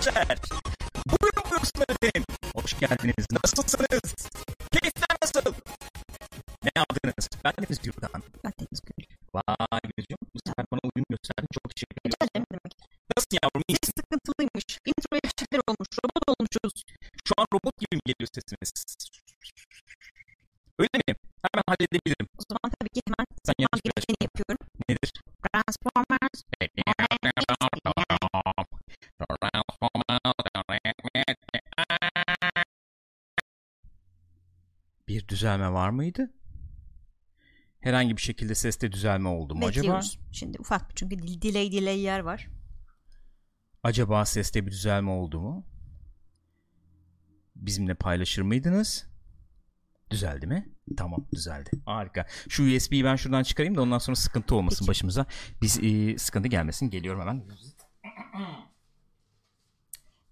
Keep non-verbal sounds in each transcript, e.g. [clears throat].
gençler. Buyurun buyursunlar efendim. Hoş geldiniz. Nasılsınız? Keyifler nasıl? Ne aldınız? Ben Deniz Gürkan. Ben Deniz Gül. Vay Denizciğim. Bu sefer bana uyum gösterdin. Çok teşekkür ederim. Rica ederim ne demek. Nasılsın yavrum? Ses sıkıntılıymış. Intro eksikler olmuş. Robot olmuşuz. Şu an robot gibi mi geliyor sesiniz? Öyle mi? Hemen halledebilirim. O zaman tabii ki hemen Sen yanlış bir yapıyorum. nedir? Transformers. Bir düzelme var mıydı? Herhangi bir şekilde seste düzelme oldu mu acaba? Şimdi ufak bir çünkü dil- delay delay yer var. Acaba seste bir düzelme oldu mu? Bizimle paylaşır mıydınız? Düzeldi mi? Tamam düzeldi. Harika. Şu USB'yi ben şuradan çıkarayım da ondan sonra sıkıntı olmasın Peki. başımıza. Biz e, sıkıntı gelmesin. Geliyorum hemen.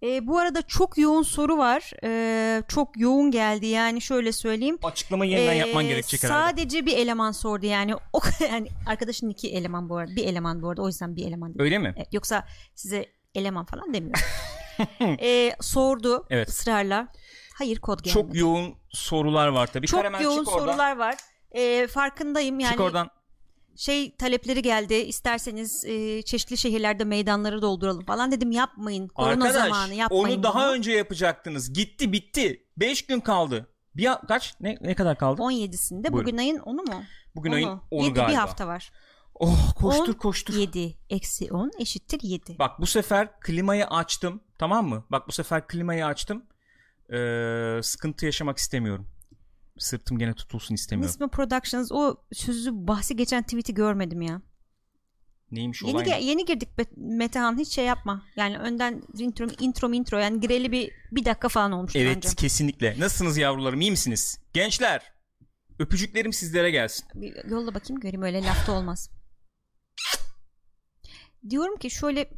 Ee, bu arada çok yoğun soru var. Ee, çok yoğun geldi. Yani şöyle söyleyeyim. Açıklamayı yeniden Ee, yapman gerekecek herhalde. Sadece bir eleman sordu yani. O [laughs] yani arkadaşın iki eleman bu arada. Bir eleman bu arada. O yüzden bir eleman dedim. Öyle mi? Evet, yoksa size eleman falan demiyorum. [laughs] Ee, sordu Evet. ısrarla. Hayır kod gelmedi. Çok yoğun sorular var tabii. Çok Karamen, yoğun sorular var. Ee, farkındayım yani Çık oradan. Şey talepleri geldi. İsterseniz e, çeşitli şehirlerde meydanları dolduralım falan dedim. Yapmayın. Korona Arkadaş zamanı yapmayın. onu daha bunu. önce yapacaktınız. Gitti bitti. 5 gün kaldı. Bir kaç? Ne ne kadar kaldı? 17'sinde. Buyurun. Bugün ayın 10'u mu? Bugün Onu. ayın 10'u Yedi, galiba. Bir hafta var. Oh koştur 10, koştur. 7 eksi 10 eşittir 7. Bak bu sefer klimayı açtım. Tamam mı? Bak bu sefer klimayı açtım. Ee, sıkıntı yaşamak istemiyorum. Sırtım gene tutulsun istemiyorum. Nisma Productions o sözü bahsi geçen tweet'i görmedim ya. Neymiş Yeni, olay? ge- yeni girdik Metehan hiç şey yapma. Yani önden intro intro intro yani gireli bir bir dakika falan olmuş Evet bence. kesinlikle. Nasılsınız yavrularım? iyi misiniz? Gençler. Öpücüklerim sizlere gelsin. Bir yolla bakayım göreyim öyle lafta olmaz. Diyorum ki şöyle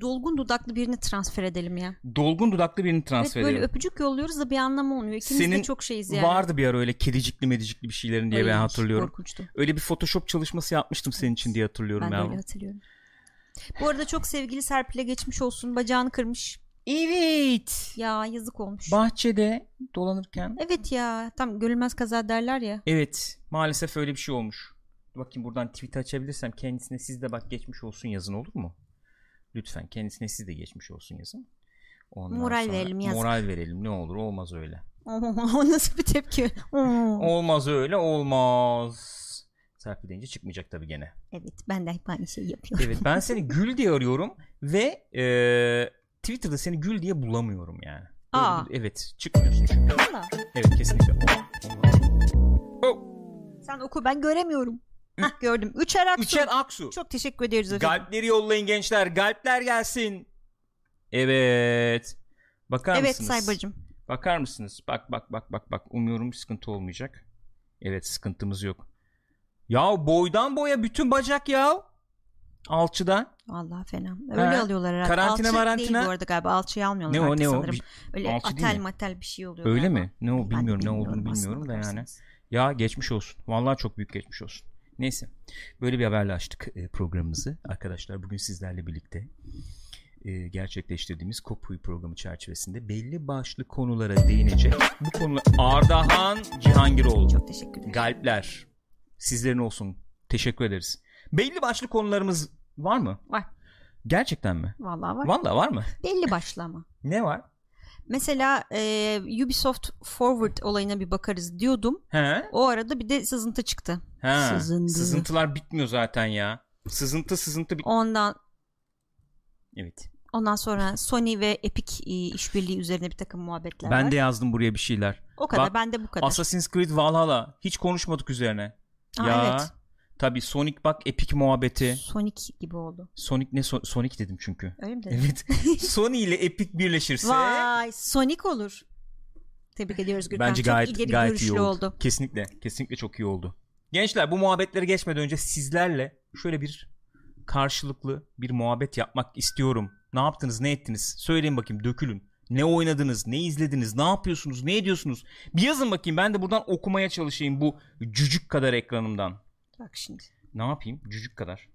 dolgun dudaklı birini transfer edelim ya. Dolgun dudaklı birini Evet transfer böyle edelim. öpücük yolluyoruz da bir anlamı olmuyor. İkimiz de Senin çok şeyiz yani. Vardı bir ara öyle kedicikli medicikli bir şeylerin diye ben Ay, hatırlıyorum. Korkunçtu. Öyle bir photoshop çalışması yapmıştım senin için diye hatırlıyorum Ben de yavrum. öyle hatırlıyorum. Bu arada çok sevgili Serpil'e geçmiş olsun. Bacağını kırmış. Evet. Ya yazık olmuş. Bahçede dolanırken. evet ya tam görülmez kaza derler ya. Evet maalesef öyle bir şey olmuş. Bakayım buradan tweet açabilirsem kendisine siz de bak geçmiş olsun yazın olur mu? Lütfen kendisine siz de geçmiş olsun yazın. Ondan Moral sonra verelim, yazık. Moral verelim ne olur olmaz öyle. [laughs] o nasıl bir tepki? [laughs] Olmaz öyle olmaz. Serpil deyince çıkmayacak tabii gene. evet ben de hep aynı şeyi yapıyorum. Evet ben seni [laughs] Gül diye arıyorum ve eee, Twitter'da seni Gül diye bulamıyorum yani. Aa. evet çıkmıyorsun çünkü. Valla. Evet kesinlikle. Oh. Sen oku ben göremiyorum. Hah gördüm. Üçer Aksu. Üçer Aksu. Çok teşekkür ederiz efendim. Galpleri yollayın gençler. Galpler gelsin. Evet. Bakar evet mısınız? Saybar'cığım. Bakar mısınız? Bak bak bak bak bak. Umuyorum sıkıntı olmayacak. Evet sıkıntımız yok. Ya boydan boya bütün bacak ya. Alçıda. Vallahi fena. Öyle Ha, alıyorlar herhalde. karantina Alçı marantina. değil bu arada galiba. Alçıyı almıyorlar Ne o ne o? sanırım. Bir- Öyle alçı atel matel bir şey oluyor. Öyle galiba. mi? Ne o Ben de bilmiyorum ne bilmiyorum olduğunu bilmiyorum da yani. Ya geçmiş olsun. Vallahi çok büyük geçmiş olsun. Neyse. Böyle bir haberle açtık e, programımızı. Arkadaşlar bugün sizlerle birlikte e, gerçekleştirdiğimiz Kopuy programı çerçevesinde belli başlı konulara değinecek. Bu konular Ardahan Cihangiroğlu. Çok teşekkür ederim. Galpler. Sizlerin olsun. Teşekkür ederiz. Belli başlı konularımız var mı? Var. Gerçekten mi? Vallahi var. Vallahi var mı? Belli başlı ama. Ne var? Mesela e, Ubisoft Forward olayına bir bakarız diyordum. He? O arada bir de sızıntı çıktı. He. Sızıntı. Sızıntılar bitmiyor zaten ya. Sızıntı sızıntı bit. Ondan Evet. ondan sonra Sony ve Epic e, işbirliği üzerine bir takım muhabbetler Ben var. de yazdım buraya bir şeyler. o kadar. Bak, ben de bu kadar. Assassin's Creed Valhalla hiç konuşmadık üzerine. Aa, ya evet. Tabii Sonic bak Epic muhabbeti. Sonic gibi oldu. Sonic ne So- Sonic dedim çünkü. Öyle mi dedin? Evet. [laughs] Sony ile Epic birleşirse Vay Sonic olur. Tebrik ediyoruz Gürkan. bence Çok gayet ileri gayet iyi oldu. oldu. Kesinlikle. Kesinlikle çok iyi oldu. Gençler bu muhabbetleri geçmeden önce sizlerle şöyle bir karşılıklı bir muhabbet yapmak istiyorum. Ne yaptınız, ne ettiniz? Söyleyin bakayım, dökülün. Ne oynadınız, ne izlediniz, ne yapıyorsunuz, ne ediyorsunuz? Bir yazın bakayım ben de buradan okumaya çalışayım bu cücük kadar ekranımdan. Bak şimdi. Ne yapayım? Cücük kadar.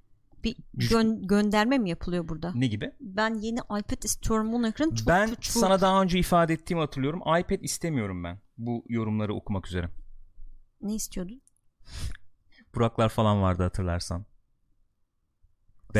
Bir gö- gönderme mi yapılıyor burada? Ne gibi? Ben yeni iPad istiyorum bunun ekranı çok ben küçük. sana daha önce ifade ettiğimi hatırlıyorum. iPad istemiyorum ben bu yorumları okumak üzere. Ne istiyordun? Buraklar falan vardı hatırlarsan.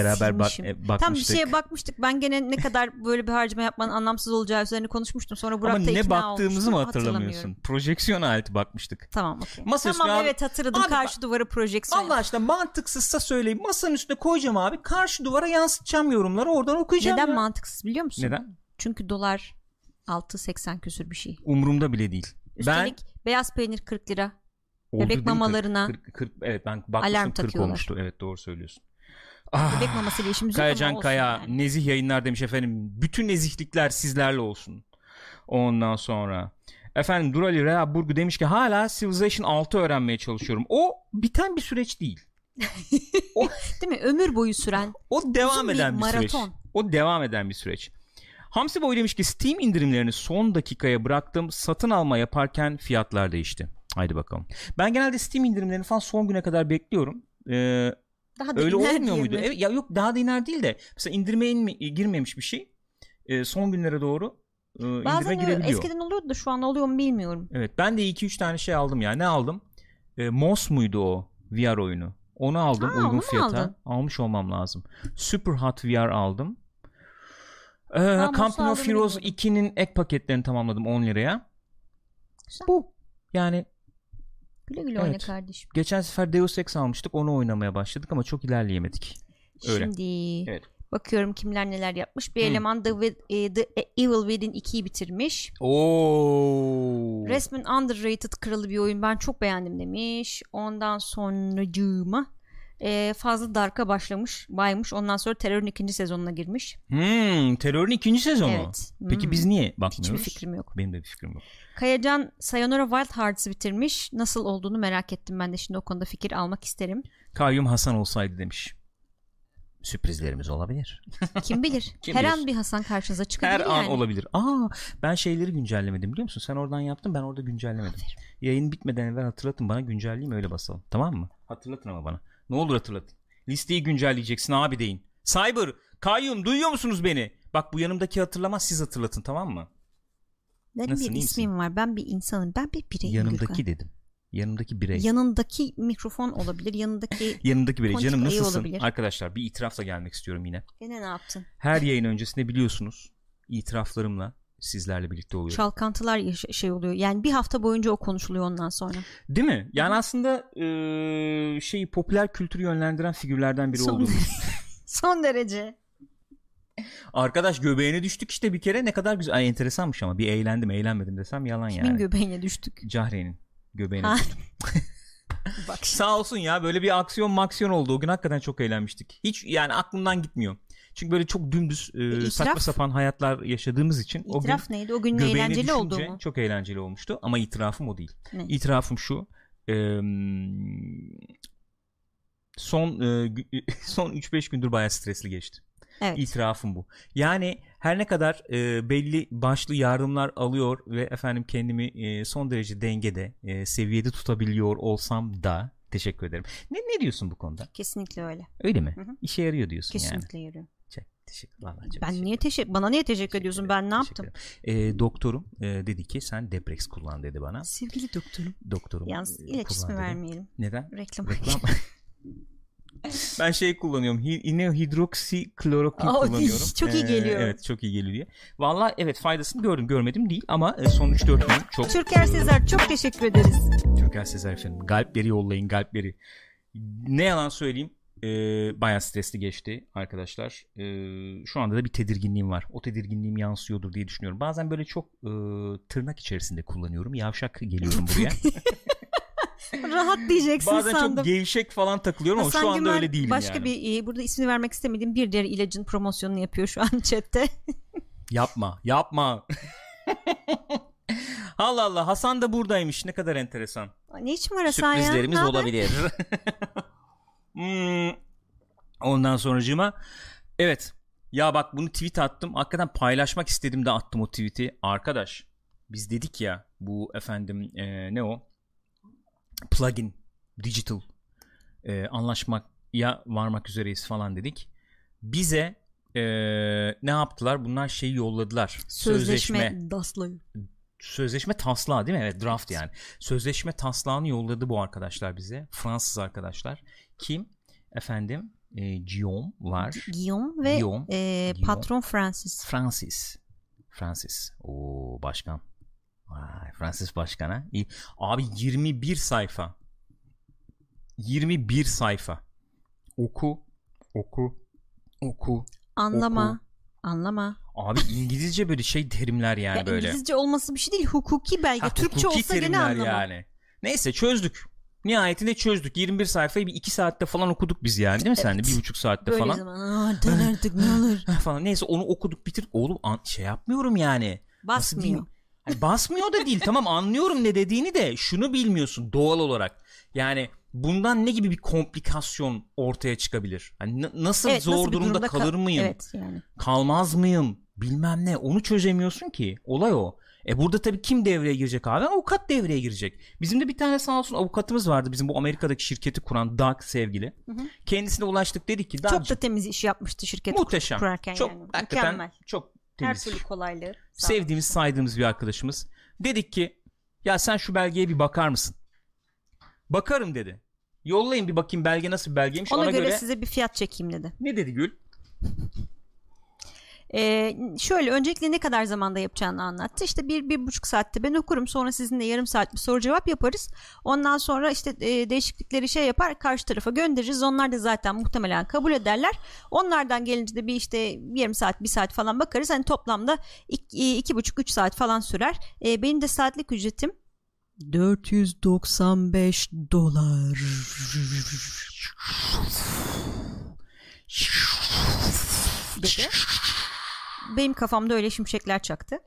Beraber bak, e, Tam bir bakmıştık. şeye bakmıştık. Ben gene ne kadar böyle bir harcama yapmanın anlamsız olacağı üzerine konuşmuştum. Sonra Burak Ama da ne baktığımızı mı hatırlamıyorsun? Projeksiyon aleti bakmıştık. Tamam okey. Masa üstüne Tamam abi- evet hatırladım. Abi Karşı duvara projeksiyon. Allah aşkına mantıksızsa söyleyeyim. Masanın üstüne koyacağım abi. Karşı duvara yansıtacağım yorumları. Oradan okuyacağım Neden ya. mantıksız biliyor musun? Neden? Çünkü dolar 6.80 küsür bir şey. Umurumda bile değil. Üstelik beyaz peynir 40 lira. Oldu bebek mamalarına 40, 40, evet ben bakmıştım alarm 40 takıyorlar. olmuştu. Evet doğru söylüyorsun. Ah, Bebek mamasıyla işimiz yok ama Kayacan olsun Kaya yani. nezih yayınlar demiş efendim. Bütün nezihlikler sizlerle olsun. Ondan sonra efendim Durali Rea Burgu demiş ki hala Civilization 6 öğrenmeye çalışıyorum. O biten bir süreç değil. [laughs] Değil mi? Ömür boyu süren. O devam Uzun bir eden bir, süreç. O devam eden bir süreç. Hamsi Boy demiş ki Steam indirimlerini son dakikaya bıraktım. Satın alma yaparken fiyatlar değişti. Haydi bakalım. Ben genelde Steam indirimlerini falan son güne kadar bekliyorum. Ee, Daha da öyle olmuyor muydu? mi? Evet, ya yok daha da iner değil de mesela indirmeye inme- girmemiş bir şey. e, son günlere doğru e, Bazen girebiliyor. eskiden oluyordu da şu an oluyor mu bilmiyorum. Evet ben de 2-3 tane şey aldım ya. Ne aldım? E, Moss muydu o VR oyunu? Onu aldım Ha, uygun fiyata. aldın? Almış olmam lazım. Super Hot VR aldım. Ee, Moss'u Company of Heroes bilmiyordum. 2'nin ek paketlerini tamamladım 10 liraya. Güzel. Bu. Yani Güle güle oyna Evet. kardeşim. geçen sefer Deus Ex almıştık. Onu oynamaya başladık ama çok ilerleyemedik. Öyle. Şimdi Evet. bakıyorum kimler neler yapmış. Bir Hı. eleman The, e, The Evil Within 2'yi bitirmiş. Oo. Resmen underrated kralı bir oyun. Ben çok beğendim demiş. Ondan sonracığıma e, fazla Dark'a başlamış. Baymış. Ondan sonra Terör'ün ikinci sezonuna girmiş. Hmm, terörün ikinci sezonu. Evet. Peki Hmm. biz niye bakmıyoruz? Hiçbir fikrim yok. Benim de bir fikrim yok. Kayacan Sayonara Wild Hearts'ı bitirmiş. Nasıl olduğunu merak ettim. Ben de şimdi o konuda fikir almak isterim. Kayyum Hasan olsaydı demiş. Sürprizlerimiz olabilir. [laughs] Kim bilir? Kim Her bilir? an bir Hasan karşınıza çıkabilir Her yani. an olabilir. Aa ben şeyleri güncellemedim biliyor musun? Sen oradan yaptın ben orada güncellemedim. Yayın bitmeden evvel hatırlatın bana güncelleyeyim öyle basalım. Tamam mı? Hatırlatın ama bana. Ne olur hatırlatın. Listeyi güncelleyeceksin abi deyin. Cyber, Kayyum duyuyor musunuz beni? Bak bu yanımdaki hatırlamaz siz hatırlatın tamam mı? Benim Nasıl, bir ismim var. Ben bir insanım. Ben bir bireyim. Yanımdaki Gökhan. dedim. Yanımdaki birey. Yanındaki mikrofon olabilir. Yanındaki [laughs] Yanımdaki birey. Canım nasılsın? olabilir. Arkadaşlar bir itirafla gelmek istiyorum yine. gene ne yaptın? Her yayın öncesinde biliyorsunuz itiraflarımla sizlerle birlikte oluyorum. Çalkantılar şey oluyor. Yani bir hafta boyunca o konuşuluyor ondan sonra. Değil mi? Yani aslında eee şeyi popüler kültürü yönlendiren figürlerden biri Son-. [laughs] Son derece. Arkadaş göbeğine düştük işte bir kere ne kadar güzel. Ay enteresanmış ama bir eğlendim eğlenmedim desem yalan Kimin yani. göbeğine düştük? Cahre'nin göbeğine Ha. düştüm. [laughs] Bak. Sağ olsun ya böyle bir aksiyon maksiyon oldu. O gün hakikaten çok eğlenmiştik. Hiç yani aklımdan gitmiyor. Çünkü böyle çok dümdüz e, itiraf- saçma sapan hayatlar yaşadığımız için o gün İtiraf neydi? O gün göbeğine eğlenceli oldu mu? çok eğlenceli olmuştu ama itirafım o değil. Ne? İtirafım şu. eee, son e, [laughs] son 3-5 gündür bayağı stresli geçti. Evet. İtirafım bu. Yani her ne kadar e, belli başlı yardımlar alıyor ve efendim kendimi e, son derece dengede, e, seviyede tutabiliyor olsam da teşekkür ederim. Ne ne diyorsun bu konuda? Kesinlikle öyle. Öyle mi? Hı hı. İşe yarıyor diyorsun yani. Kesinlikle yarıyor. Teşekkür. Çok Ben teşekkür niye teşekkür bana niye teşekkür ediyorsun? Ben ne Teşekkür yaptım? E, doktorum e, dedi ki sen Deprex kullan dedi bana. Sevgili doktorum. Doktorum. Yalnız e, ilaç ismi vermeyelim. Neden? Reklam. Reklam. [laughs] ben şey kullanıyorum. Yine hidroksiklorokin Aa, kullanıyorum. çok iyi geliyor. evet çok iyi geliyor diye. Valla evet faydasını gördüm görmedim değil ama e, son 3-4 gün çok Türker Sezer çok teşekkür ederiz. Türker Sezer efendim. Galpleri yollayın galpleri. Ne yalan söyleyeyim e, bayağı stresli geçti arkadaşlar. E, şu anda da bir tedirginliğim var. O tedirginliğim yansıyordur diye düşünüyorum. Bazen böyle çok e, tırnak içerisinde kullanıyorum. Yavşak geliyorum buraya. [laughs] [laughs] Rahat diyeceksin Bazen sandım. çok gevşek falan takılıyorum ama Hasan şu anda Gümen öyle değilim başka yani. bir e, burada ismini vermek istemediğim bir diğer ilacın promosyonunu yapıyor şu an [laughs] chatte. Yapma, yapma. Allah Allah, Hasan da buradaymış. Ne kadar enteresan. ne için var Hasan ya? Sürprizlerimiz haber? olabilir. Hmm. Ondan sonracığıma evet. Ya bak bunu tweet attım. Hakikaten paylaşmak istedim de attım o tweet'i. Arkadaş biz dedik ya bu efendim e, ne o? Plugin digital e, anlaşmak ya varmak üzereyiz falan dedik. Bize e, ne yaptılar? Bunlar şeyi yolladılar. Sözleşme, Sözleşme sözleşme taslağı değil mi? Evet draft yani. Sözleşme taslağını yolladı bu arkadaşlar bize. Fransız arkadaşlar. Kim? Efendim e, Guillaume var. Guillaume ve Guillaume. e, Guillaume. patron Francis. Francis. Francis. O başkan. Vay, Francis başkana. İyi. Abi 21 sayfa. 21 sayfa. Oku. Oku. Oku. Anlama. Oku. Anlama. Abi İngilizce böyle şey terimler yani ya böyle. İngilizce olması bir şey değil. Hukuki belge. Ha, Türkçe hukuki olsa gene anlamam. yani. Neyse çözdük. Nihayetinde çözdük. 21 sayfayı bir 2 saatte falan okuduk biz yani değil mi sen de? Evet. Bir buçuk saatte Böyle falan. zaman. Dön artık ne olur. [laughs] falan. Neyse onu okuduk bitir. Oğlum an- şey yapmıyorum yani. Basmıyor. Hani basmıyor da değil. tamam anlıyorum ne dediğini de şunu bilmiyorsun doğal olarak. Yani bundan ne gibi bir komplikasyon ortaya çıkabilir? Hani na- nasıl Evet, zor nasıl durumda durumda kal- kalır mıyım? Evet yani. Kalmaz mıyım? Bilmem ne. Onu çözemiyorsun ki. Olay o. E burada tabii kim devreye girecek abi? Avukat devreye girecek. Bizim de bir tane sağ olsun avukatımız vardı. Bizim bu Amerika'daki şirketi kuran Doug sevgili. hı. Kendisine ulaştık dedik ki Çok da temiz iş yapmıştı şirket muhteşem. kurarken çok yani. Mükemmel. çok Her temiz. türlü kolaylığı. sevdiğimiz saydığımız bir arkadaşımız. Dedik ki ya sen şu belgeye bir bakar mısın? Bakarım dedi. Yollayın bir bakayım belge nasıl bir belgeymiş. Ona, Ona, göre, göre, size bir fiyat çekeyim dedi. ne dedi Gül? Ee, şöyle öncelikle ne kadar zamanda yapacağını anlattı. İşte bir, bir buçuk saatte ben okurum. Sonra sizinle yarım saat bir soru cevap yaparız. Ondan sonra işte e, değişiklikleri şey yapar karşı tarafa göndeririz. Onlar da zaten muhtemelen kabul ederler. Onlardan gelince de bir işte yarım saat bir saat falan bakarız. Hani toplamda iki, iki buçuk üç saat falan sürer. E, benim de saatlik ücretim 495 dolar. dedi. Benim kafamda öyle şimşekler çaktı.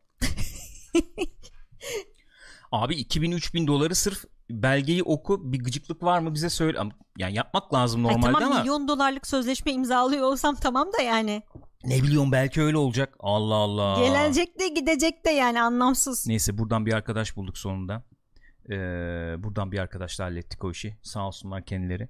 Abi 2000-3000 doları sırf belgeyi oku bir gıcıklık var mı bize söyle. Yani yapmak lazım Ay normalde tamam ama milyon dolarlık sözleşme imzalıyor olsam tamam da yani. ne biliyorum belki öyle olacak. Allah Allah. Gelecek de gidecek de yani anlamsız. Neyse buradan bir arkadaş bulduk sonunda. Ee, buradan bir arkadaşla hallettik o işi. Sağ olsunlar kendileri.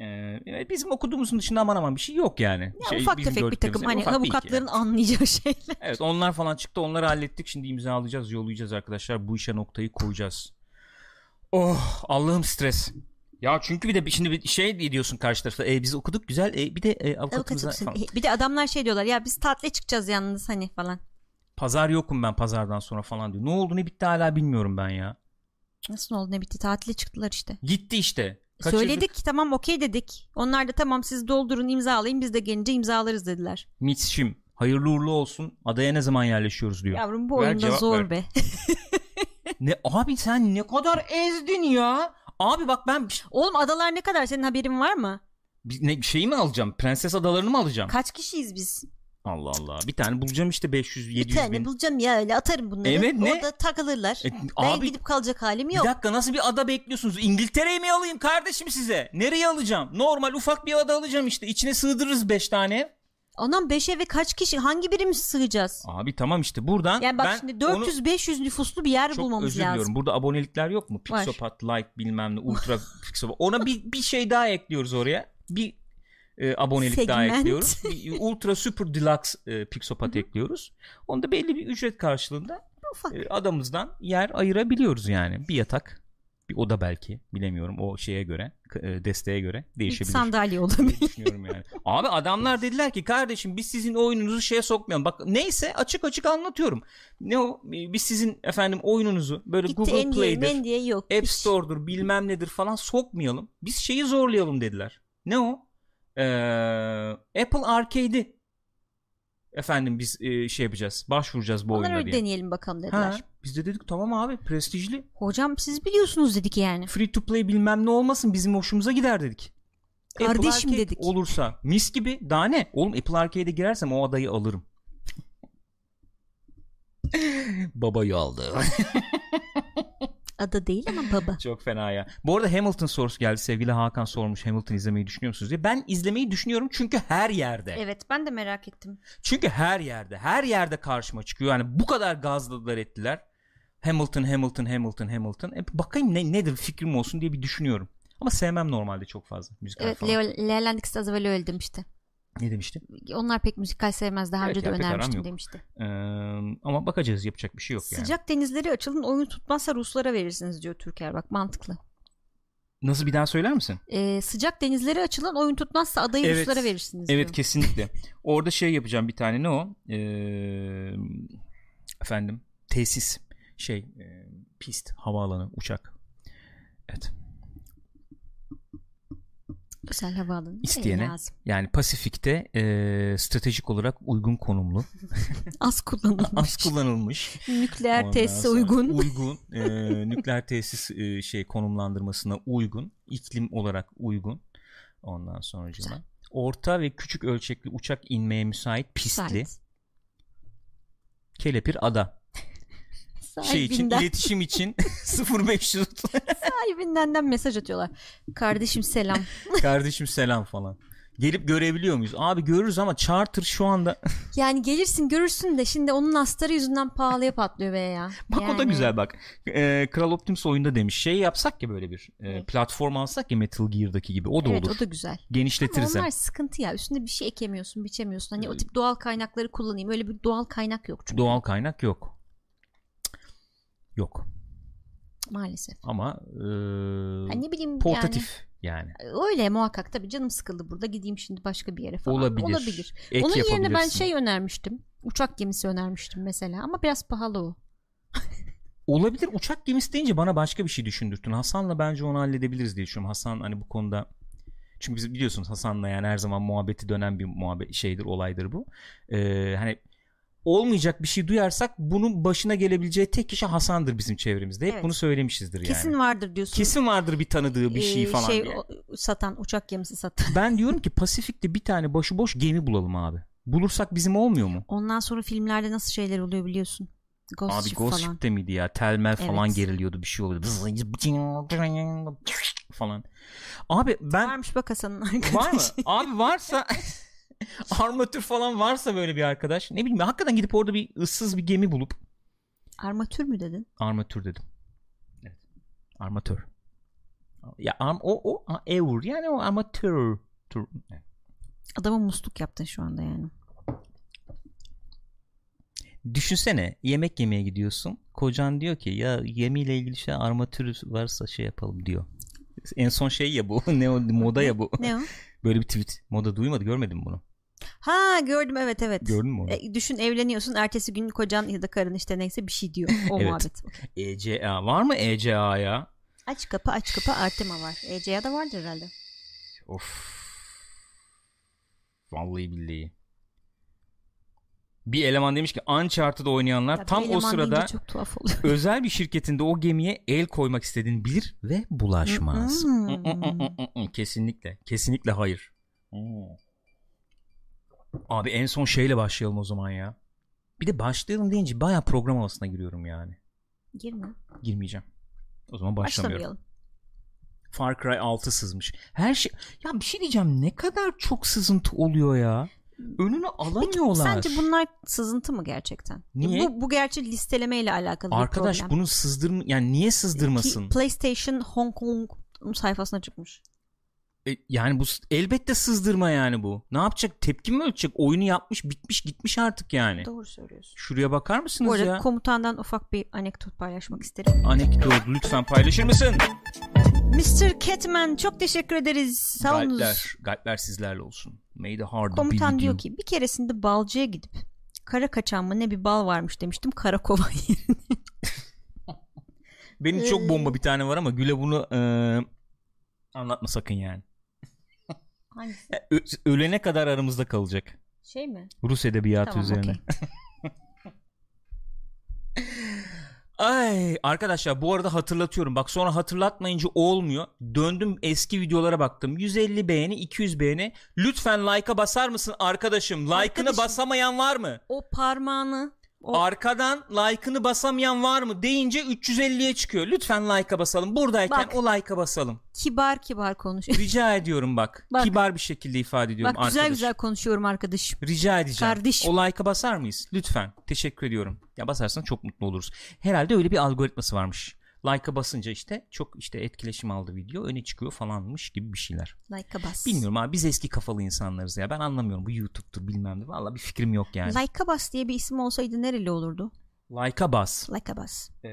Ee, bizim okuduğumuzun dışında aman aman bir şey yok yani. Ya Şey, ufak tefek bir takım hani avukatların yani. anlayacağı şeyler. Evet onlar falan çıktı onları hallettik. Şimdi imzalayacağız yollayacağız arkadaşlar. Bu işe noktayı koyacağız. Oh Allah'ım stres. Ya çünkü bir de şimdi bir şey diyorsun karşı tarafta. E, biz okuduk güzel. E, bir de e, avukatımıza falan. Bir de adamlar şey diyorlar ya biz tatile çıkacağız yalnız hani falan. Pazar yokum ben pazardan sonra falan diyor. Ne oldu ne bitti hala bilmiyorum ben ya. Nasıl oldu ne bitti tatile çıktılar işte. Gitti işte. Kaçırdık. Söyledik tamam okey dedik. Onlar da tamam siz doldurun imzalayın biz de gelince imzalarız dediler. Mitch'im hayırlı uğurlu olsun. Adaya ne zaman yerleşiyoruz diyor. Yavrum bu Ver oyunda cevap zor ver. be. [laughs] Ne abi sen ne kadar ezdin ya. Abi bak ben bir, Oğlum adalar ne kadar senin haberin var mı? bir- ne, bir şeyi mi alacağım? Prenses adalarını mı alacağım? Kaç kişiyiz biz? Allah Allah. Bir tane bulacağım işte 500 Bir 700 tane bin. bulacağım ya öyle atarım bunları. Evet, ne? Orada takılırlar. E, ben abi gidip kalacak halim bir yok. dakika nasıl bir ada bekliyorsunuz? İngiltere'yi mi alayım kardeşim size? Nereye alacağım? Normal ufak bir ada alacağım işte. İçine sığdırırız 5 tane. Anam 5 eve kaç kişi hangi birimiz sığacağız? Abi tamam işte buradan Yani bak ben şimdi onu 400-500 nüfuslu bir yer çok bulmamız özür lazım. diliyorum. Burada abonelikler yok mu? Var. Pixopat, Like bilmem ne, Ultra [laughs] Pixopat. Ona bir, bir şey daha ekliyoruz oraya. Bir e, abonelik daha Segment. ekliyoruz. Bir [laughs] Ultra Super Deluxe e, Pixopat ekliyoruz. Onda belli bir ücret karşılığında Ufak. e, adamızdan yer ayırabiliyoruz yani. Bir yatak, bir oda belki bilemiyorum o şeye göre, e, desteğe göre Bir değişebilir. sandalye diye olabilir. düşünüyorum yani. Abi adamlar dediler ki kardeşim biz sizin oyununuzu şeye sokmayalım. Bak neyse açık açık anlatıyorum. Ne o biz sizin efendim oyunununuzu böyle Gitti Google diye Play'dir, diye yok. App. Store'dur bilmem nedir falan sokmayalım. Biz şeyi zorlayalım dediler. Ne o? Ee, Apple Arcade'i efendim biz e, şey yapacağız. Başvuracağız bu Onları oyuna öyle diye. deneyelim bakalım dediler. Ha, biz de dedik tamam abi prestijli. Hocam siz biliyorsunuz dedik yani. Free to play bilmem ne olmasın bizim hoşumuza gider dedik. Apple Kardeşim Arcade dedik. olursa mis gibi daha ne? Oğlum Apple Arcade'e girersem o adayı alırım. [laughs] Babayı aldı. [laughs] Ada değil ama baba. [laughs] Çok fena ya. Bu arada Hamilton sorusu geldi. Sevgili Hakan sormuş Hamilton izlemeyi düşünüyor musunuz diye. Ben izlemeyi düşünüyorum çünkü her yerde. Evet ben de merak ettim. Çünkü her yerde. Her yerde karşıma çıkıyor. Yani bu kadar gazladılar ettiler. Hamilton, Hamilton, Hamilton, Hamilton. E bakayım ne nedir fikrim olsun diye bir düşünüyorum. Ama sevmem normalde çok fazla müzikal Evet falan. Leo Leland ikisi az evvel öyle demişti. Ne demiştim? Onlar pek müzikal sevmez. Daha Evet önce de önermiştim demişti. Ee, ama bakacağız yapacak bir şey yok yani. Sıcak denizleri açılın oyun tutmazsa Ruslara verirsiniz diyor Türker bak mantıklı. Nasıl bir daha söyler misin? Ee, sıcak denizleri açılın oyun tutmazsa adayı Evet. Ruslara verirsiniz Evet diyor. kesinlikle. Orada şey yapacağım bir tane ne o? Ee, efendim tesis şey e, pist havaalanı uçak. Evet. Güzel havaalanı. İsteyene. Lazım. Yani Pasifik'te e, stratejik olarak uygun konumlu. [laughs] Az kullanılmış. Az kullanılmış. Nükleer Ondan tesise uygun. Uygun. e, [laughs] nükleer tesis e, şey konumlandırmasına uygun. iklim olarak uygun. Ondan sonra orta ve küçük ölçekli uçak inmeye müsait pistli Müsait. kelepir ada. Şey için iletişim için [laughs] 0500 sahibinden mesaj atıyorlar. Kardeşim selam. [laughs] kardeşim selam falan. Gelip görebiliyor muyuz? Abi görürüz ama charter şu anda [laughs] Yani gelirsin görürsün de şimdi onun astarı yüzünden pahalıya patlıyor be ya. Bak o da Yani güzel bak. Ee, Kral Optimus oyunda demiş. Şey yapsak ya böyle bir e, platform alsak ya Metal Gear'daki gibi. O da Evet olur. o da güzel. Ama Genişletiriz hem. onlar sıkıntı ya. Üstünde bir şey ekemiyorsun, biçemiyorsun. Hani o Ee, tip doğal kaynakları kullanayım. Öyle bir doğal kaynak yok çünkü. Doğal kaynak yok. Yok. Maalesef. Ama e, Hani ne bileyim portatif yani. yani. Öyle muhakkak tabii canım sıkıldı burada. Gideyim şimdi başka bir yere falan. Olabilir. Olabilir. Ek Onun yerine ben şey önermiştim. Uçak gemisi önermiştim mesela ama biraz pahalı o. [laughs] Olabilir. Uçak gemisi deyince bana başka bir şey düşündürttün. Hasan'la bence onu halledebiliriz diye düşünüyorum. Hasan hani bu konuda çünkü biz biliyorsunuz Hasan'la yani her zaman muhabbeti dönen bir muhabbet şeydir, olaydır bu. Ee, hani olmayacak bir şey duyarsak bunun başına gelebileceği tek kişi Hasan'dır bizim çevremizde. Hep Evet. bunu söylemişizdir yani. Kesin vardır diyorsun. Kesin vardır bir tanıdığı bir şey Ee, falan şey, diye. satan uçak gemisi satan. [laughs] Ben diyorum ki Pasifik'te bir tane başıboş gemi bulalım abi. Bulursak bizim olmuyor mu? Ondan sonra filmlerde nasıl şeyler oluyor biliyorsun. Ghost Abi Ship Ghost falan. Ship'te miydi ya? Falan Evet. geriliyordu bir şey oluyordu. falan. Abi ben Varmış bak Hasan'ın arkadaşı. var mı? Abi varsa [laughs] [laughs] armatür falan varsa böyle bir arkadaş. Ne bileyim hakikaten gidip orada bir ıssız bir gemi bulup Armatür mü dedin? armatür dedim. Evet. Armatür. Ya arm, o o a- eur yani o armatür. Tur. Evet. Adama musluk yaptın şu anda yani. Düşünsene yemek yemeye gidiyorsun. Kocan diyor ki ya gemiyle ilgili şey armatür varsa şey yapalım diyor. En son şey ya bu. [laughs] ne o moda ya bu. Ne o? Böyle bir tweet. Moda duymadı görmedin mi bunu? Ha gördüm evet evet. Gördün mü onu? E, düşün evleniyorsun ertesi gün kocan ya da karın işte neyse bir şey diyor. O [laughs] Evet. muhabbet. ECA var mı ECA ya? Aç kapı aç kapı Artema var. ECA da vardır herhalde. Of. Vallahi billahi. Bir eleman demiş ki Uncharted oynayanlar Ya tam o sırada çok tuhaf oluyor. [laughs] özel bir şirketinde o gemiye el koymak istediğini bilir ve bulaşmaz. Hmm. Kesinlikle. Kesinlikle hayır. Abi en son şeyle başlayalım o zaman ya. Bir de başlayalım deyince baya program havasına giriyorum yani. Girme. Girmeyeceğim. O zaman başlamıyorum. Başlamayalım. Far Cry 6 sızmış. Her şey ya bir şey diyeceğim ne kadar çok sızıntı oluyor ya. Önünü alamıyorlar. Sence bunlar sızıntı mı gerçekten? Niye? Bu, bu gerçi listeleme ile alakalı Arkadaş bir problem. bunu sızdırma yani niye sızdırmasın? Ki PlayStation Hong Kong sayfasına çıkmış. E, yani bu elbette sızdırma yani bu. Ne yapacak? Tepki mi ölçecek? Oyunu yapmış, bitmiş, gitmiş artık yani. Doğru söylüyorsun. Şuraya bakar mısınız Bu arada ya? komutandan ufak bir anekdot paylaşmak isterim. Anekdot lütfen paylaşır mısın? Mr. Catman çok teşekkür ederiz. Sağ olunuz. Galpler, galpler sizlerle olsun. May the hard Komutan diyor ki bir keresinde balcıya gidip kara kaçan mı ne bir bal varmış demiştim kara kova [laughs] yerine. Benim Ee, çok bomba bir tane var ama Güle bunu e, anlatma sakın yani. Hangisi? Ö- ölene kadar aramızda kalacak. Şey mi? Rus edebiyatı Tamam, üzerine. okey. [laughs] Ay arkadaşlar bu arada hatırlatıyorum. Bak sonra hatırlatmayınca olmuyor. Döndüm eski videolara baktım. 150 beğeni, 200 beğeni. Lütfen like'a basar mısın arkadaşım? Like'ını basamayan var mı? O parmağını o Arkadan like'ını basamayan var mı deyince 350'ye çıkıyor. Lütfen like'a basalım. Buradayken Bak. o like'a basalım. kibar kibar konuş. [laughs] Rica ediyorum bak. Bak. Kibar bir şekilde ifade ediyorum Bak güzel arkadaşım. güzel konuşuyorum arkadaşım. Rica edeceğim. Kardeşim. O like'a basar mıyız? Lütfen. Teşekkür ediyorum. Ya basarsan çok mutlu oluruz. Herhalde öyle bir algoritması varmış. Like'a basınca işte çok işte etkileşim aldı video öne çıkıyor falanmış gibi bir şeyler. Like'a bas. Bilmiyorum abi biz eski kafalı insanlarız ya ben anlamıyorum bu YouTube'dur bilmem ne valla bir fikrim yok yani. Like'a bas diye bir isim olsaydı nereli olurdu? Like'a bas. Like'a bas. Ee,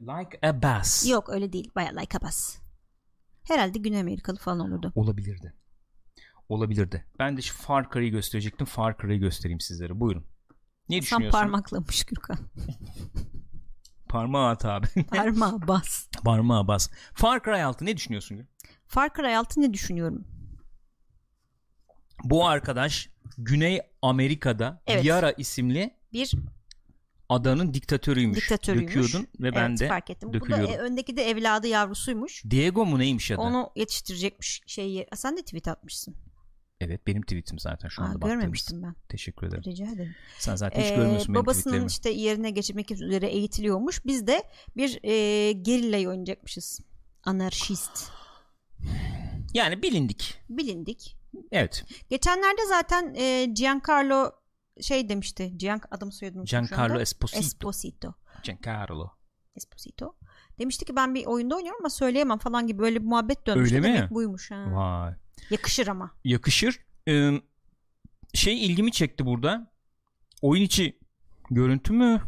like a bus. Yok öyle değil. Baya Like'a bas. Herhalde Güney Amerikalı falan olurdu. Olabilirdi. Olabilirdi. Ben de şu Far Cry'ı gösterecektim. Far Cry'ı göstereyim sizlere. Buyurun. Ne Sen düşünüyorsun? parmaklamış Gürkan. [laughs] Parmağı at abi. [laughs] Parmağı bas. Parmağı bas. Far Cry 6 ne düşünüyorsun? Gül? Far Cry 6 ne düşünüyorum? Bu arkadaş Güney Amerika'da Evet. Yara isimli Bir adanın diktatörüymüş. diktatörüymüş. Döküyordun ve ben evet, de fark ettim. Bu da dökülüyordum. e, öndeki de evladı yavrusuymuş. Diego mu neymiş adı? Onu yetiştirecekmiş şeyi. Sen de tweet atmışsın. Evet benim tweetim zaten şu Aa, anda baktığımız. görmemiştim ben. Teşekkür ederim. Rica ederim. Sen zaten hiç Ee, görmüyorsun benim babasının işte yerine geçirmek üzere eğitiliyormuş. Biz de bir e, gerillayı oynayacakmışız. Anarşist. [sighs] Yani bilindik. Bilindik. Evet. Geçenlerde zaten e, Giancarlo şey demişti. Gian adım soyadını Giancarlo. Esposito. Esposito. Giancarlo. Esposito. Demişti ki ben bir oyunda oynuyorum ama söyleyemem falan gibi böyle bir muhabbet dönmüştü. Öyle mi? Demek buymuş. Ha. Vay. Yakışır ama. yakışır. Ee, şey ilgimi çekti burada. Oyun içi görüntü mü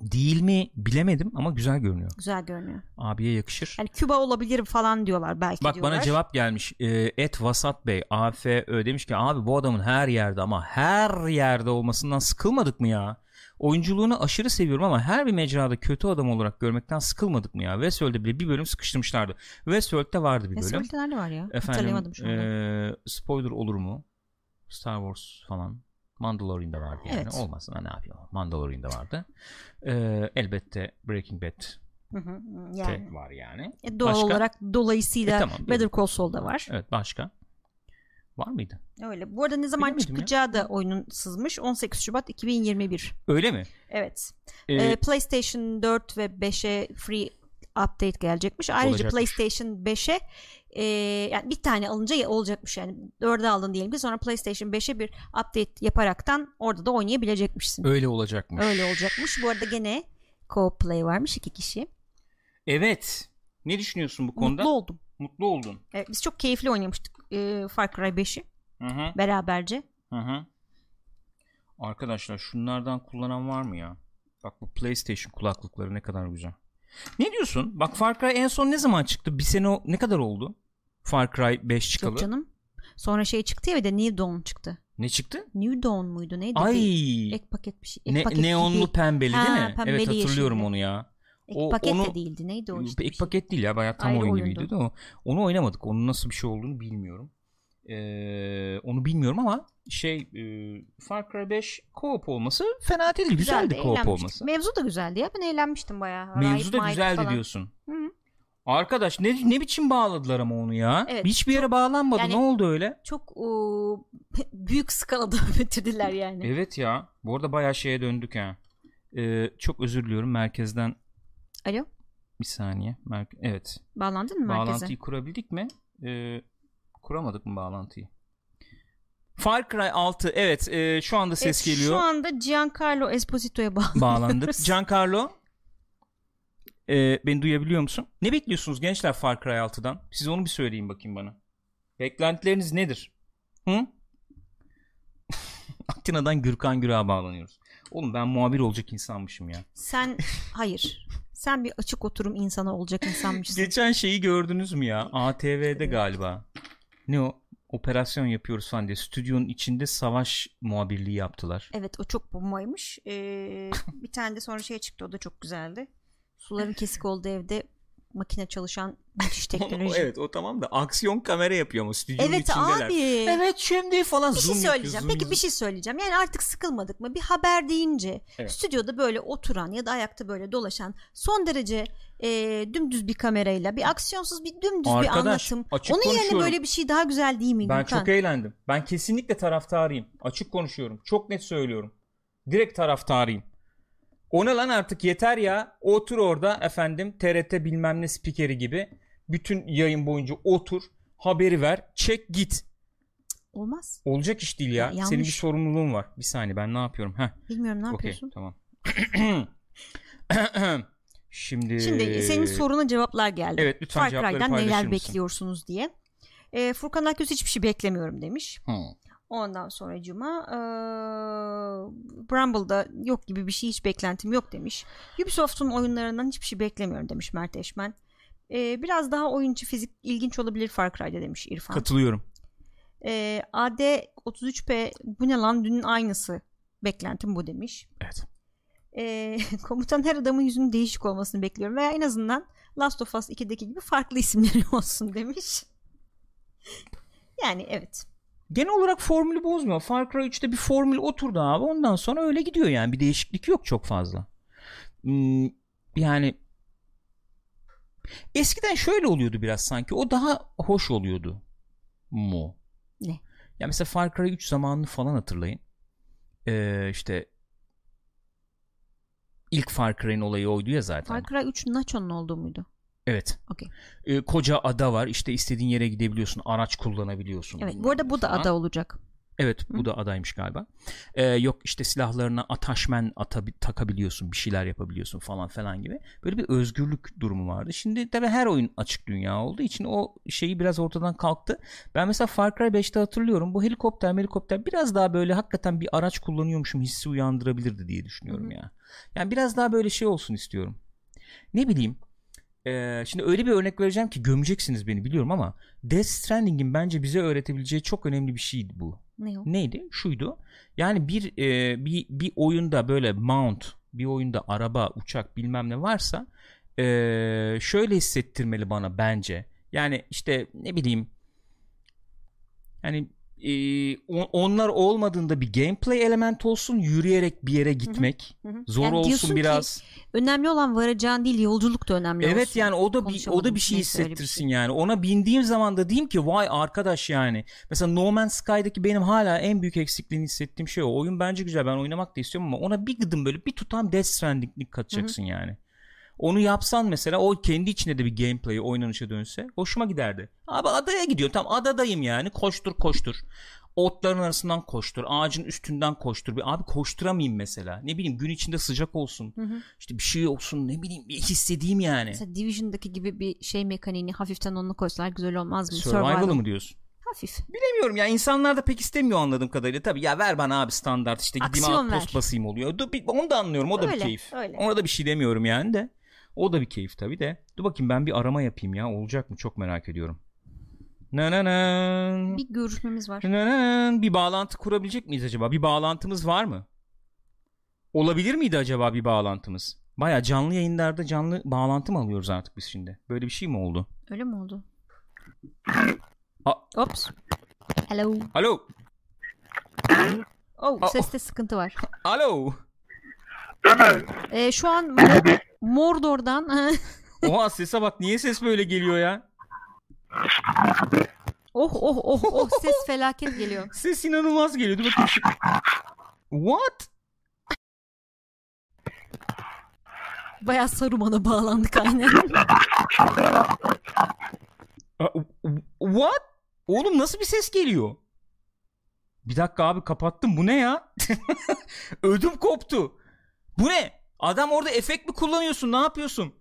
değil mi bilemedim ama güzel görünüyor. Güzel görünüyor. Abiye yakışır. Yani Küba olabilir falan diyorlar belki Bak diyorlar. bana cevap gelmiş. Ee, Et Vasat Bey AFÖ demiş ki abi bu adamın her yerde ama her yerde olmasından sıkılmadık mı ya? Oyunculuğunu aşırı seviyorum ama her bir mecrada kötü adam olarak görmekten sıkılmadık mı ya? Westworld'de bile bir bölüm sıkıştırmışlardı. Westworld'de vardı bir bölüm. Westworld'de nerede var ya? Efendim Hatırlayamadım şu anda. eee, spoiler olur mu? Star Wars falan. Mandalorian'da vardı yani. Evet. Olmazsa ne yapıyor? Mandalorian'da vardı. Eee, elbette Breaking Bad Hı hı, de yani. var yani. E, doğal Başka? olarak dolayısıyla E, tamam, Better Call Saul'da var. Evet başka? Var mıydı? Öyle. Bu arada ne zaman Bilemedim ya. çıkacağı da oyunun sızmış. 18 Şubat 2021. Öyle mi? Evet. Ee, Ee, PlayStation 4 ve 5'e free update gelecekmiş. Ayrıca Olacakmış. PlayStation 5'e e, yani bir tane alınca ya- olacakmış yani 4'e aldın diyelim ki sonra PlayStation 5'e bir update yaparaktan orada da oynayabilecekmişsin. öyle olacakmış. Öyle olacakmış. Bu arada gene co play varmış iki kişi. Evet. Ne düşünüyorsun bu konuda? Mutlu oldum. Mutlu oldun. Evet, biz çok keyifli oynamıştık e, Far Cry 5'i Hı hı. beraberce. Hı hı. Arkadaşlar şunlardan kullanan var mı ya? Bak bu PlayStation kulaklıkları ne kadar güzel. Ne diyorsun? Bak Far Cry en son ne zaman çıktı? Bir sene o- ne kadar oldu? Far Cry 5 çıkalı. Çok canım. Sonra şey çıktı ya bir de New Dawn çıktı. Ne çıktı? New Dawn muydu neydi? Ay. Bir ek paket bir şey. Ek Ne, paket neonlu gibi. pembeli değil Ha, mi? pembeli evet hatırlıyorum yeşilli. onu ya. Ek O- paket onu- de değildi. Neydi o işte? Ek şey. paket değil ya bayağı tam Ayrı oyun oyundu. gibiydi de o. Onu oynamadık. Onun nasıl bir şey olduğunu bilmiyorum. Ee, onu bilmiyorum ama şey e, Far Cry 5 co-op olması fena değildi. Güzeldi Güzeldi, co-op olması. Mevzu da güzeldi ya. Ben eğlenmiştim bayağı. Mevzu da güzeldi falan. diyorsun. Hı hı. Arkadaş ne ne biçim bağladılar ama onu ya? Evet, Hiçbir yere bağlanmadı. yani- ne oldu öyle? Çok o, [laughs] büyük skalada [laughs] bitirdiler yani. Evet ya. Bu arada bayağı şeye döndük ha. Ee, çok özür diliyorum merkezden Alo. bir saniye. Evet. Bağlandın mı merkeze? Bağlantıyı kurabildik mi? Ee, kuramadık mı bağlantıyı? Far Cry 6 evet e, şu anda ses Evet, geliyor. Şu anda Giancarlo Esposito'ya bağlı. Bağlandık. [laughs] Giancarlo e, beni duyabiliyor musun? Ne bekliyorsunuz gençler Far Cry 6'dan? Siz onu bir söyleyin bakayım bana. Beklentileriniz nedir? Hı? [laughs] Atina'dan Gürkan Gürak'a bağlanıyoruz. Oğlum ben muhabir olacak insanmışım ya. Sen hayır. Sen bir açık oturum insanı olacak insanmışsın. Geçen şeyi gördünüz mü ya? ATV'de galiba. Ne o? Operasyon yapıyoruz falan diye. Stüdyonun içinde savaş muhabirliği yaptılar. Evet o çok bombaymış. Ee, bir tane de sonra şey çıktı o da çok güzeldi. Suların kesik olduğu evde makine çalışan [laughs] müthiş teknoloji. evet o tamam da aksiyon kamera yapıyor ama stüdyonun Evet içindeler. abi. Evet şimdi falan Bir şey zoom yapıyor, söyleyeceğim. zoom, Peki bir şey söyleyeceğim. Yani artık sıkılmadık mı? Bir haber deyince Evet. stüdyoda böyle oturan ya da ayakta böyle dolaşan son derece e, dümdüz bir kamerayla bir aksiyonsuz bir dümdüz bir Arkadaş, anlatım. açık Onun yerine böyle bir şey daha güzel değil mi? Ben Gülkan? çok eğlendim. Ben kesinlikle taraftarıyım. Açık konuşuyorum. Çok net söylüyorum. Direkt taraftarıyım. O ne lan artık yeter ya. Otur orada efendim TRT bilmem ne spikeri gibi. Bütün yayın boyunca otur. Haberi ver. Çek git. Olmaz. Olacak iş değil ya. Ya, yanlış. Senin bir sorumluluğun var. Bir saniye ben ne yapıyorum? Heh. Bilmiyorum ne Okey yapıyorsun? tamam. [clears throat] Şimdi Şimdi senin soruna cevaplar geldi. Evet lütfen Far cevapları Cry'den neler mısın? bekliyorsunuz diye. E, Furkan Akyüz hiçbir şey beklemiyorum demiş. Hı. Ondan sonra Cuma e, Brumble'da yok gibi bir şey hiç beklentim yok demiş. Ubisoft'un oyunlarından hiçbir şey beklemiyorum demiş Mert Eşmen. E, biraz daha oyuncu fizik ilginç olabilir Far Cry'da demiş İrfan. Katılıyorum. E, AD 33P bu ne lan dünün aynısı beklentim bu demiş. Evet. E, [laughs] komutan her adamın yüzünün değişik olmasını bekliyorum veya en azından Last of Us 2'deki gibi farklı isimleri [laughs] olsun demiş. Yani evet. Genel olarak formülü bozmuyor. Far Cry 3'te bir formül oturdu abi. Ondan sonra öyle gidiyor yani. Bir değişiklik yok çok fazla. Hmm, yani eskiden şöyle oluyordu biraz sanki. O daha hoş oluyordu mu? Ne? Ya mesela Far Cry 3 zamanını falan hatırlayın. Ee, işte ilk Far Cry'in olayı oydu ya zaten. Far Cry 3 Nacho'nun olduğu muydu? Evet. Okey. Ee, koca ada var. İşte istediğin yere gidebiliyorsun. Araç kullanabiliyorsun. Evet. Bu arada bu da ada olacak. Evet bu da adaymış galiba. Ee, yok işte silahlarına ataşmen atabi- takabiliyorsun bir şeyler yapabiliyorsun falan falan gibi. Böyle bir özgürlük durumu vardı. Şimdi tabii her oyun açık dünya olduğu için o şeyi biraz ortadan kalktı. Ben mesela Far Cry 5'te hatırlıyorum bu helikopter helikopter biraz daha böyle hakikaten bir araç kullanıyormuşum hissi uyandırabilirdi diye düşünüyorum ya. Yani biraz daha böyle şey olsun istiyorum. Ne bileyim ee, şimdi öyle bir örnek vereceğim ki gömeceksiniz beni biliyorum ama Death Stranding'in bence bize öğretebileceği çok önemli bir şeydi bu Ne o? neydi? Şuydu. Yani bir e, bir bir oyunda böyle mount, bir oyunda araba, uçak bilmem ne varsa e, şöyle hissettirmeli bana bence. Yani işte ne bileyim yani e, on- onlar olmadığında bir gameplay element olsun, yürüyerek bir yere gitmek Hı hı. zor Yani olsun ki, biraz. Önemli olan varacağın değil yolculuk da önemli Evet olsun. yani o da bir o da Konuşamadım. bir şey öyle bir hissettirsin şey. yani. Ona bindiğim zaman da diyeyim ki vay arkadaş yani. Mesela No Man's Sky'daki benim hala en büyük eksikliğini hissettiğim şey o. Oyun bence güzel ben oynamak da istiyorum ama ona bir gıdım böyle bir tutam Death Stranding'lik katacaksın yani. Onu yapsan mesela o kendi içinde de bir gameplay oynanışa dönse hoşuma giderdi. Abi adaya gidiyor tam adadayım yani koştur koştur. Otların arasından koştur. Ağacın üstünden koştur. Bir, abi koşturamayayım mesela. Ne bileyim gün içinde sıcak olsun. Hı hı. İşte bir şey olsun ne bileyim bir hissedeyim yani. Mesela Division'daki gibi bir şey mekaniğini hafiften onu koysalar güzel olmaz mı? Survival'ı mı diyorsun? Hafif. Bilemiyorum ya insanlar da pek istemiyor anladığım kadarıyla. Tabii ya ver bana abi standart işte gideyim Aksiyon ver. basayım oluyor. Bir- Onu da anlıyorum o da bir Öyle, keyif. öyle. Ona da bir şey demiyorum yani de. O da bir keyif tabii de. Dur bakayım ben bir arama yapayım ya olacak mı çok merak ediyorum. Na na na. Bir görüşmemiz var. Na na na. Bir bağlantı kurabilecek miyiz acaba? Bir bağlantımız var mı? Olabilir miydi acaba bir bağlantımız? Baya canlı yayınlarda canlı bağlantı mı alıyoruz artık biz şimdi? Böyle bir şey mi oldu? Öyle mi oldu? A- Ops. Hello. Alo. Oh, seste sıkıntı var. Alo. Ee, şu an Mordor'dan [laughs] Oha sese bak niye ses böyle geliyor ya? oh oh oh oh ses felaket geliyor. [laughs] Ses inanılmaz geliyor. Dur bakayım. What? Bayağı Saruman'a bağlandık aynen. What? Oğlum nasıl bir ses geliyor? Bir dakika abi kapattım. Bu ne ya? [laughs] Ödüm koptu. Bu ne? Adam orada efekt mi kullanıyorsun? Ne yapıyorsun?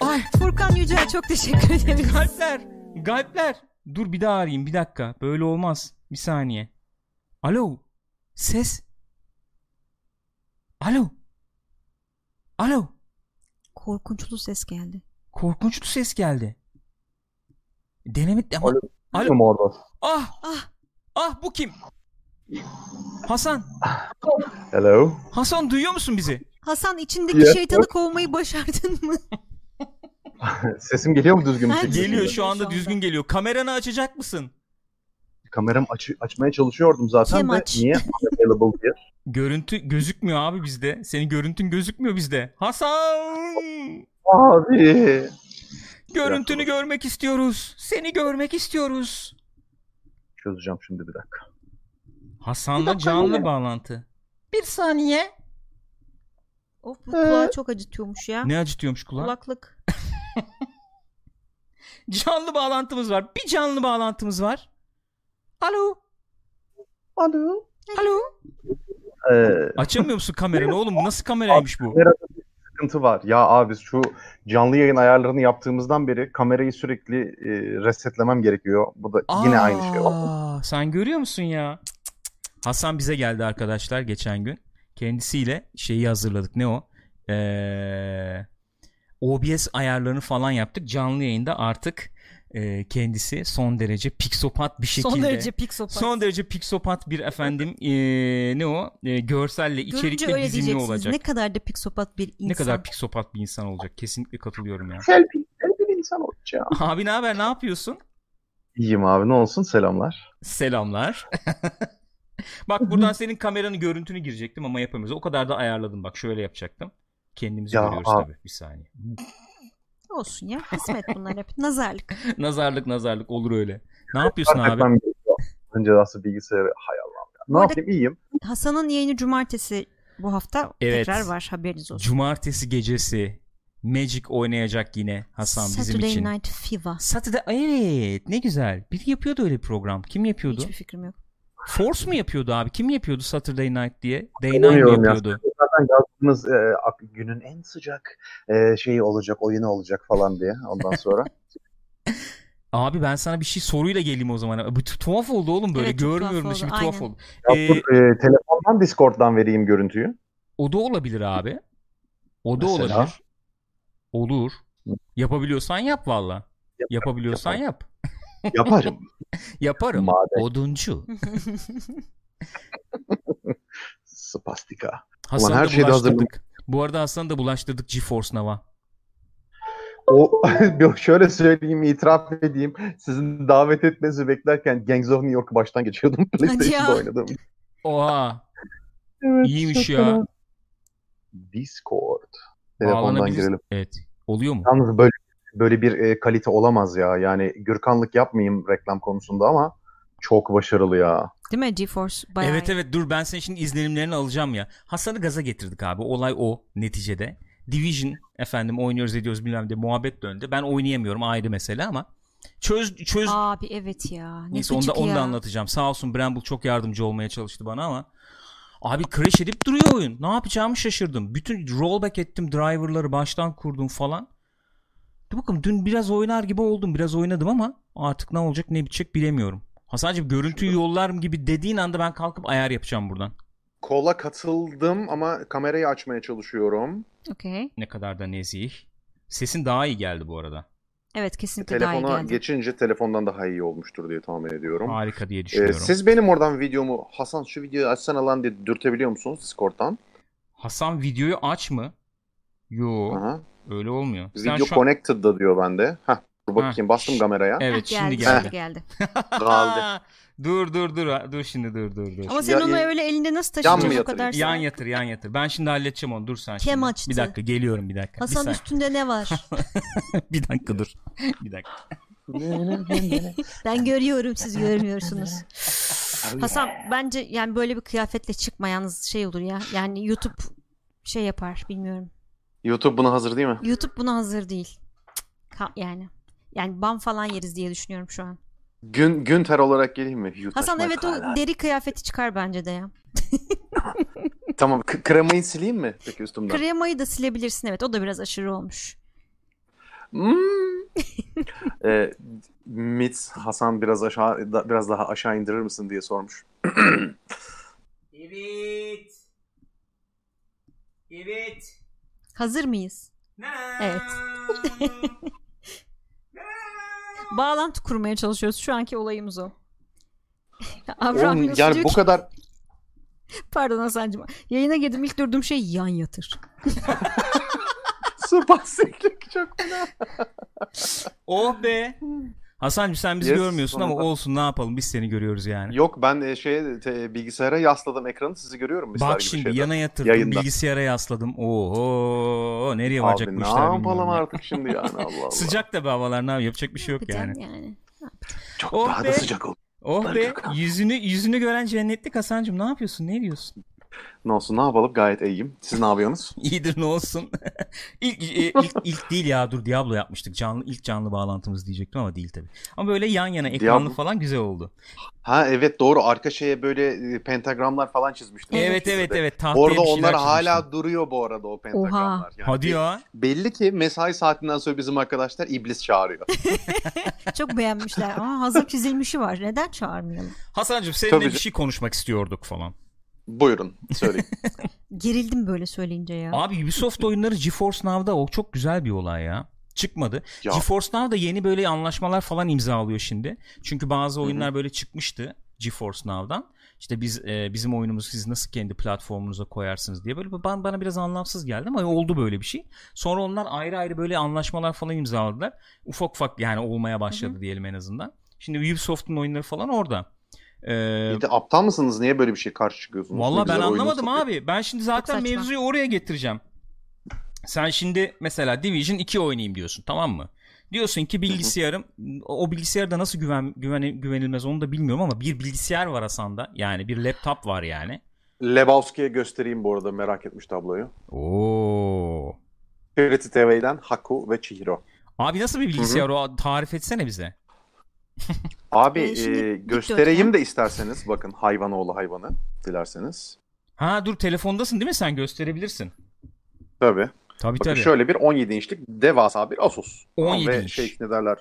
Ay Furkan Yücel çok teşekkür ederim. kalpler. Kalpler. Dur bir daha arayayım. Bir dakika. Böyle olmaz. Bir saniye. Alo. Ses. Alo. Alo. Korkunçlu ses geldi. Korkunç bir ses geldi. Deneme ama Alo. Alo. Alo. Orada. ah Ah ah bu kim? Hasan. Hello. Hasan duyuyor musun bizi? Hasan içindeki Yes, şeytanı kovmayı başardın mı? [laughs] Sesim geliyor mu düzgün bir Ha, şekilde? Geliyor Geliyor şu anda düzgün geliyor. Kameranı açacak mısın? Kameram aç açmaya çalışıyordum zaten Kim de aç? niye available diye. Görüntü gözükmüyor abi bizde. Senin görüntün gözükmüyor bizde. Hasan! Abi. Görüntünü görmek istiyoruz. Seni görmek istiyoruz. Çözeceğim şimdi bir dakika. Hasan'la canlı bağlantı. Bir saniye. Of bu kulağı çok acıtıyormuş ya. Ne acıtıyormuş kulak? Kulaklık. [laughs] Canlı bağlantımız var. Bir canlı bağlantımız var. Alo. Alo. Alo. Ee, Açamıyor musun kameranı oğlum? Nasıl kameraymış bu? kamerada bir sıkıntı var. Ya abi şu canlı yayın ayarlarını yaptığımızdan beri kamerayı sürekli e, resetlemem gerekiyor. Bu da yine aynı şey. Aa, Sen görüyor musun ya? Hasan bize geldi arkadaşlar geçen gün. Kendisiyle şeyi hazırladık. Ne o? Ee, OBS ayarlarını falan yaptık. Canlı yayında artık e, kendisi son derece piksopat bir şekilde. Son derece piksopat. Son derece piksopat bir efendim [laughs] e, ne o e, görselle Görünce içerikle bizimle olacak. Ne kadar da piksopat bir insan. Ne kadar piksopat bir insan olacak. Kesinlikle katılıyorum ya. Selfie bir insan olacağım. [laughs] Abi ne haber ne yapıyorsun? İyiyim abi ne olsun selamlar. Selamlar. [laughs] bak buradan senin kameranın görüntünü girecektim ama yapamıyoruz. O kadar da ayarladım bak şöyle yapacaktım. Kendimizi Ya görüyoruz abi. tabii bir saniye. Olsun ya. Kısmet bunlar hep. Nazarlık. [laughs] nazarlık nazarlık olur öyle. Ne yapıyorsun Fark abi? Önce nasıl bilgisayarı hay Allah'ım ya. Ne Bu arada- yapayım iyiyim. Hasan'ın yayını cumartesi bu hafta Evet. tekrar var. Haberiniz olsun. Cumartesi gecesi Magic oynayacak yine Hasan bizim Saturday için. Night Fever. Saturday evet ne güzel. Biri yapıyordu öyle bir program. Kim yapıyordu? Hiçbir fikrim yok. Force mu yapıyordu abi? Kim yapıyordu Saturday Night diye? Day Night mi Bilmiyorum ya. yapıyordu? Zaten yazdığınız e, günün en sıcak e, şeyi olacak, oyunu olacak falan diye ondan sonra. [laughs] Abi ben sana bir şey soruyla geleyim o zaman. Bu tu- tuhaf oldu oğlum böyle. Evet, Görmüyorum da şimdi tuhaf oldu. Ya Ee, dur, e, telefondan Discord'dan vereyim görüntüyü. o da olabilir abi. O da Mesela? olabilir. Olur. Yapabiliyorsan yap valla. Yapabiliyorsan yap. Yaparım. [laughs] Yaparım. Madem. Oduncu. [laughs] Spastika. Hasan'ı her da şeyde bulaştırdık. Bu arada Hasan'ı da bulaştırdık GeForce Nova. O [laughs] şöyle söyleyeyim, itiraf edeyim. Sizin davet etmenizi beklerken Gangs of New York'u baştan geçiyordum. PlayStation'da oynadım. Oha. Evet, İyiymiş ya. Discord. Telefondan girelim. Evet. Oluyor mu? Yalnız böyle böyle bir e, kalite olamaz ya. Yani Gürkanlık yapmayayım reklam konusunda ama çok başarılı ya. Değil mi? GeForce bayağı Evet evet dur ben senin şimdi izlenimlerini alacağım ya. Hasan'ı gaza getirdik abi. Olay o neticede. Division efendim oynuyoruz ediyoruz bilmem de muhabbet döndü. Ben oynayamıyorum ayrı mesele ama çöz çöz Abi evet ya. Ne Neyse onu da, gıcık onu da anlatacağım. Sağ olsun Bramble çok yardımcı olmaya çalıştı bana ama abi crash edip duruyor oyun. Ne yapacağımı şaşırdım. Bütün rollback ettim, driver'ları baştan kurdum falan. Bakalım dün biraz oynar gibi oldum. Biraz oynadım ama artık ne olacak ne bitecek bilemiyorum. Hasan'cığım görüntüyü yollarım gibi dediğin anda ben kalkıp ayar yapacağım buradan. Kola katıldım ama kamerayı açmaya çalışıyorum. Okey. Ne kadar da nezih. Sesin daha iyi geldi bu arada. Evet kesinlikle daha iyi Telefona geldi. geçince telefondan daha iyi olmuştur diye tahmin ediyorum. Harika diye Ee, düşünüyorum. siz benim oradan videomu Hasan şu videoyu açsana lan diye dürtebiliyor musunuz Discord'dan? Hasan videoyu aç mı? Yo Aha. Öyle olmuyor. Sen Video şu an- connected'da diyor bende. Heh, dur bakayım bastım kameraya. Evet Heh, şimdi geldi. geldi. geldi. [laughs] Dur dur dur dur şimdi dur dur dur. Ama sen Ya- onu ya- öyle elinde nasıl taşıyacaksın o kadar? Yan yatır yan yatır. Ben şimdi halledeceğim onu. Dur sen Kem şimdi. açtı. Bir dakika geliyorum bir dakika. Hasan bir, üstünde ne var? [laughs] bir dakika dur. bir dakika. [laughs] ben görüyorum siz görmüyorsunuz. Hasan bence yani böyle bir kıyafetle çıkma yalnız şey olur ya. Yani YouTube şey yapar bilmiyorum. YouTube buna hazır değil mi? YouTube buna hazır değil. Ka- yani. Yani ban falan yeriz diye düşünüyorum şu an. Gün Günter olarak geleyim mi? You Hasan evet o deri kıyafeti çıkar bence de ya. [laughs] Tamam k- kremayı sileyim mi peki üstümden? Kremayı da silebilirsin evet o da biraz aşırı olmuş. Hmm. [laughs] ee, Mitz Hasan biraz aşağı da- biraz daha aşağı indirir misin diye sormuş. Evet. Evet. Hazır mıyız? Evet. [laughs] Bağlantı kurmaya çalışıyoruz. Şu anki olayımız o. [laughs] Abraham Oğlum, yani bu ki- kadar [laughs] Pardon Hasan'cığım. Yayına girdim ilk durduğum şey yan yatır. spastiklik çok fena. Oh be. Hasan'cığım sen bizi Yes, görmüyorsun ama sonunda. olsun ne yapalım biz seni görüyoruz yani. Yok ben e, şey te- bilgisayara yasladım ekranı sizi görüyorum Bak gibi şimdi şeyden. yana yatırdım Yayında. bilgisayara yasladım. Oho nereye varacak Abi bu ne işler yapalım bilmiyorum. ya. artık şimdi yani Allah [laughs] Allah. Sıcak da be havalar ne yapayım, yapacak bir şey yok Yapacağım yani. yani. Çok Oh daha be. da sıcak oldu. Oh be yüzünü yüzünü gören cennetlik Hasan'cığım ne yapıyorsun ne diyorsun? Ne olsun ne yapalım gayet iyiyim. Siz ne yapıyorsunuz? [laughs] İyidir ne olsun. [laughs] ilk, e, ilk, ilk değil ya dur Diablo yapmıştık. Canlı ilk canlı bağlantımız diyecektim ama değil tabii. Ama böyle yan yana ekranlı Diablo- falan güzel oldu. Ha evet doğru arka şeye böyle e, pentagramlar falan çizmiştim. Evet evet evet. Bir şeyler onlar hala çizmiştim. duruyor bu arada o pentagramlar. Yani Hadi ya. Belli ki mesai saatinden sonra bizim arkadaşlar iblis çağırıyor. [laughs] Çok beğenmişler. Aa, hazır çizilmişi var. Neden çağırmayalım? Hasan'cığım seninle Tabii bir şey konuşmak istiyorduk falan. Buyurun söyleyin. [laughs] Gerildim böyle söyleyince ya. Abi Ubisoft oyunları GeForce Now'da o çok güzel bir olay ya. Çıkmadı. Ya. GeForce Now da yeni böyle anlaşmalar falan imzalıyor şimdi. Çünkü bazı oyunlar böyle çıkmıştı GeForce Now'dan. İşte biz e, bizim oyunumuzu siz nasıl kendi platformunuza koyarsınız diye böyle bana, bana biraz anlamsız geldi ama oldu böyle bir şey. Sonra onlar ayrı ayrı böyle anlaşmalar falan imzaladılar. Ufak ufak yani olmaya başladı diyelim en azından. Şimdi Ubisoft'un oyunları falan orada. Ee, de aptal mısınız? Niye böyle bir şey karşı çıkıyorsunuz? Valla ben anlamadım satıyor. abi. Ben şimdi zaten mevzuyu oraya getireceğim. Sen şimdi mesela Division 2 oynayayım diyorsun tamam mı? Diyorsun ki bilgisayarım o bilgisayarda nasıl güven, güven güvenilmez onu da bilmiyorum ama bir bilgisayar var Hasan'da. Yani bir laptop var yani. Lebowski'ye göstereyim bu arada merak etmiş tabloyu. Oo. Charity TV'den Haku ve Chihiro. Abi nasıl bir bilgisayar o tarif etsene bize. Abi Ee, e, göstereyim de isterseniz bakın hayvanoğlu hayvanı dilerseniz. Ha dur telefondasın değil mi sen gösterebilirsin. Tabii. Tabii Bakın tabii. şöyle bir 17 inçlik devasa bir Asus. 17 Ve inç. şey ne derler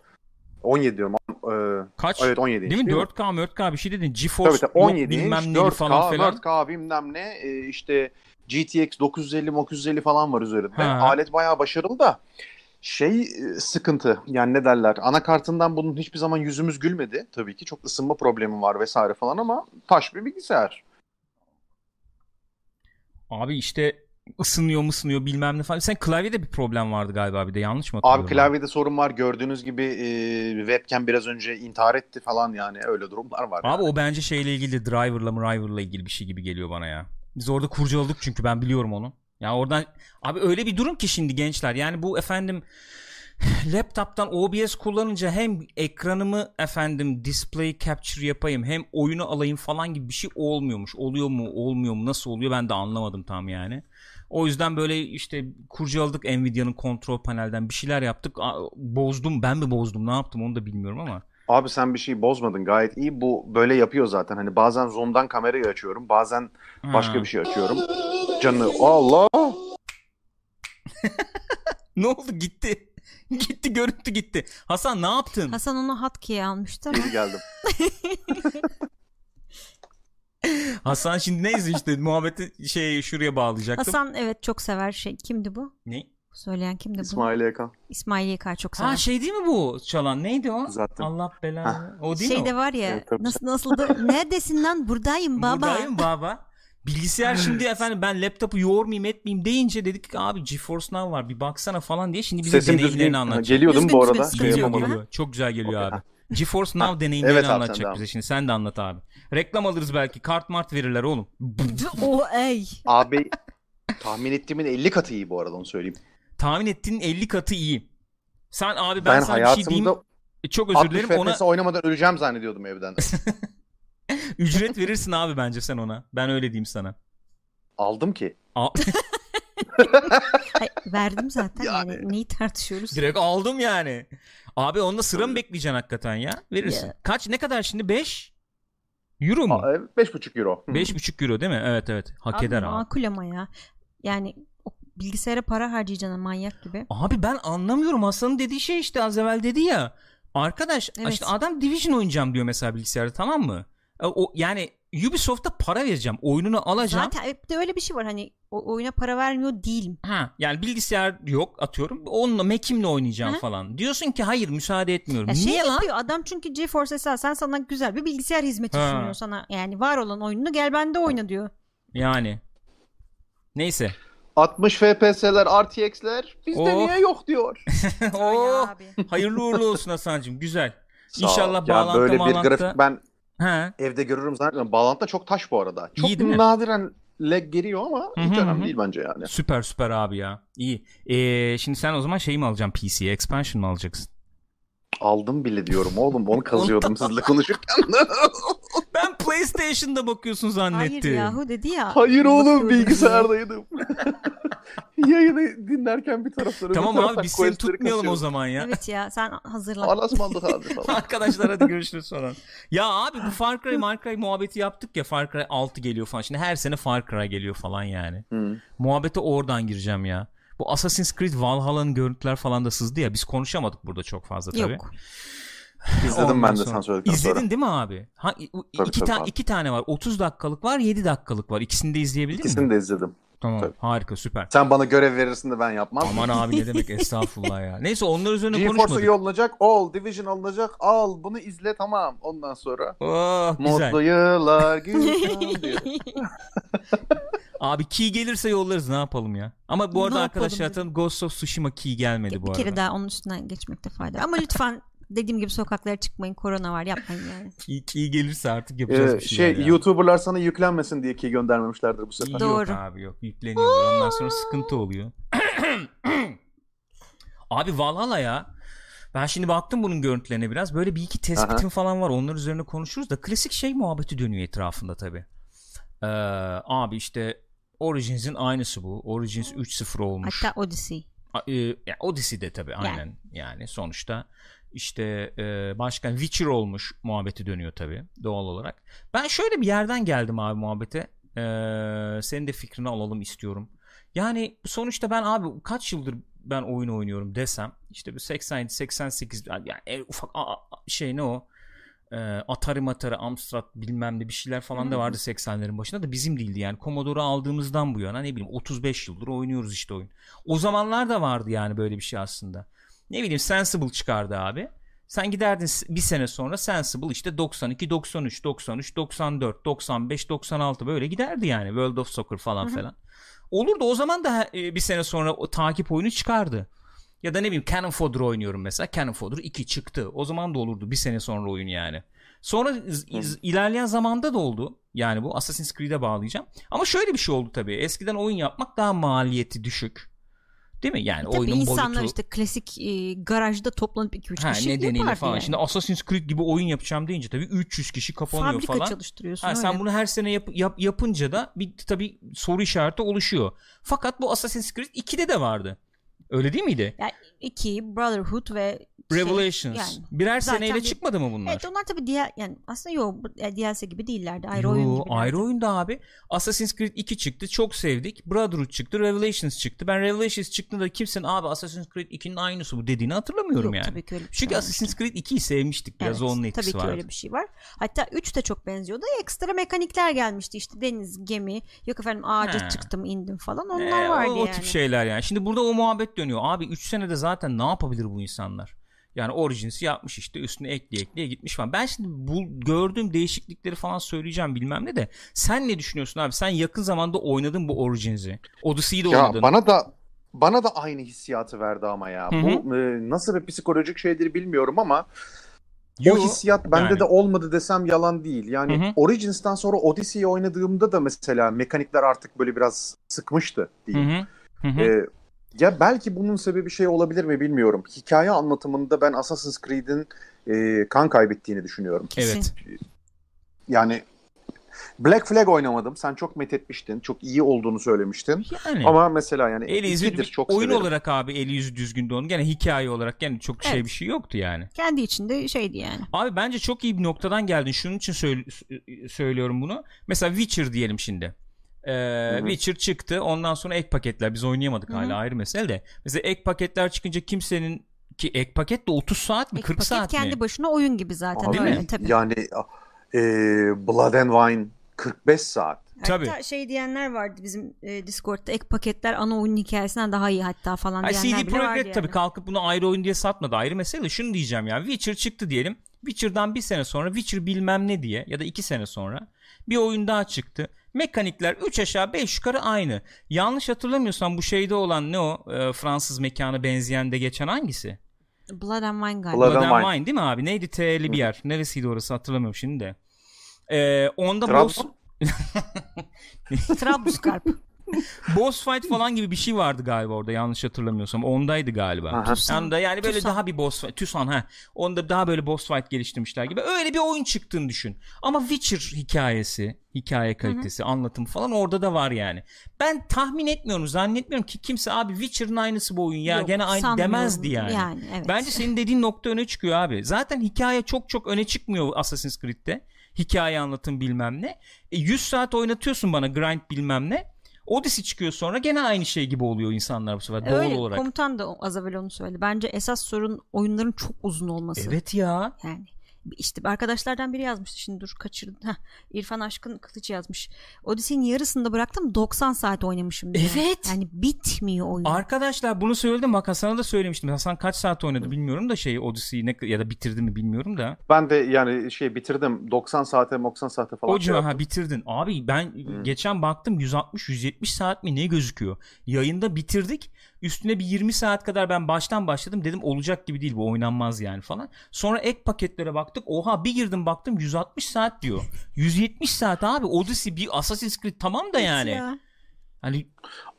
17 diyorum. E, Kaç? evet 17 inç. Değil mi? mi? 4K 4K bir şey dedin. GeForce Tabii tabii yok 17 inç, bilmem neli 4K, falan filan. 4K bilmem ne e, işte GTX 950 950 falan var üzerinde. Ha. Alet bayağı başarılı da şey e, sıkıntı yani ne derler anakartından bunun hiçbir zaman yüzümüz gülmedi. Tabii ki çok ısınma problemi var vesaire falan ama taş bir bilgisayar. Abi işte ısınıyor mısınıyor bilmem ne falan. Sen klavyede bir problem vardı galiba bir de yanlış mı hatırlıyorum? Abi klavyede sorun var gördüğünüz gibi e, webcam biraz önce intihar etti falan yani öyle durumlar var. Abi yani. o bence şeyle ilgili driver'la driver'la ilgili bir şey gibi geliyor bana ya. Biz orada kurcaladık çünkü ben biliyorum onu. Ya oradan abi öyle bir durum ki şimdi gençler yani bu efendim laptop'tan OBS kullanınca hem ekranımı efendim display capture yapayım hem oyunu alayım falan gibi bir şey olmuyormuş. Oluyor mu olmuyor mu nasıl oluyor ben de anlamadım tam yani. O yüzden böyle işte kurcaladık Nvidia'nın kontrol panelden bir şeyler yaptık. Bozdum ben mi bozdum ne yaptım onu da bilmiyorum ama. Abi sen bir şey bozmadın gayet iyi. Bu böyle yapıyor zaten. Hani bazen zoom'dan kamerayı açıyorum. Bazen başka Ha. bir şey açıyorum. Canı Allah. [laughs] Ne oldu gitti. [laughs] gitti görüntü gitti. Hasan ne yaptın? Hasan onu hotkey'e almıştı ama. Geri geldim. [laughs] Hasan şimdi neyse işte muhabbeti şey şuraya bağlayacaktım. Hasan evet çok sever şey. Kimdi bu? Ne? Söyleyen kimdi bu? İsmail Yakan. İsmail YK çok sever. Ha şey değil mi bu çalan? Neydi o? Zaten. Allah belanı. O değil şey mi de o? var ya Evet, tabii. nasıl nasıldı? [laughs] Neredesin lan? Buradayım baba. Buradayım baba. Bilgisayar şimdi efendim ben laptopu yoğurmayayım etmeyeyim deyince dedik ki abi GeForce Now var bir baksana falan diye şimdi bize Sesim deneyimlerini düzgün. anlatacak. Geliyor değil mi bu arada? düzgün, Şey düzgün. Geliyor geliyor. Çok güzel geliyor Okey, abi. GeForce Now deneyimlerini Evet abi, anlatacak devam. bize şimdi. Sen de anlat abi. Reklam alırız belki. Kart mart verirler oğlum. [laughs] o ey. Abi tahmin ettiğimin 50 katı iyi bu arada onu söyleyeyim. Tahmin ettiğin 50 katı iyi. Sen abi ben, Ben, sana bir şey diyeyim. hayatımda Çok özür 60 dilerim. Ona oynamadan öleceğim zannediyordum evden. [laughs] ücret verirsin abi bence sen ona. Ben öyle diyeyim sana. Aldım ki. Al- [laughs] Ay, verdim zaten yani. Yani. neyi tartışıyoruz? Direkt aldım yani. Abi onda sıra mı bekleyeceksin hakikaten ya? Verirsin. Ya. Kaç ne kadar şimdi? 5 Euro mu? Aa, e, 5,5 euro. Hı. 5,5 euro değil mi? Evet evet. Hak Abi eder abi. makul ama ya. Yani bilgisayara para harcayacaksın manyak gibi. Abi ben anlamıyorum. Hasan'ın dediği şey işte az evvel dedi ya. Arkadaş Evet. işte adam Division oynayacağım diyor mesela bilgisayarda tamam mı? E, O yani Ubisoft'a para vereceğim. Oyununu alacağım. Zaten de öyle bir şey var hani o oyuna para vermiyor değilim. Ha yani bilgisayar yok atıyorum. Onunla Mac'imle oynayacağım Hı. falan. Diyorsun ki hayır müsaade etmiyorum. Ya şey Niye lan? yapıyor adam çünkü GeForce esasen sana güzel bir bilgisayar hizmeti Ha. sunuyor sana. Yani var olan oyununu gel bende oyna diyor. Yani. Neyse. 60 FPS'ler, RTX'ler bizde Oh. niye yok diyor. [laughs] oh, abi. hayırlı uğurlu olsun Hasan'cığım. Güzel. Sağ. İnşallah ya bağlantı böyle bir bağlantı. grafik ben Ha. evde görürüm zannediyorum. Bağlantı da çok taş bu arada. Çok İyi değil mi? nadiren lag geliyor ama Hı hiç önemli hı. değil bence yani. Süper süper abi ya. İyi. Ee, şimdi sen o zaman şeyi mi alacaksın PC'ye? Expansion mı alacaksın? Aldım bile diyorum oğlum. Onu kazıyordum sizinle konuşurken. [laughs] Ben PlayStation'da bakıyorsun zannetti. Hayır yahu dedi ya. Hayır oğlum bilgisayardaydım. [laughs] Yayını dinlerken bir taraftan öbür Tamam taraftan abi biz seni tutmayalım o kasıyorum. zaman ya. Evet ya sen hazırlan. Alasmandık abi [laughs] falan. Arkadaşlar hadi görüşürüz falan. Ya abi bu Far Cry, Far Cry muhabbeti yaptık ya Far Cry 6 geliyor falan. Şimdi her sene Far Cry geliyor falan yani. Hı. Muhabbete oradan gireceğim ya. Bu Assassin's Creed Valhalla'nın görüntüler falan da sızdı ya. Biz konuşamadık burada çok fazla tabii. Yok. İzledim Ondan ben de sonra- sen söyledikten İzledin sonra. değil mi abi? Ha, Tabii, iki, tabii ta- abi. iki tane var. 30 dakikalık var 7 dakikalık var. İkisini de izleyebildin İkisini mi? de izledim. Tamam tabii. harika süper. Sen bana görev verirsin de ben yapmam. Aman abi ne demek [laughs] estağfurullah ya. Neyse onlar üzerine GeForce'a konuşmadık. iyi alınacak. All. Division alınacak. Al. Bunu izle tamam. Ondan sonra. Oh, güzel. Mutlu yıllar. [laughs] [laughs] Abi key gelirse yollarız ne yapalım ya. Ama bu Ne arada yapalım arkadaşlar Ghost of Tsushima key gelmedi bir bu arada. kere daha onun üstünden geçmekte fayda var. Ama lütfen dediğim gibi sokaklara çıkmayın. Korona var yapmayın yani. [laughs] Key, key gelirse artık yapacağız Ee, bir şeyler şey ya. YouTuber'lar sana yüklenmesin diye ki göndermemişlerdir bu sefer. Yok Doğru. abi yok yükleniyorlar ondan sonra sıkıntı oluyor. [clears throat] abi Valhalla ya. Ben şimdi baktım bunun görüntülerine biraz. Böyle bir iki tespitim falan var. Onlar üzerine konuşuruz da klasik şey muhabbeti dönüyor etrafında tabii. Ee, abi işte Origins'in aynısı bu. Origins 3.0 olmuş. Hatta Odyssey. A- e, yani Odyssey de tabii aynen yani sonuçta işte e, başkan Witcher olmuş muhabbeti dönüyor tabii doğal olarak. Ben şöyle bir yerden geldim abi muhabbete. E, senin de fikrini alalım istiyorum. Yani sonuçta ben abi kaç yıldır ben oyun oynuyorum desem işte bir 87 88 yani en ufak a- a- şey ne o? E, Atari Matari Amstrad bilmem ne bir şeyler falan da vardı 80'lerin başında da bizim değildi yani Commodore'u aldığımızdan bu yana ne bileyim 35 yıldır oynuyoruz işte oyun. O zamanlar da vardı yani böyle bir şey aslında. Ne bileyim Sensible çıkardı abi. Sen giderdin bir sene sonra Sensible işte 92, 93, 93, 94, 95, 96 böyle giderdi yani World of Soccer falan falan. Olurdu o zaman da e, bir sene sonra o takip oyunu çıkardı. Ya da ne bileyim Cannon Fodder oynuyorum mesela. Cannon Fodder 2 çıktı. O zaman da olurdu bir sene sonra oyun yani. Sonra iz- iz- ilerleyen zamanda da oldu. Yani bu Assassin's Creed'e bağlayacağım. Ama şöyle bir şey oldu tabii. Eskiden oyun yapmak daha maliyeti düşük. Değil mi? Yani Tabii oyunun insanlar boyutu işte klasik e, garajda toplanıp 2-3 ha, kişi nedeniyle yapardı falan. yani. Şimdi Assassin's Creed gibi oyun yapacağım deyince tabii 300 kişi kapanıyor Fabrika falan. çalıştırıyorsun Ha, öyle. sen bunu her sene yap, yap- yapınca da bir tabii soru işareti oluşuyor. Fakat bu Assassin's Creed 2'de de vardı. Öyle değil miydi? Yani iki Brotherhood ve şey, Revelations. yani. Birer Zaten seneyle bir- çıkmadı mı bunlar? Evet onlar tabii diğer yani aslında yok DLC gibi değillerdi. Ayrı Yo, oyun gibi. ayrı oyunda abi. Assassin's Creed 2 çıktı. Çok sevdik. Brotherhood çıktı. Revelations çıktı. Ben Revelations çıktığında kimsenin abi Assassin's Creed 2'nin aynısı bu dediğini hatırlamıyorum Yok yani. tabii ki öyle bir şey Çünkü olmamıştı. Assassin's Creed 2'yi sevmiştik. Biraz Evet, onun etkisi Tabii ki vardı. öyle bir şey var. Hatta 3 de çok benziyordu. Ekstra mekanikler gelmişti işte deniz, gemi, yok efendim ağaca He. çıktım indim falan onlar Ee, vardı o, o yani. tip şeyler yani. Şimdi burada o muhabbet dönüyor. Abi 3 senede zaten ne yapabilir bu insanlar? Yani Origins'i yapmış işte üstüne ekleye ekleye gitmiş falan. Ben şimdi bu gördüğüm değişiklikleri falan söyleyeceğim bilmem ne de. Sen ne düşünüyorsun abi? Sen yakın zamanda oynadın bu Origins'i. Odyssey'yi de Ya oynadın. bana da bana da aynı hissiyatı verdi ama ya. Hı hı. Bu e, nasıl bir psikolojik şeydir bilmiyorum ama Yo, o hissiyat bende yani. de olmadı desem yalan değil. Yani Hı hı. Origins'ten sonra Odyssey'i oynadığımda da mesela mekanikler artık böyle biraz sıkmıştı diyeyim. hı. Hı hı. Ya belki bunun sebebi şey olabilir mi bilmiyorum. Hikaye anlatımında ben Assassin's Creed'in e, kan kaybettiğini düşünüyorum. Evet. Yani Black Flag oynamadım. Sen çok methetmiştin. Çok iyi olduğunu söylemiştin. Yani. Ama mesela yani Eli yüzü çok oyun severim. olarak abi eli yüzü düzgündü onun. Gene hikaye olarak gene çok şey Evet. bir şey yoktu yani. Kendi içinde şeydi yani. Abi bence çok iyi bir noktadan geldin. Şunun için söyle- söylüyorum bunu. Mesela Witcher diyelim şimdi. Ee. Witcher çıktı. Ondan sonra ek paketler. Biz oynayamadık hala ayrı mesele de. Mesela ek paketler çıkınca kimsenin ki ek paket de 30 saat mi Ek 40 paket saat kendi mi? başına oyun gibi zaten Abi, Değil mi? tabii. Yani e, Blood and Wine 45 saat. Tabii. Hatta şey diyenler vardı bizim e, Discord'da ek paketler ana oyunun hikayesinden daha iyi hatta falan Ay, diyenler CD bile vardı Projekt yani. tabii kalkıp bunu ayrı oyun diye satmadı ayrı mesele. de Şunu diyeceğim ya Witcher çıktı diyelim. Witcher'dan bir sene sonra Witcher bilmem ne diye ya da iki sene sonra bir oyun daha çıktı. Mekanikler 3 aşağı 5 yukarı aynı. Yanlış hatırlamıyorsam bu şeyde olan ne o e, Fransız mekanı benzeyen de geçen hangisi? Blood and Wine galiba. Blood Blood and and Wine. Wine değil mi abi? Neydi T'li bir yer? Neresiydi orası hatırlamıyorum şimdi de. Ee, onda boss... Trabzon? [laughs] Trablusgarp. [laughs] [laughs] boss fight falan gibi bir şey vardı galiba orada yanlış hatırlamıyorsam. Ondaydı galiba. Aha. Yani, da yani böyle Tucson. daha bir boss fight. Tucson ha. Onda daha böyle boss fight geliştirmişler gibi. Öyle bir oyun çıktığını düşün. Ama Witcher hikayesi, hikaye kalitesi, anlatım falan orada da var yani. Ben tahmin etmiyorum, zannetmiyorum ki kimse abi Witcher'ın aynısı bu oyun ya Yok, gene aynı demezdi yani. Yani, evet. Bence senin dediğin nokta öne çıkıyor abi. Zaten hikaye çok çok öne çıkmıyor Assassin's Creed'de. Hikaye anlatım bilmem ne. E, 100 saat oynatıyorsun bana grind bilmem ne. Odyssey çıkıyor sonra gene aynı şey gibi oluyor insanlar bu sefer doğal Öyle olarak. komutan da az evvel onu söyledi. Bence esas sorun oyunların çok uzun olması. Evet ya. Yani işte arkadaşlardan biri yazmıştı şimdi dur kaçırdım. Heh, İrfan Aşkın Kılıç yazmış. Odyssey'nin yarısında bıraktım 90 saat oynamışım diyor. Evet. Yani bitmiyor oyun. Arkadaşlar bunu söyledim bak Hasan'a da söylemiştim. Hasan kaç saat oynadı bilmiyorum da şey Odyssey'i ne, ya da bitirdi mi bilmiyorum da. Ben de yani şey bitirdim 90 saate 90 saate falan. O şey ha bitirdin. Abi ben geçen baktım 160-170 saat mi ne gözüküyor. Yayında bitirdik. Üstüne bir 20 saat kadar ben baştan başladım. Dedim olacak gibi değil bu oynanmaz yani falan. Sonra ek paketlere baktık. Oha bir girdim baktım 160 saat diyor. 170 saat abi Odyssey bir Assassin's Creed tamam da yani. Ya. Hani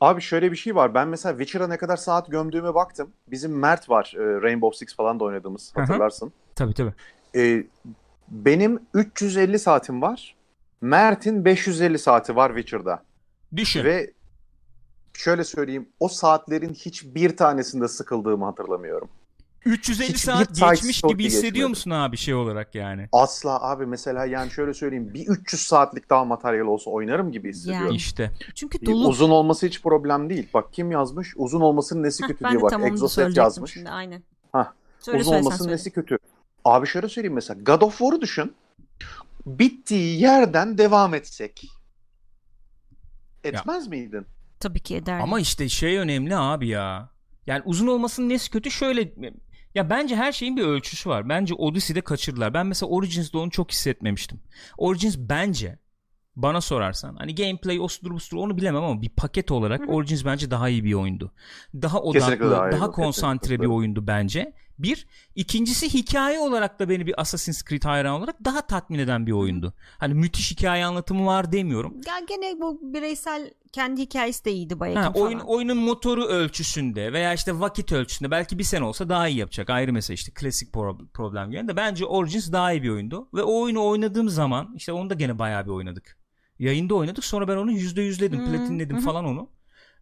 Abi şöyle bir şey var. Ben mesela Witcher'a ne kadar saat gömdüğüme baktım. Bizim Mert var. e, Rainbow Six falan da oynadığımız. Hatırlarsın. tabii tabii. E, benim 350 saatim var. Mert'in 550 saati var Witcher'da. Düşün. Ve şöyle söyleyeyim. O saatlerin hiçbir tanesinde sıkıldığımı hatırlamıyorum. 350 hiçbir saat geçmiş gibi hissediyor geçmedi. musun abi şey olarak yani? Asla abi mesela yani şöyle söyleyeyim. Bir 300 saatlik daha materyal olsa oynarım gibi hissediyorum. Yani. İşte. Çünkü dolu. Uzun olması hiç problem değil. Bak kim yazmış? Uzun olmasının nesi Heh, kötü diye bak. söyleyecektim yazmış. Şimdi, aynen. Hah. Söyle Uzun olmasının söyle. nesi kötü? Abi şöyle söyleyeyim mesela God of War'u düşün. Bittiği yerden devam etsek. Etmez miydin? Tabii ki ederdim. Ama işte şey önemli abi ya. Yani uzun olmasının nesi kötü şöyle ya bence her şeyin bir ölçüsü var. Bence Odyssey'de kaçırdılar. Ben mesela Origins'de onu çok hissetmemiştim. Origins bence bana sorarsan hani gameplay o sudur bu sudur onu bilemem ama bir paket olarak Origins bence daha iyi bir oyundu. Daha odaklı, daha, daha konsantre kesinlikle. bir oyundu bence. Bir. ikincisi hikaye olarak da beni bir Assassin's Creed hayran olarak daha tatmin eden bir oyundu. Hani müthiş hikaye anlatımı var demiyorum. Ya gene bu bireysel kendi hikayesi de iyiydi bayağı Ha, falan. oyun, oyunun motoru ölçüsünde veya işte vakit ölçüsünde belki bir sene olsa daha iyi yapacak. Ayrı mesele işte klasik pro- problem yani de bence Origins daha iyi bir oyundu. Ve o oyunu oynadığım zaman işte onu da gene bayağı bir oynadık. Yayında oynadık sonra ben onu yüzde yüzledim Hı, platinledim falan onu.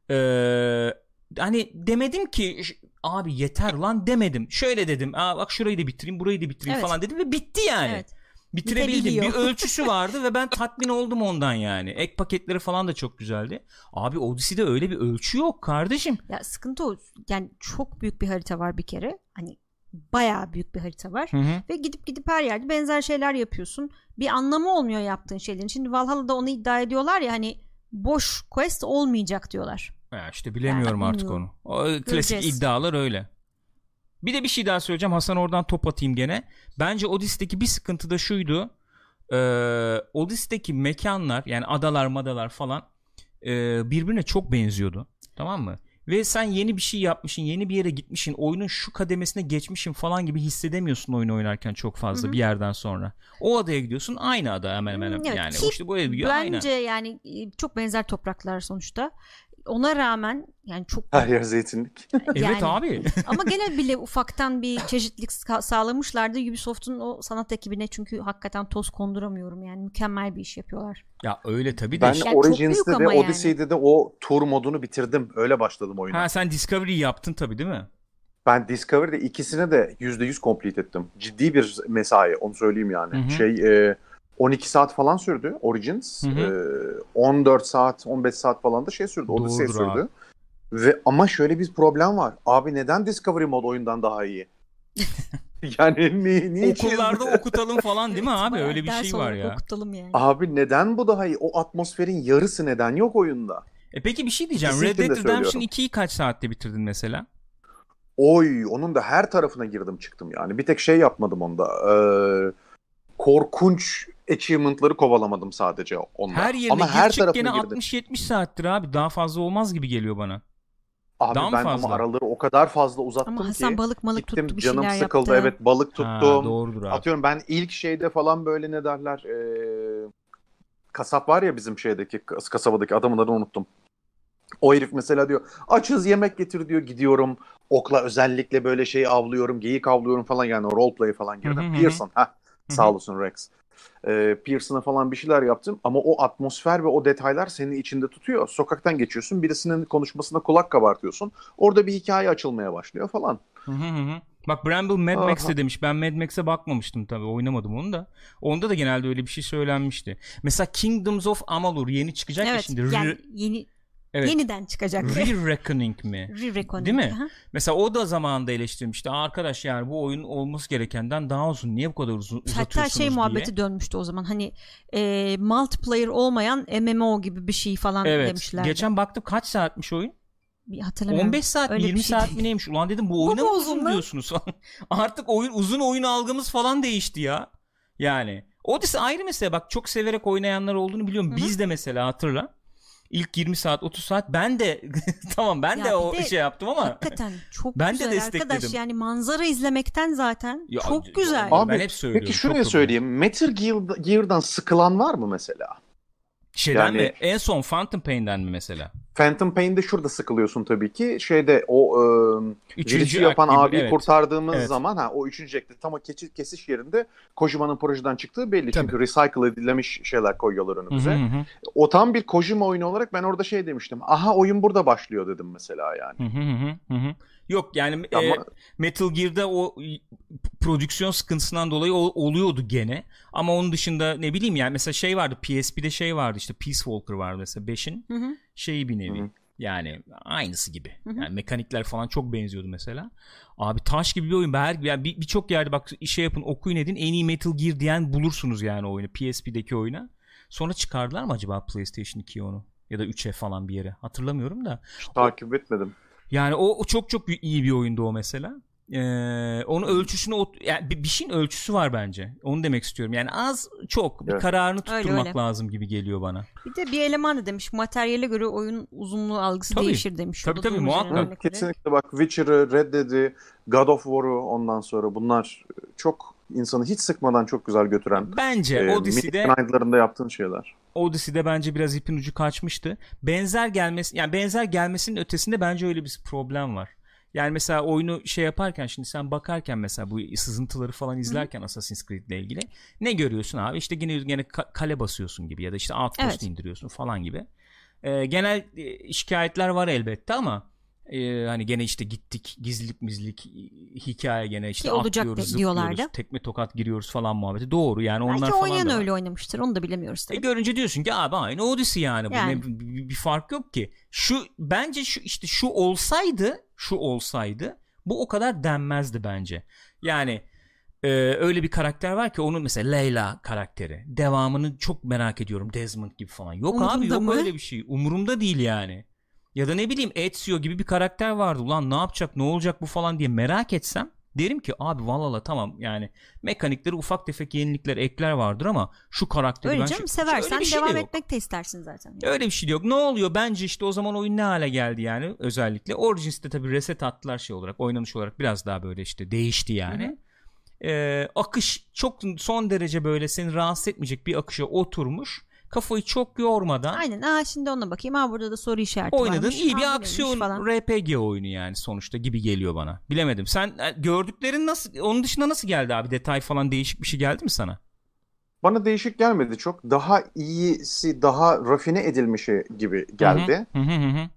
Ee, hani demedim ki "Ş- abi yeter lan demedim. Şöyle dedim Aa, bak şurayı da bitireyim burayı da bitireyim Evet. falan dedim ve bitti yani. Evet. Bitirebildim. Bir ölçüsü vardı ve ben tatmin oldum ondan yani. Ek paketleri falan da çok güzeldi. Abi Odyssey'de öyle bir ölçü yok kardeşim. Ya sıkıntı o. Yani çok büyük bir harita var bir kere. Hani bayağı büyük bir harita var. Hı hı. Ve gidip gidip her yerde benzer şeyler yapıyorsun. Bir anlamı olmuyor yaptığın şeylerin. Şimdi Valhalla'da onu iddia ediyorlar ya hani boş quest olmayacak diyorlar. Ya işte bilemiyorum Ya, artık bilmiyorum. onu. O, klasik Göreceğiz. iddialar öyle. Bir de bir şey daha söyleyeceğim. Hasan oradan top atayım gene. Bence Odyssey'deki bir sıkıntı da şuydu. Ee, Odyssey'deki mekanlar yani adalar madalar falan e, birbirine çok benziyordu. Tamam mı? Ve sen yeni bir şey yapmışsın, yeni bir yere gitmişsin, oyunun şu kademesine geçmişsin falan gibi hissedemiyorsun oyun oynarken çok fazla Hı hı. bir yerden sonra. O adaya gidiyorsun, aynı ada hemen hemen Hmm, evet. yani. Ki işte buraya gidiyor, aynı. Bence yani e, çok benzer topraklar sonuçta. Ona rağmen yani çok Her yer zeytinlik. [laughs] Evet yani- abi. ama gene bile ufaktan bir çeşitlilik sa- sağlamışlardı Ubisoft'un o sanat ekibine çünkü hakikaten toz konduramıyorum yani mükemmel bir iş yapıyorlar. ya öyle tabii de. Ben Origins'te ama de yani. Odyssey'de de o tur modunu bitirdim. Öyle başladım oyuna. Ha sen Discovery yaptın tabii değil mi? Ben Discovery'de ikisine de %100 complete ettim. Ciddi bir mesai onu söyleyeyim yani. Hı hı. Şey e, 12 saat falan sürdü Origins. Hı hı. E, 14 saat 15 saat falan da şey sürdü. Odyssey Doğrudur sürdü. abi. Ve ama şöyle bir problem var. Abi neden Discovery mod oyundan daha iyi? [laughs] yani ni, niye Okullarda okutalım falan değil mi abi? Bayağı Öyle bir ders şey var ya. Okutalım yani. Abi neden bu daha iyi? O atmosferin yarısı neden yok oyunda? E peki bir şey diyeceğim. Red Dead de Redemption söylüyorum. 2'yi kaç saatte bitirdin mesela? Oy onun da her tarafına girdim çıktım yani. Bir tek şey yapmadım onda. Ee, korkunç achievement'ları kovalamadım sadece onda. Her yerine ama her tarafına gene girdim. 60-70 saattir abi. Daha fazla olmaz gibi geliyor bana. Abi daha ben fazla? ama araları o kadar fazla uzattım Ama Hasan ki balık malık gittim tuttu bir canım şeyler sıkıldı. yaptı. Evet balık Ha, tuttum. doğrudur abi. Atıyorum ben ilk şeyde falan böyle ne derler ee, kasap var ya bizim şeydeki kas- kasabadaki adamın adını unuttum. O herif mesela diyor açız yemek getir diyor gidiyorum okla özellikle böyle şey avlıyorum geyik avlıyorum falan yani o roleplay falan girdim. Pearson ha sağ hı. olasın Rex. Ee, Pearson'a falan bir şeyler yaptım ama o atmosfer ve o detaylar seni içinde tutuyor. Sokaktan geçiyorsun birisinin konuşmasına kulak kabartıyorsun. Orada bir hikaye açılmaya başlıyor falan. Hı hı hı. Bak Bramble Mad Max Aha. de demiş. Ben Mad Max'e bakmamıştım tabii. Oynamadım onu da. Onda da genelde öyle bir şey söylenmişti. Mesela Kingdoms of Amalur yeni çıkacak ya Evet şimdi. yani yeni evet. yeniden çıkacak. Re-Reckoning mi? Re-Reckoning. Değil mi? Aha. Mesela o da zamanında eleştirmişti. "Aa, Arkadaş yani bu oyun olması gerekenden daha uzun. Niye bu kadar uzun uzatıyorsunuz Hatta şey diye. muhabbeti dönmüştü o zaman hani e, multiplayer olmayan MMO gibi bir şey falan Evet. demişlerdi. Geçen baktım kaç saatmiş oyun? Bir hatırlamıyorum. 15 saat Öyle bir 20 şey saat değil. mi neymiş? Ulan dedim bu oyuna mı uzun lan? diyorsunuz? [laughs] Artık oyun uzun oyun algımız falan değişti ya. Yani Odyssey ayrı mesele bak çok severek oynayanlar olduğunu biliyorum. Hı hı. Biz de mesela hatırla. İlk 20 saat 30 saat ben de [laughs] tamam ben Ya de o de şey yaptım ama Hakikaten çok [laughs] Ben de güzel destekledim. arkadaş yani manzara izlemekten zaten Ya, çok güzel. Abi, ben hep söylüyorum. Peki şuraya söyleyeyim. Metal Gear, Gear'dan sıkılan var mı mesela? Şeyden Yani- mi? En son Phantom Pain'den mi mesela? Phantom Pain'de şurada sıkılıyorsun tabii ki. Şeyde o e, virüsü yapan gibi, abiyi evet. kurtardığımız Evet. zaman ha o üçüncü ekte tam o keçi, kesiş yerinde Kojima'nın projeden çıktığı belli. Tabii. Çünkü recycle edilmiş şeyler koyuyorlar önümüze. hı hı. O tam bir Kojima oyunu olarak ben orada şey demiştim. Aha oyun burada başlıyor dedim mesela yani. Hı hı hı hı. Yok yani e, Ama Metal Gear'da o e, prodüksiyon sıkıntısından dolayı o- oluyordu gene. Ama onun dışında ne bileyim yani mesela şey vardı PSP'de şey vardı işte Peace Walker vardı mesela 5'in Hı hı. şeyi bir nevi. Hı hı. Yani aynısı gibi. Hı hı. Yani mekanikler falan çok benziyordu mesela. Abi taş gibi bir oyun. Ben her yani bir- birçok yerde bak şey yapın okuyun edin en iyi Metal Gear diyen bulursunuz yani oyunu PSP'deki oyuna. Sonra çıkardılar mı acaba PlayStation 2'ye onu? Ya da 3'e falan bir yere. Hatırlamıyorum da. hiç takip etmedim. Yani o, o çok çok iyi bir oyundu o mesela. Ee, onun ölçüsünü yani bir, bir şeyin ölçüsü var bence. Onu demek istiyorum. Yani az çok bir Evet. kararını Öyle, tutturmak öyle. lazım gibi geliyor bana. Bir de bir eleman da demiş materyale göre oyun uzunluğu algısı Tabii. değişir demiş. Tabii, tabii, muhakkak. Kesinlikle bak Witcher'ı, Red Dead'i, God of War'u ondan sonra bunlar çok insanı hiç sıkmadan çok güzel götüren Bence e, Odyssey'de Midnight Night'larında yaptığın şeyler. Odyssey'de bence biraz ipin ucu kaçmıştı. Benzer gelmesi yani benzer gelmesinin ötesinde bence öyle bir problem var. Yani mesela oyunu şey yaparken şimdi sen bakarken mesela bu sızıntıları falan izlerken Assassin's Creed ile ilgili ne görüyorsun abi? İşte yine ka- kale basıyorsun gibi ya da işte outpost Evet. indiriyorsun falan gibi. Ee, genel e, şikayetler var elbette ama e, hani gene işte gittik gizlilik mizlik hikaye gene işte Ki olacak atlıyoruz, zıplıyoruz, diyorlardı. tekme tokat giriyoruz falan muhabbeti. Doğru yani onlar Belki falan oynayan da var. öyle oynamıştır onu da bilemiyoruz E tabii. görünce diyorsun ki abi aynı Odyssey yani. Bu Yani. ne- bir, bir fark yok ki. Şu bence şu işte şu olsaydı, şu olsaydı bu o kadar denmezdi bence. Yani e, öyle bir karakter var ki onun mesela Leyla karakteri. Devamını çok merak ediyorum Desmond gibi falan. Yok abi Umurumda yok mı? öyle bir şey. Umurumda değil yani. Ya da ne bileyim Ezio gibi bir karakter vardı. Ulan ne yapacak ne olacak bu falan diye merak etsem derim ki abi vallahi tamam yani mekanikleri ufak tefek yenilikler ekler vardır ama şu karakteri Öyle ben canım şu- seversen öyle şey de yok. etmek de istersin zaten. Öyle bir şey de yok. Ne oluyor? Bence işte o zaman oyun ne hale geldi yani özellikle. Origins'te tabii reset attılar şey olarak. Oynanış olarak biraz daha böyle işte değişti yani. Ee, akış çok son derece böyle seni rahatsız etmeyecek bir akışa oturmuş. Kafayı çok yormadan Aynen. Aa şimdi ona bakayım. Ha burada da soru işareti oynadığın varmış. iyi bir böyleymiş aksiyon falan. RPG oyunu yani sonuçta gibi geliyor bana. Bilemedim. Sen e, gördüklerin nasıl onun dışında nasıl geldi abi? Detay falan değişik bir şey geldi mi sana? Bana değişik gelmedi çok. Daha iyisi, daha rafine edilmişi gibi geldi. Hı hı hı hı.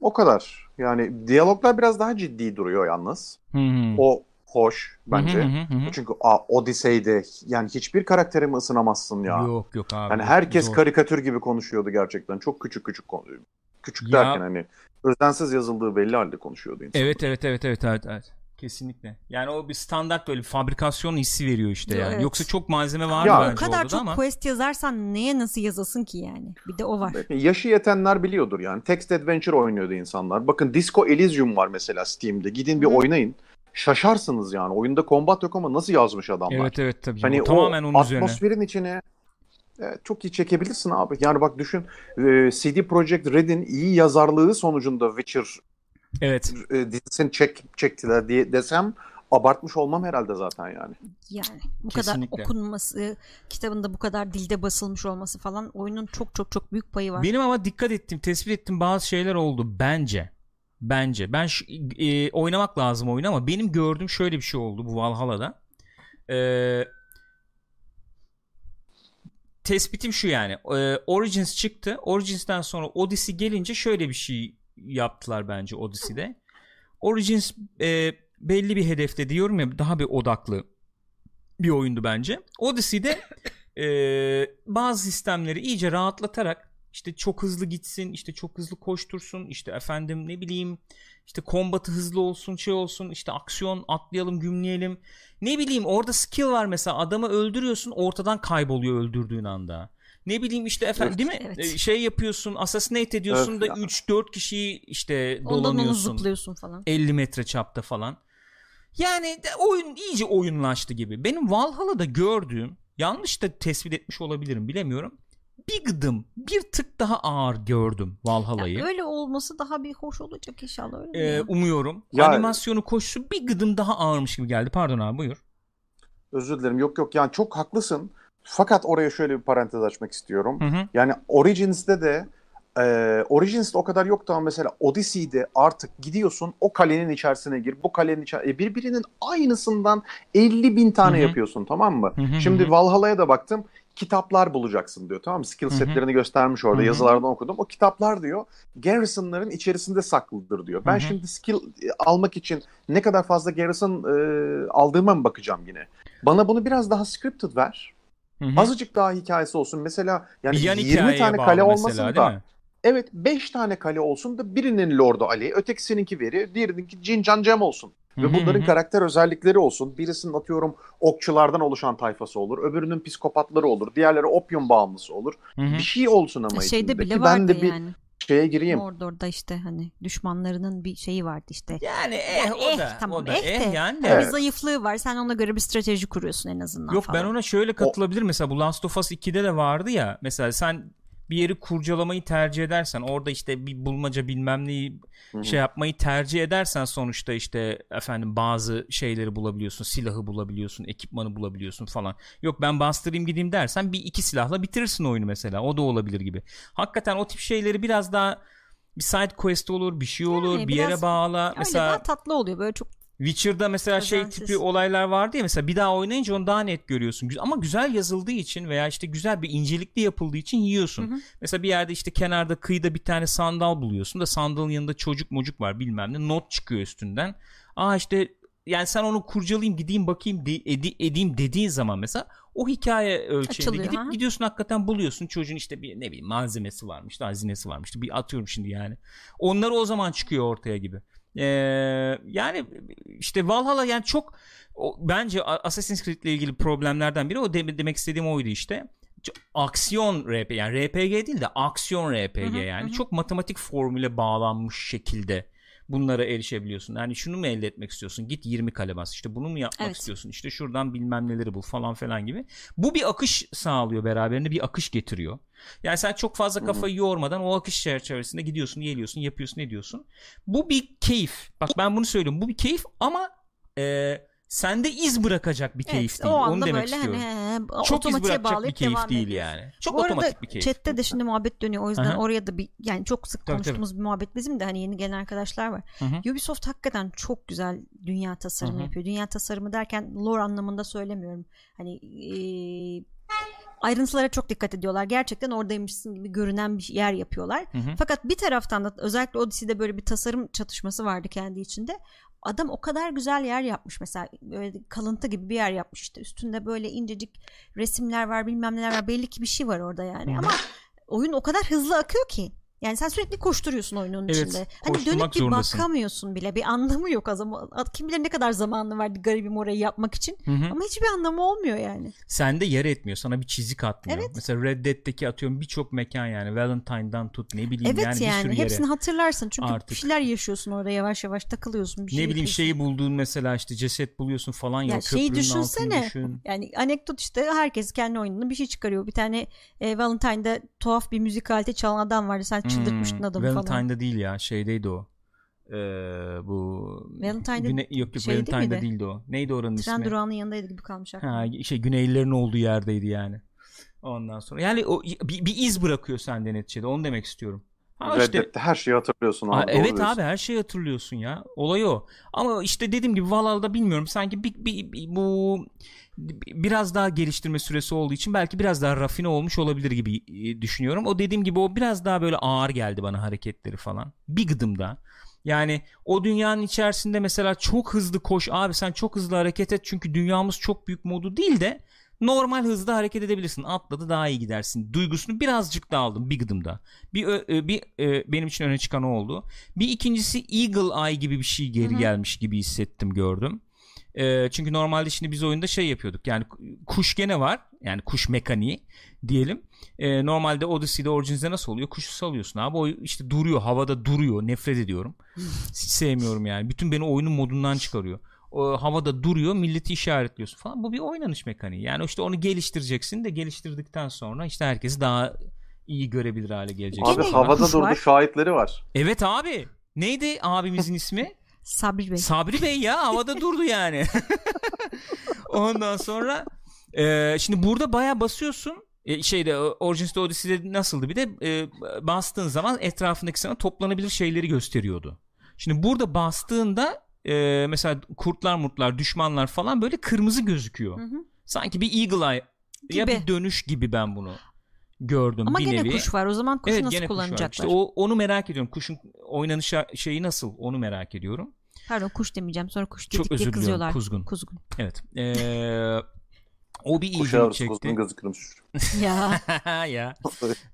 O kadar. Yani diyaloglar biraz daha ciddi duruyor yalnız. Hı hı. O hoş bence. Hı hı hı hı. Çünkü a, Odyssey'de yani hiçbir karakterimi ısınamazsın ya. Yok yok abi. Yani herkes Zor. karikatür gibi konuşuyordu gerçekten. Çok küçük küçük konuşuyor. Küçük Ya- derken hani özensiz yazıldığı belli halde konuşuyordu insan. Evet evet evet evet evet evet. Kesinlikle. Yani o bir standart böyle bir fabrikasyon hissi veriyor işte yani. Evet. Yoksa çok malzeme vardı Ya- O bence kadar orada da çok ama. quest yazarsan neye nasıl yazasın ki yani? Bir de o var. Yaşı yetenler biliyordur yani. Text Adventure oynuyordu insanlar. Bakın Disco Elysium var mesela Steam'de. Gidin bir Hı. oynayın. Şaşarsınız yani. Oyunda combat yok ama nasıl yazmış adamlar. Evet evet tabii. Hani O tamamen onun üzerine. atmosferin içine evet, çok iyi çekebilirsin abi. Yani bak düşün e, CD Projekt Red'in iyi yazarlığı sonucunda Witcher Evet. e, dizisini çek, çektiler diye desem abartmış olmam herhalde zaten yani. Yani bu Kesinlikle. kadar okunması, kitabında bu kadar dilde basılmış olması falan oyunun çok çok çok büyük payı var. Benim ama dikkat ettiğim, tespit ettiğim bazı şeyler oldu bence. Bence. Ben şu- e, oynamak lazım oyunu ama benim gördüğüm şöyle bir şey oldu bu Valhalla'da. Ee, tespitim şu yani. Ee, Origins çıktı. Origins'ten sonra Odyssey gelince şöyle bir şey yaptılar bence Odyssey'de. Origins e, belli bir hedefte diyorum ya daha bir odaklı bir oyundu bence. Odyssey'de e, bazı sistemleri iyice rahatlatarak işte çok hızlı gitsin, işte çok hızlı koştursun, işte efendim ne bileyim işte kombatı hızlı olsun, şey olsun, işte aksiyon atlayalım, gümleyelim. Ne bileyim orada skill var mesela adamı öldürüyorsun ortadan kayboluyor öldürdüğün anda. Ne bileyim işte efendim değil mi? Evet. E, Şey yapıyorsun, assassinate ediyorsun Evet da ya. 3-4 kişiyi işte Ondan dolanıyorsun. zıplıyorsun falan. 50 metre çapta falan. Yani de oyun iyice oyunlaştı gibi. Benim Valhalla'da gördüğüm yanlış da tespit etmiş olabilirim bilemiyorum. Bir gıdım bir tık daha ağır gördüm Valhalla'yı. Ya öyle olması daha bir hoş olacak inşallah öyle Ee, umuyorum. Ya- Animasyonu koşusu bir gıdım daha ağırmış gibi geldi. Pardon abi buyur. Özür dilerim. Yok yok yani çok haklısın. Fakat oraya şöyle bir parantez açmak istiyorum. Hı hı. Yani Origins'te de e, Origins'te o kadar yoktu ama mesela Odyssey'de artık gidiyorsun o kalenin içerisine gir. Bu kalenin içerisine birbirinin aynısından 50 bin tane Hı hı. yapıyorsun tamam mı? Hı hı, Şimdi. Valhalla'ya da baktım. Kitaplar bulacaksın diyor tamam mı? Skill setlerini göstermiş orada Hı hı. yazılardan okudum. O kitaplar diyor Garrison'ların içerisinde saklıdır diyor. Ben Hı hı. şimdi skill e, almak için ne kadar fazla Garrison e, aldığıma mı bakacağım yine? Bana bunu biraz daha scripted ver. Hı hı. Azıcık daha hikayesi olsun. Mesela yani yan 20 hikayeye tane kale mesela, olmasın değil da evet 5 tane kale olsun da birinin Lord'u Ali, ötekisininki Veri, diğerininki Jin Can Cem olsun. Ve bunların karakter özellikleri olsun. Birisinin atıyorum okçulardan oluşan tayfası olur. Öbürünün psikopatları olur. Diğerleri opyum bağımlısı olur. Bir şey olsun ama Şeyde içinde bile ki vardı ben de bir yani. şeye gireyim. Mordor'da işte hani düşmanlarının bir şeyi vardı işte. Yani eh Ya o eh, da tamam, o da eh eh, de. yani de. Bir Evet. zayıflığı var. Sen ona göre bir strateji kuruyorsun en azından Yok falan. ben ona şöyle katılabilirim. Mesela bu Last of Us 2'de de vardı ya. Mesela sen bir yeri kurcalamayı tercih edersen orada işte bir bulmaca bilmem neyi Hı hı. şey yapmayı tercih edersen sonuçta işte efendim bazı şeyleri bulabiliyorsun. Silahı bulabiliyorsun, ekipmanı bulabiliyorsun falan. Yok ben bastırayım gideyim dersen bir iki silahla bitirirsin oyunu mesela. O da olabilir gibi. Hakikaten o tip şeyleri biraz daha bir side quest olur, bir şey olur, Yani bir yere bağla. Mesela daha tatlı oluyor böyle çok Witcher'da mesela şey Özensiz. tipi olaylar vardı ya mesela bir daha oynayınca onu daha net görüyorsun. Ama güzel yazıldığı için veya işte güzel bir incelikli yapıldığı için yiyorsun. Hı hı. Mesela bir yerde işte kenarda kıyıda bir tane sandal buluyorsun da sandalın yanında çocuk mocuk var bilmem ne not çıkıyor üstünden. Aa işte yani sen onu kurcalayayım gideyim bakayım de- edi- edeyim dediğin zaman mesela o hikaye ölçeğinde Açılıyor, gidip ha. gidiyorsun hakikaten buluyorsun çocuğun işte bir ne bileyim malzemesi varmış hazinesi varmış bir atıyorum şimdi yani. Onları o zaman çıkıyor ortaya gibi. Ee, yani işte Valhalla yani çok o, bence Assassin's Creed ile ilgili problemlerden biri o de- demek istediğim oydu işte. Aksiyon RPG yani RPG değil de aksiyon RPG Hı hı, yani hı. çok matematik formüle bağlanmış şekilde bunlara erişebiliyorsun. Yani şunu mu elde etmek istiyorsun? Git 20 kale bas. İşte bunu mu yapmak Evet. istiyorsun? İşte şuradan bilmem neleri bul falan falan gibi. Bu bir akış sağlıyor beraberinde bir akış getiriyor. Yani sen çok fazla kafayı yormadan o akış çerçevesinde gidiyorsun, geliyorsun, yapıyorsun, ediyorsun. Bu bir keyif. Bak ben bunu söylüyorum. Bu bir keyif ama e, sende iz bırakacak bir keyif Evet, değil. o Onu anda demek böyle istiyorum. hani, he, çok iz bırakacak bir keyif değil ediyorsun. yani. Çok Bu arada otomatik bir keyif. chatte de şimdi muhabbet dönüyor. O yüzden Aha. oraya da bir yani çok sık Tabii, konuştuğumuz bir muhabbet bizim de hani yeni gelen arkadaşlar var. Hı hı. Ubisoft hakikaten çok güzel dünya tasarımı Hı hı. yapıyor. Dünya tasarımı derken lore anlamında söylemiyorum. Hani eee, ayrıntılara çok dikkat ediyorlar. Gerçekten oradaymışsın gibi görünen bir yer yapıyorlar. Hı hı. Fakat bir taraftan da özellikle Odyssey'de böyle bir tasarım çatışması vardı kendi içinde. Adam o kadar güzel yer yapmış mesela böyle kalıntı gibi bir yer yapmış işte. Üstünde böyle incecik resimler var bilmem neler var. Belli ki bir şey var orada yani. Ama oyun o kadar hızlı akıyor ki yani sen sürekli koşturuyorsun oyunun Evet, içinde. Hani dönüp bir zorundasın. bakamıyorsun bile. Bir anlamı yok o zaman. Kim bilir ne kadar zamanlı var garibim orayı yapmak için. Hı hı. Ama hiçbir anlamı olmuyor yani. Sende yer etmiyor. Sana bir çizik atmıyor. Evet. Mesela Red Dead'deki atıyorum birçok mekan yani Valentine'dan tut ne bileyim Evet yani, yani, bir sürü yere. hepsini hatırlarsın. Çünkü Artık. bir şeyler yaşıyorsun orada yavaş yavaş takılıyorsun. Bir şey ne bileyim yapıyorsun. şeyi bulduğun mesela işte ceset buluyorsun falan ya, Ya o şeyi düşünsene. düşün. Yani anekdot işte herkes kendi oyununda bir şey çıkarıyor. Bir tane e, Valentine'da tuhaf bir müzik aleti çalan adam vardı. Sen çıldırtmıştın Hmm, adamı falan. Valentine'da değil ya şeydeydi o. Ee, bu Valentine'de Güne- yok yok şey değil Valentine'da miydi? değildi o. Neydi oranın Tren ismi? durağının yanındaydı gibi kalmış aklımda. Ha, şey Güneylilerin olduğu yerdeydi yani. Ondan sonra yani o bir, bir iz bırakıyor sende neticede. Onu demek istiyorum. Ha işte- Reddet'te her şeyi hatırlıyorsun abi. Aa, evet diyorsun. abi her şeyi hatırlıyorsun ya. Olay o. Ama işte dediğim gibi Valhalla'da bilmiyorum sanki bir, bir- bir- bu biraz daha geliştirme süresi olduğu için belki biraz daha rafine olmuş olabilir gibi e, düşünüyorum. O dediğim gibi o biraz daha böyle ağır geldi bana hareketleri falan. Bir gıdımda. Yani o dünyanın içerisinde mesela çok hızlı koş abi sen çok hızlı hareket et çünkü dünyamız çok büyük modu değil de normal hızda hareket edebilirsin. Atladı daha iyi gidersin. Duygusunu birazcık daha aldım bir gıdımda. Bir, ö- bir e, benim için öne çıkan o oldu. Bir ikincisi Eagle Eye gibi bir şey geri gelmiş gibi hissettim gördüm. E, çünkü normalde şimdi biz oyunda şey yapıyorduk. Yani kuş gene var. Yani kuş mekaniği diyelim. E, normalde Odyssey'de Origins'de nasıl oluyor? Kuşu salıyorsun abi. O işte duruyor. Havada duruyor. Nefret ediyorum. Hiç sevmiyorum yani. Bütün beni oyunun modundan çıkarıyor. O havada duruyor. Milleti işaretliyorsun falan. Bu bir oynanış mekaniği. Yani işte onu geliştireceksin de geliştirdikten sonra işte herkesi daha iyi görebilir hale geleceksin. Abi havada durdu şahitleri var. Evet abi. Neydi abimizin ismi? Sabri Bey. Sabri Bey ya havada durdu yani. [laughs] Ondan sonra e, şimdi burada baya basıyorsun. E, şeyde Origins'de Odyssey'de nasıldı bir de e, bastığın zaman etrafındaki sana toplanabilir şeyleri gösteriyordu. Şimdi burada bastığında e, mesela kurtlar murtlar düşmanlar falan böyle kırmızı gözüküyor. Hı hı. Sanki bir Eagle Eye ya Gibi. bir dönüş gibi ben bunu gördüm Ama bir gene nevi. kuş var. O zaman kuşu Evet nasıl gene kuş var. kullanacaklar? İşte o, onu merak ediyorum. Kuşun oynanış şeyi nasıl onu merak ediyorum. Pardon kuş demeyeceğim. Sonra kuş Çok dedik diye özür diliyorum. kızıyorlar. Kuzgun. Kuzgun. Evet. Ee, o bir ilgimi çekti. kuzgun gözükürmüş. ya. [laughs] ya.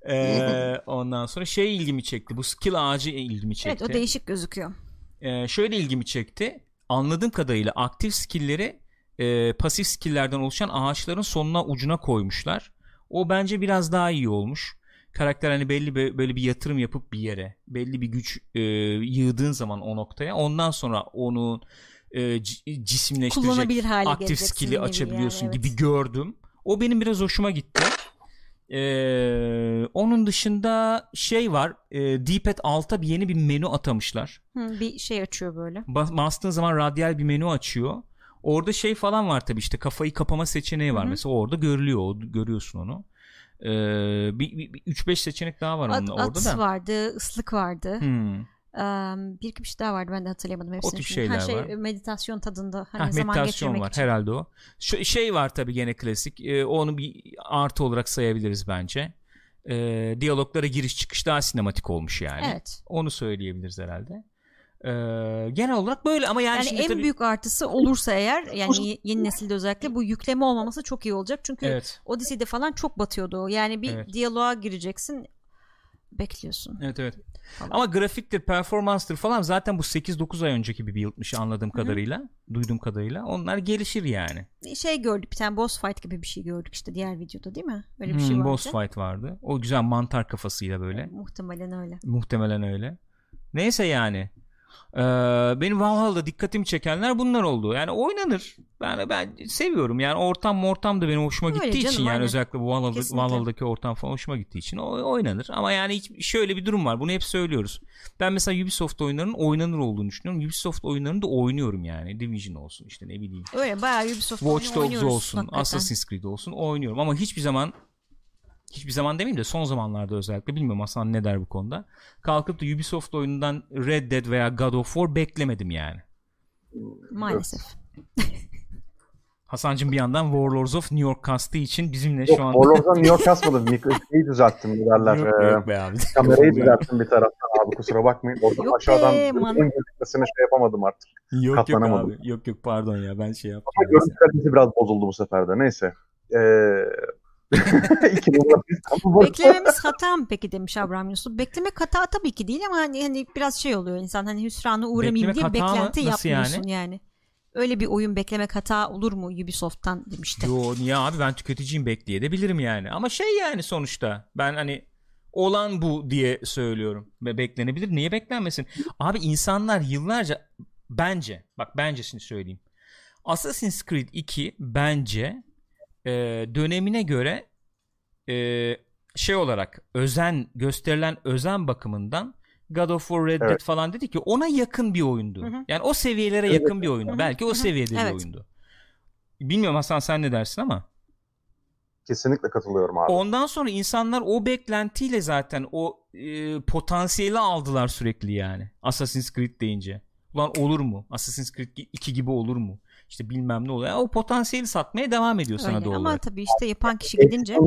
Ee, ondan sonra şey ilgimi çekti. Bu skill ağacı ilgimi çekti. evet o değişik gözüküyor. Ee, şöyle ilgimi çekti. Anladığım kadarıyla aktif skill'leri e, pasif skill'lerden oluşan ağaçların sonuna ucuna koymuşlar. O bence biraz daha iyi olmuş. Karakter hani belli bir- böyle bir yatırım yapıp bir yere belli bir güç e, yığdığın zaman o noktaya ondan sonra onu e, cisimleştirecek aktif skill'i açabiliyorsun yani, evet. gibi gördüm. O benim biraz hoşuma gitti. Ee, onun dışında şey var. E, D-pad alta bir yeni bir menü atamışlar. Hı, bir şey açıyor böyle. Bas- bastığın zaman radyal bir menü açıyor. Orada şey falan var tabii işte kafayı kapama seçeneği var. Hı hı. Mesela orada görülüyor. o- Görüyorsun onu. Ee, bir, bir, bir 3-5 seçenek daha var onun At, orada at da. vardı, ıslık vardı. Hmm. Eee, bir iki bir şey daha vardı ben de hatırlayamadım hepsini. tip şimdi. şeyler Her şey var. meditasyon tadında hani Heh, zaman meditasyon var için. herhalde o. Şu, şey var tabii gene klasik. Ee, onu bir artı olarak sayabiliriz bence. Ee, diyaloglara giriş çıkış daha sinematik olmuş yani. Evet. Onu söyleyebiliriz herhalde. Ee, genel olarak böyle ama yani, Yani şimdi en tabii- büyük artısı olursa eğer yani ye- yeni nesilde özellikle bu yükleme olmaması çok iyi olacak. Çünkü Evet. Odyssey'de falan çok batıyordu o. Yani bir Evet. diyaloğa gireceksin bekliyorsun. Evet evet. Falan. Ama grafiktir, performanstır falan zaten bu 8-9 ay önceki bir build'miş anladığım kadarıyla, duyduğum kadarıyla. Onlar gelişir yani. Şey gördük bir tane boss fight gibi bir şey gördük işte diğer videoda değil mi? Öyle bir Hmm, şey vardı. boss fight vardı. O güzel mantar kafasıyla böyle. Muhtemelen öyle. Muhtemelen öyle. Neyse yani. Ee, benim Valhalla'da dikkatimi çekenler bunlar oldu. Yani oynanır. Ben ben seviyorum. Yani ortam ortam da benim hoşuma Öyle gittiği canım, için yani aynen. özellikle bu Valhalla. Valhalla'daki ortam falan hoşuma gittiği için o oynanır. Ama yani hiç, şöyle bir durum var. Bunu hep söylüyoruz. Ben mesela Ubisoft oyunlarının oynanır olduğunu düşünüyorum. Ubisoft oyunlarını da oynuyorum yani. Division olsun işte ne bileyim. Öyle bayağı Ubisoft Watch Dogs olsun, hakikaten. Assassin's Creed olsun oynuyorum ama hiçbir zaman hiçbir zaman demeyeyim de son zamanlarda özellikle bilmiyorum Hasan ne der bu konuda. Kalkıp da Ubisoft oyunundan Red Dead veya God of War beklemedim yani. Maalesef. [laughs] Hasan'cığım bir yandan Warlords of New York kastığı için bizimle Yok şu an Warlords'dan New York kasmadım. Şeyi düzelttim ne derler. yok, Ee, yok be abi. [laughs] kamerayı düzelttim bir taraftan abi kusura bakmayın. Oradan Yok aşağıdan gözükmesine şey yapamadım artık. yok yok katlanamadım. abi. Yok yok pardon ya ben şey yaptım. Ama görüntü kalitesi biraz bozuldu bu sefer de. Neyse. Ee... [laughs] [laughs] Beklememiz hata mı peki demiş Abraham Yusuf. Beklemek hata tabii ki değil ama hani, hani biraz şey oluyor insan hani hüsrana uğramayayım Beklemek diye beklenti Nasıl yapmıyorsun yani? Öyle bir oyun beklemek hata olur mu Ubisoft'tan demişti. Yo niye abi ben tüketiciyim bekleyebilirim yani. Ama şey yani sonuçta ben hani olan bu diye söylüyorum. Ve beklenebilir. Niye beklenmesin? Abi insanlar yıllarca bence bak bencesini söyleyeyim. Assassin's Creed 2 bence e, dönemine göre e, şey olarak özen gösterilen özen bakımından God of War Red Dead Evet. falan dedik ki ona yakın bir oyundu. Hı hı. Yani o seviyelere Evet. yakın bir oyundu. Hı hı. Belki Hı o hı. seviyede bir Evet. oyundu. Bilmiyorum Hasan sen ne dersin ama. Kesinlikle katılıyorum abi. Ondan sonra insanlar o beklentiyle zaten o e, potansiyeli aldılar sürekli yani. Assassin's Creed deyince. Ulan olur mu? Assassin's Creed 2 gibi olur mu? İşte bilmem ne oluyor. Yani o potansiyeli satmaya devam ediyor sana Öyle. doğal Ama olarak. tabii işte yapan kişi gidince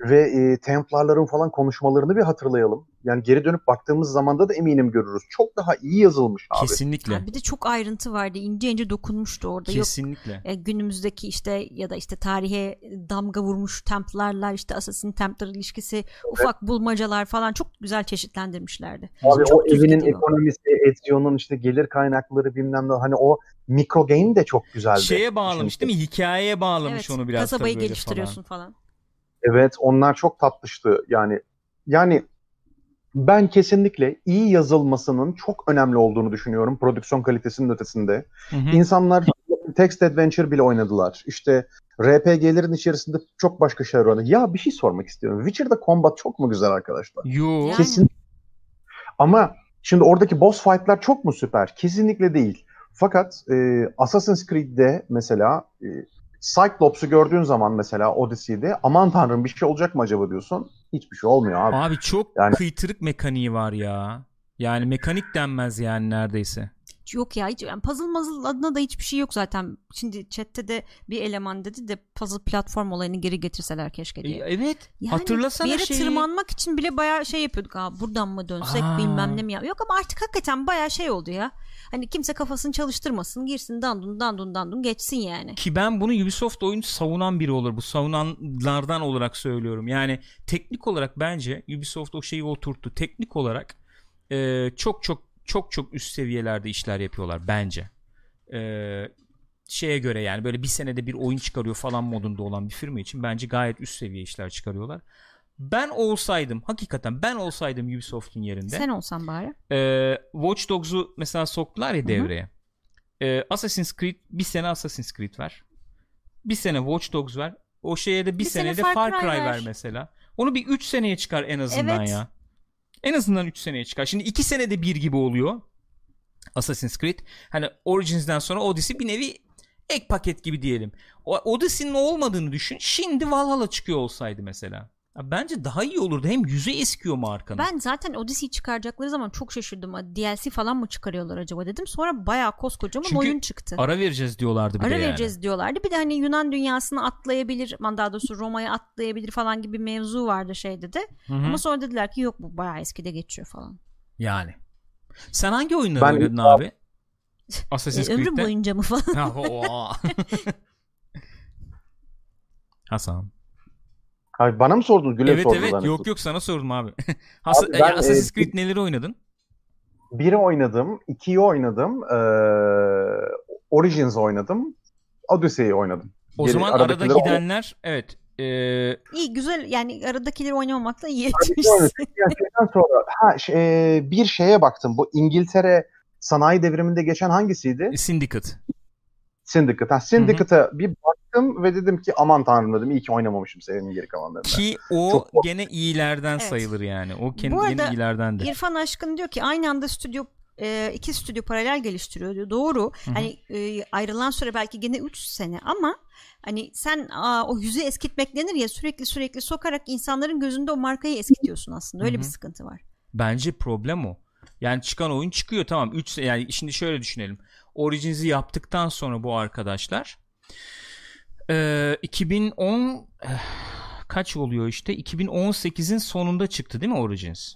ve e, Templarların falan konuşmalarını bir hatırlayalım. Yani geri dönüp baktığımız zamanda da eminim görürüz. Çok daha iyi yazılmış abi. Kesinlikle. Ha, bir de çok ayrıntı vardı. İnce ince dokunmuştu orada. Yok Kesinlikle. e, günümüzdeki işte ya da işte tarihe damga vurmuş Templarlar işte Assassin Templar ilişkisi ufak bulmacalar falan çok güzel çeşitlendirmişlerdi. Abi Çok o evinin ekonomisi, Ezio'nun işte gelir kaynakları bilmem ne. Hani o mikro game de çok güzeldi. Şeye bağlamış Şimdi- değil mi? Hikayeye bağlamış Evet, onu biraz kasabayı geliştiriyorsun falan. falan. Evet onlar çok tatlıştı yani. Yani ben kesinlikle iyi yazılmasının çok önemli olduğunu düşünüyorum prodüksiyon kalitesinin ötesinde. Hı hı. İnsanlar text adventure bile oynadılar. İşte RPG'lerin içerisinde çok başka şeyler oynadı. Ya bir şey sormak istiyorum. Witcher'da combat çok mu güzel arkadaşlar? Yo. Kesin. Ama şimdi oradaki boss fight'lar çok mu süper? Kesinlikle değil. Fakat e, Assassin's Creed'de mesela e, Cyclops'u gördüğün zaman mesela Odyssey'de aman tanrım bir şey olacak mı acaba diyorsun. Hiçbir şey olmuyor abi. Abi çok Yani- kıytırık mekaniği var ya. Yani mekanik denmez yani neredeyse. Yok ya hiç yani puzzle muzzle adına da hiçbir şey yok zaten. Şimdi chatte de bir eleman dedi de puzzle platform olayını geri getirseler keşke E, diye. evet. Yani Hatırlasana bir yere şeyi. tırmanmak için bile bayağı şey yapıyorduk. Aa, buradan mı dönsek Aa. bilmem ne mi ya. Yok ama artık hakikaten bayağı şey oldu ya. Hani kimse kafasını çalıştırmasın. Girsin dandun dandun dandun geçsin yani. Ki ben bunu Ubisoft oyun savunan biri olur. Bu savunanlardan olarak söylüyorum. Yani teknik olarak bence Ubisoft o şeyi oturttu. Teknik olarak e, çok çok çok çok üst seviyelerde işler yapıyorlar bence. E, şeye göre yani böyle bir senede bir oyun çıkarıyor falan modunda olan bir firma için bence gayet üst seviye işler çıkarıyorlar. Ben olsaydım hakikaten ben olsaydım Ubisoft'un yerinde Sen olsan bari. ee, Watch Dogs'u mesela soktular ya hı. devreye. Ee, Assassin's Creed bir sene Assassin's Creed ver. Bir sene Watch Dogs ver. O şeye de bir, Bir sene senede Far Far Cry Cry ver. ver. mesela. Onu bir 3 seneye çıkar en azından Evet. ya. En azından 3 seneye çıkar. Şimdi 2 senede bir gibi oluyor. Assassin's Creed. Hani Origins'den sonra Odyssey bir nevi ek paket gibi diyelim. O Odyssey'nin olmadığını düşün. Şimdi Valhalla çıkıyor olsaydı mesela. Bence daha iyi olurdu. Hem yüzü eskiyor markanın. Ben zaten Odyssey çıkaracakları zaman çok şaşırdım. DLC falan mı çıkarıyorlar acaba dedim. Sonra bayağı koskocaman Çünkü oyun çıktı. Ara vereceğiz diyorlardı bir Ara de yani. vereceğiz diyorlardı. Bir de hani Yunan dünyasını atlayabilir, daha doğrusu Roma'ya atlayabilir falan gibi mevzu vardı şeyde de. Hı hı. Ama sonra dediler ki yok bu bayağı eskide geçiyor falan. Yani. Sen hangi oyunları Ben- oynadın abi? [laughs] Assassin's E, ömrüm Creed'de. boyunca mı falan. Ha, o- [laughs] Hasan. Abi bana mı sordun? Güle evet evet zannettim. yok yok sana sordum abi. Has- [laughs] Abi ben, Assassin's e, Creed neleri oynadın? Biri oynadım, ikiyi oynadım, ee, Origins oynadım, Odyssey'i oynadım. O Geri- zaman arada gidenler evet. e, İyi güzel yani aradakileri oynamamakla iyi etmişsin. şeyden sonra ha, şey, e, bir şeye baktım. Bu İngiltere sanayi devriminde geçen hangisiydi? Syndicate. Syndicate. Ha, Syndicate'a bir baktım ve dedim ki aman tanrım dedim iyi ki oynamamışım serinin geri kalanlarında. Ki o Çok- gene iyilerden Evet. sayılır yani. O kendi Bu gene arada iyilerden de. İrfan Aşkın diyor ki aynı anda stüdyo e, iki stüdyo paralel geliştiriyor diyor. Doğru. hı. Hani e, ayrılan süre belki gene 3 sene ama hani sen aa, o yüzü eskitmek denir ya sürekli sürekli sokarak insanların gözünde o markayı eskitiyorsun aslında. Öyle Hı bir sıkıntı var. Bence problem o. Yani çıkan oyun çıkıyor tamam. 3 yani şimdi şöyle düşünelim. Origins'i yaptıktan sonra bu arkadaşlar e, 2010 eh, kaç oluyor işte 2018'in sonunda çıktı değil mi Origins?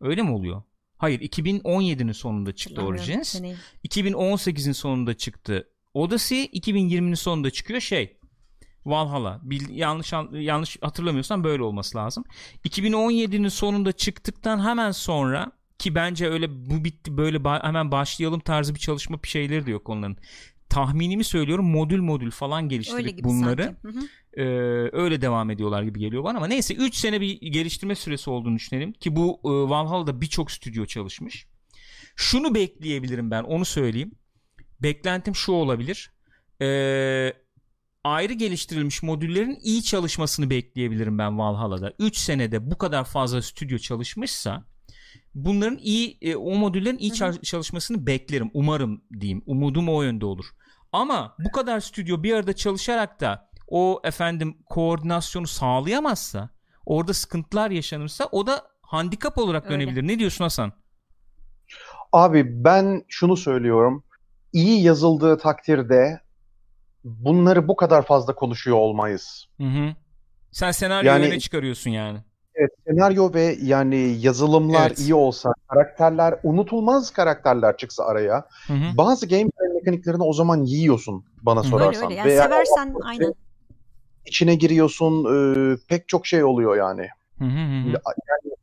Öyle mi oluyor? Hayır 2017'nin sonunda çıktı Origins. seneyi. 2018'in sonunda çıktı Odyssey. 2020'nin sonunda çıkıyor şey Valhalla. Bil, yanlış an- yanlış hatırlamıyorsam böyle olması lazım. 2017'nin sonunda çıktıktan hemen sonra ki bence öyle bu bitti böyle ba- hemen başlayalım tarzı bir çalışma bir şeyleri de yok onların. Tahminimi söylüyorum modül modül falan geliştirip bunları ee, öyle devam ediyorlar gibi geliyor bana ama neyse 3 sene bir geliştirme süresi olduğunu düşünelim ki bu e, Valhalla'da birçok stüdyo çalışmış. Şunu bekleyebilirim ben onu söyleyeyim. Beklentim şu olabilir. Ee, ayrı geliştirilmiş modüllerin iyi çalışmasını bekleyebilirim ben Valhalla'da. 3 senede bu kadar fazla stüdyo çalışmışsa bunların iyi e, o modüllerin iyi Hı hı. çal- çalışmasını beklerim. Umarım diyeyim. Umudum o yönde olur. Ama bu kadar stüdyo bir arada çalışarak da o efendim koordinasyonu sağlayamazsa, orada sıkıntılar yaşanırsa o da handikap olarak Öyle. dönebilir. Ne diyorsun Hasan? Abi ben şunu söylüyorum. İyi yazıldığı takdirde bunları bu kadar fazla konuşuyor olmayız. Hı hı. Sen senaryoyu Yani- öne çıkarıyorsun yani. Evet, senaryo ve yani yazılımlar Evet. iyi olsa, karakterler unutulmaz karakterler çıksa araya. Hı hı. Bazı gameplay mekaniklerini o zaman yiyorsun bana Hı. Öyle sorarsan. öyle. Yani Ve yani seversen aynen. içine giriyorsun, e, pek çok şey oluyor yani. Hı hı hı hı. Yani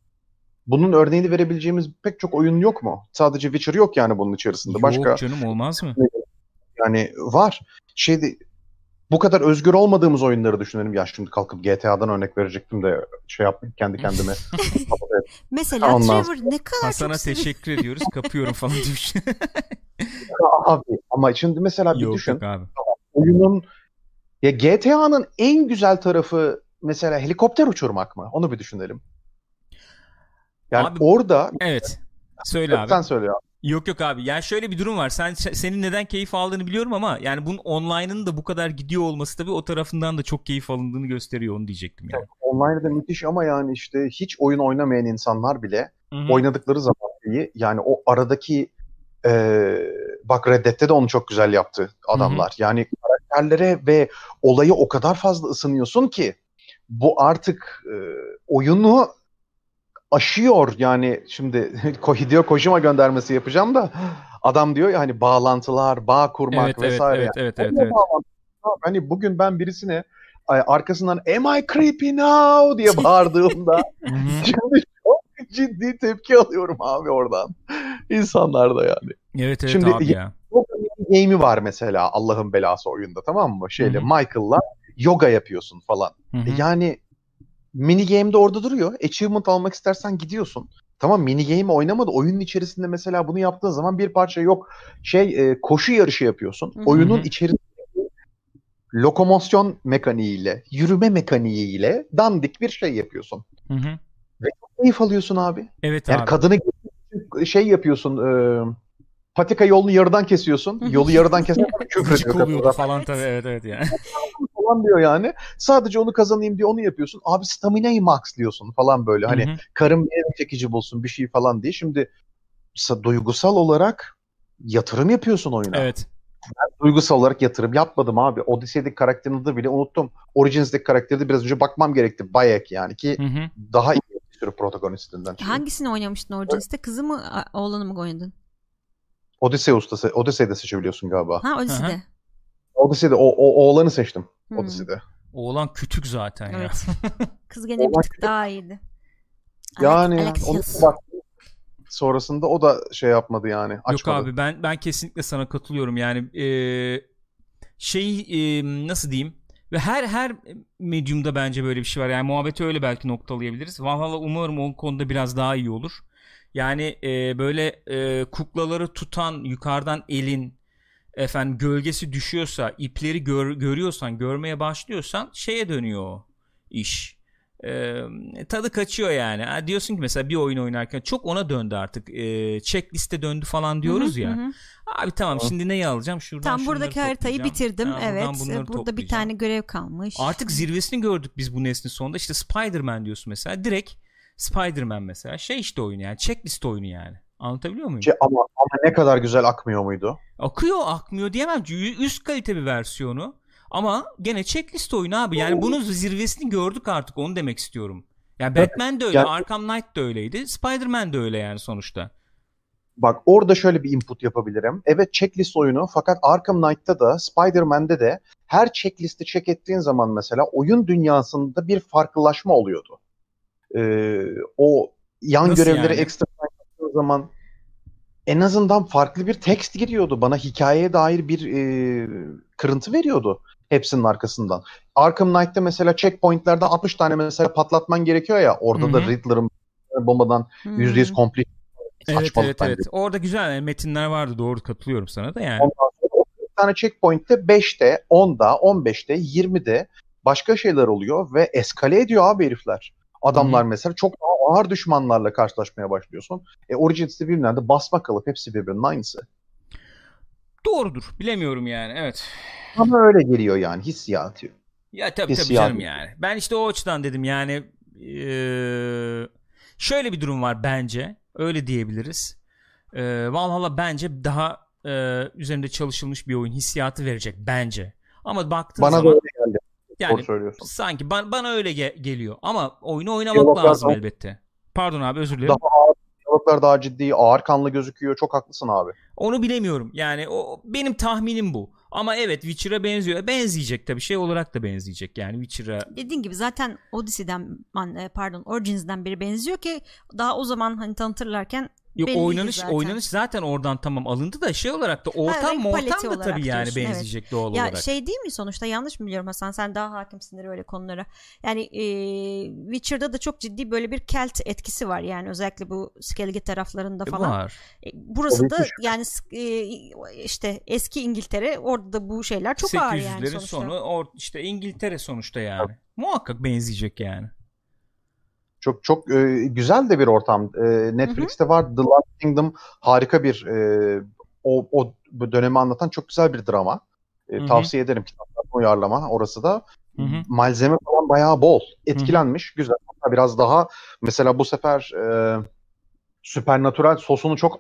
bunun örneğini verebileceğimiz pek çok oyun yok mu? Sadece Witcher yok yani bunun içerisinde. Başka Yok canım olmaz mı? yani var. Şeyde bu kadar özgür olmadığımız oyunları düşünelim. Ya şimdi kalkıp GTA'dan örnek verecektim de şey yapmayayım kendi kendime. [laughs] Mesela Ondan Trevor ne kadar Hasan'a çok teşekkür ediyoruz. Kapıyorum falan demiş. [laughs] abi ama şimdi mesela bir yok düşün. yok abi. oyunun ya GTA'nın en güzel tarafı mesela helikopter uçurmak mı? Onu bir düşünelim. Yani Abi- orada Evet. Söyle abi. sen söyle ya. Yok yok abi. Yani şöyle bir durum var. Sen senin neden keyif aldığını biliyorum ama yani bunun online'ın da bu kadar gidiyor olması tabii o tarafından da çok keyif alındığını gösteriyor onu diyecektim yani. Online'da müthiş ama yani işte hiç oyun oynamayan insanlar bile Hı hı. oynadıkları zaman iyi. Yani o aradaki eee bak Red Dead'te de onu çok güzel yaptı adamlar. Yani karakterlere ve olayı o kadar fazla ısınıyorsun ki bu artık eee, oyunu aşıyor. Yani şimdi [laughs] Hideo Kojima göndermesi yapacağım da adam diyor ya hani bağlantılar, bağ kurmak Evet evet vesaire. evet evet evet evet. bağlantı- Hani bugün ben birisine arkasından am I creepy now diye [laughs] bağırdığımda. [laughs] Şimdi çok ciddi tepki alıyorum abi oradan. İnsanlar da yani. Evet evet Şimdi- abi ya. Game'i var mesela Allah'ın belası oyunda tamam mı? Şeyle. Michael'la yoga yapıyorsun falan. Hı hı. E yani mini game'de orada duruyor. Achievement almak istersen gidiyorsun. Tamam mini game oynamadı. Oyunun içerisinde mesela bunu yaptığın zaman bir parça yok. Şey e, koşu yarışı yapıyorsun. Hı hı. Oyunun içerisinde lokomosyon mekaniğiyle, yürüme mekaniğiyle dandik bir şey yapıyorsun. Hı hı. Keyif alıyorsun abi. Evet Yani abi. kadını şey yapıyorsun. E, patika yolunu yarıdan kesiyorsun. Yolu yarıdan keserken [laughs] küfür Gıcık ediyor oluyordu falan tabii evet evet yani. [laughs] falan diyor yani. Sadece onu kazanayım diye onu yapıyorsun. Abi stamina'yı maxlıyorsun falan böyle. Hani Hı hı. karım bir çekici bulsun bir şey falan diye. Şimdi sa- duygusal olarak yatırım yapıyorsun oyuna. Evet. Duygusal olarak yatırım yapmadım abi. Odyssey'deki karakterin adı bile unuttum. Origins'deki karakteri de biraz önce bakmam gerekti. Bayek yani ki Hı hı. daha iyi bir sürü protagonistinden. Hangisini oynamıştın Origins'te? Kızı mı oğlanı mı oynadın? Odyssey ustası. Odyssey'de seçebiliyorsun galiba. Ha Odyssey'de. Odyssey'de o, o oğlanı seçtim. Hmm. Odyssey'de. Oğlan kütük zaten ya. Evet. [laughs] Kız gene bir tık daha iyiydi. Yani Alex- onu bak sonrasında o da şey yapmadı yani. Yok Açmadı. abi ben ben kesinlikle sana katılıyorum yani eee şey eee, nasıl diyeyim ve her her medyumda bence böyle bir şey var yani muhabbeti öyle belki noktalayabiliriz. Valhalla umarım o konuda biraz daha iyi olur. Yani eee, böyle eee, kuklaları tutan yukarıdan elin efendim gölgesi düşüyorsa ipleri gör- görüyorsan görmeye başlıyorsan şeye dönüyor o iş. Ee, tadı kaçıyor yani. Ha, diyorsun ki mesela bir oyun oynarken çok ona döndü artık. Ee, checkliste döndü falan diyoruz Hı hı, ya. hı. Abi tamam şimdi neyi alacağım? Şuradan Tam buradaki haritayı bitirdim. Ha, buradan evet. Burada bir tane görev kalmış. Artık zirvesini gördük biz bu neslin sonunda. İşte Spider-Man diyorsun mesela. Direkt Spider-Man mesela. Şey işte oyunu yani. Checklist oyunu yani. Anlatabiliyor muyum? Şey, ama, ama ne kadar güzel akmıyor muydu? Akıyor akmıyor diyemem. Üst kalite bir versiyonu. Ama gene checklist oyunu abi. Yani bunun zirvesini gördük artık. Onu demek istiyorum. Yani Batman de öyle. Yani- Arkham Knight de öyleydi. Spider-Man de öyle yani sonuçta. Bak orada şöyle bir input yapabilirim. Evet checklist oyunu fakat Arkham Knight'ta da Spider-Man'de de her checklisti check ettiğin zaman mesela oyun dünyasında bir farklılaşma oluyordu. Ee, o yan Nasıl görevleri yani? ekstra zaman en azından farklı bir tekst giriyordu. Bana hikayeye dair bir e, kırıntı veriyordu hepsinin arkasından. Arkham Knight'ta mesela checkpoint'lerde 60 tane mesela patlatman gerekiyor ya. Orada Hı da. Riddler'ın bombadan Hmm. %100 complete Evet saçmalık evet bence. evet. Orada güzel yani metinler vardı. Doğru katılıyorum sana da yani. Ondan sonra 40 tane checkpoint'te 5'te, 10'da, 15'te, 20'de başka şeyler oluyor ve eskale ediyor abi herifler. Adamlar mesela çok daha ağır düşmanlarla karşılaşmaya başlıyorsun. E Origins'te birbirinden de basma kalıp hepsi birbirinin aynısı. Doğrudur. Bilemiyorum yani. Evet. Ama öyle geliyor yani hissiyatı. Ya tabii tabii Hissiyat. canım yani. Ben işte o açıdan dedim yani eee, şöyle bir durum var bence. Öyle diyebiliriz. Eee Valhalla bence daha eee, üzerinde çalışılmış bir oyun hissiyatı verecek bence. Ama baktığın Bana zaman. Yani söylüyorsun. sanki ba- bana öyle ge- geliyor. Ama oyunu oynamak Diyaloglar lazım daha- elbette. Pardon abi özür dilerim. Daha ağır, diyaloglar daha ciddi, ağır kanlı gözüküyor. Çok haklısın abi. Onu bilemiyorum. Yani o benim tahminim bu. Ama evet Witcher'a benziyor. Benzeyecek tabii. Şey olarak da benzeyecek. Yani Witcher'a Dediğin gibi zaten Odyssey'den e, pardon Origins'den biri benziyor ki daha o zaman hani tanıtırlarken Yok Belliydi oynanış zaten. oynanış zaten oradan tamam alındı da şey olarak da ortam paleti ortam da olarak tabii yani diyorsun, evet. benzeyecek doğal ya olarak. şey değil mi sonuçta yanlış mı biliyorum Hasan sen daha hakimsindir öyle konulara. Yani e, Witcher'da da çok ciddi böyle bir Kelt etkisi var yani özellikle bu Skellige taraflarında E, falan. var. E, burası da yani e, işte eski İngiltere orada da bu şeyler çok ağır yani 800'lerin sonuçta. sonu or, işte İngiltere sonuçta yani. Muhakkak benzeyecek yani. Çok çok e, güzel de bir ortam. E, Netflix'te var The Last Kingdom harika bir e, o, o bu dönemi anlatan çok güzel bir drama. E, Hı hı. tavsiye ederim kitaplardan uyarlama orası da. Hı hı. Malzeme falan bayağı bol. Etkilenmiş. Güzel. Hatta biraz daha mesela bu sefer e, Supernatural sosunu çok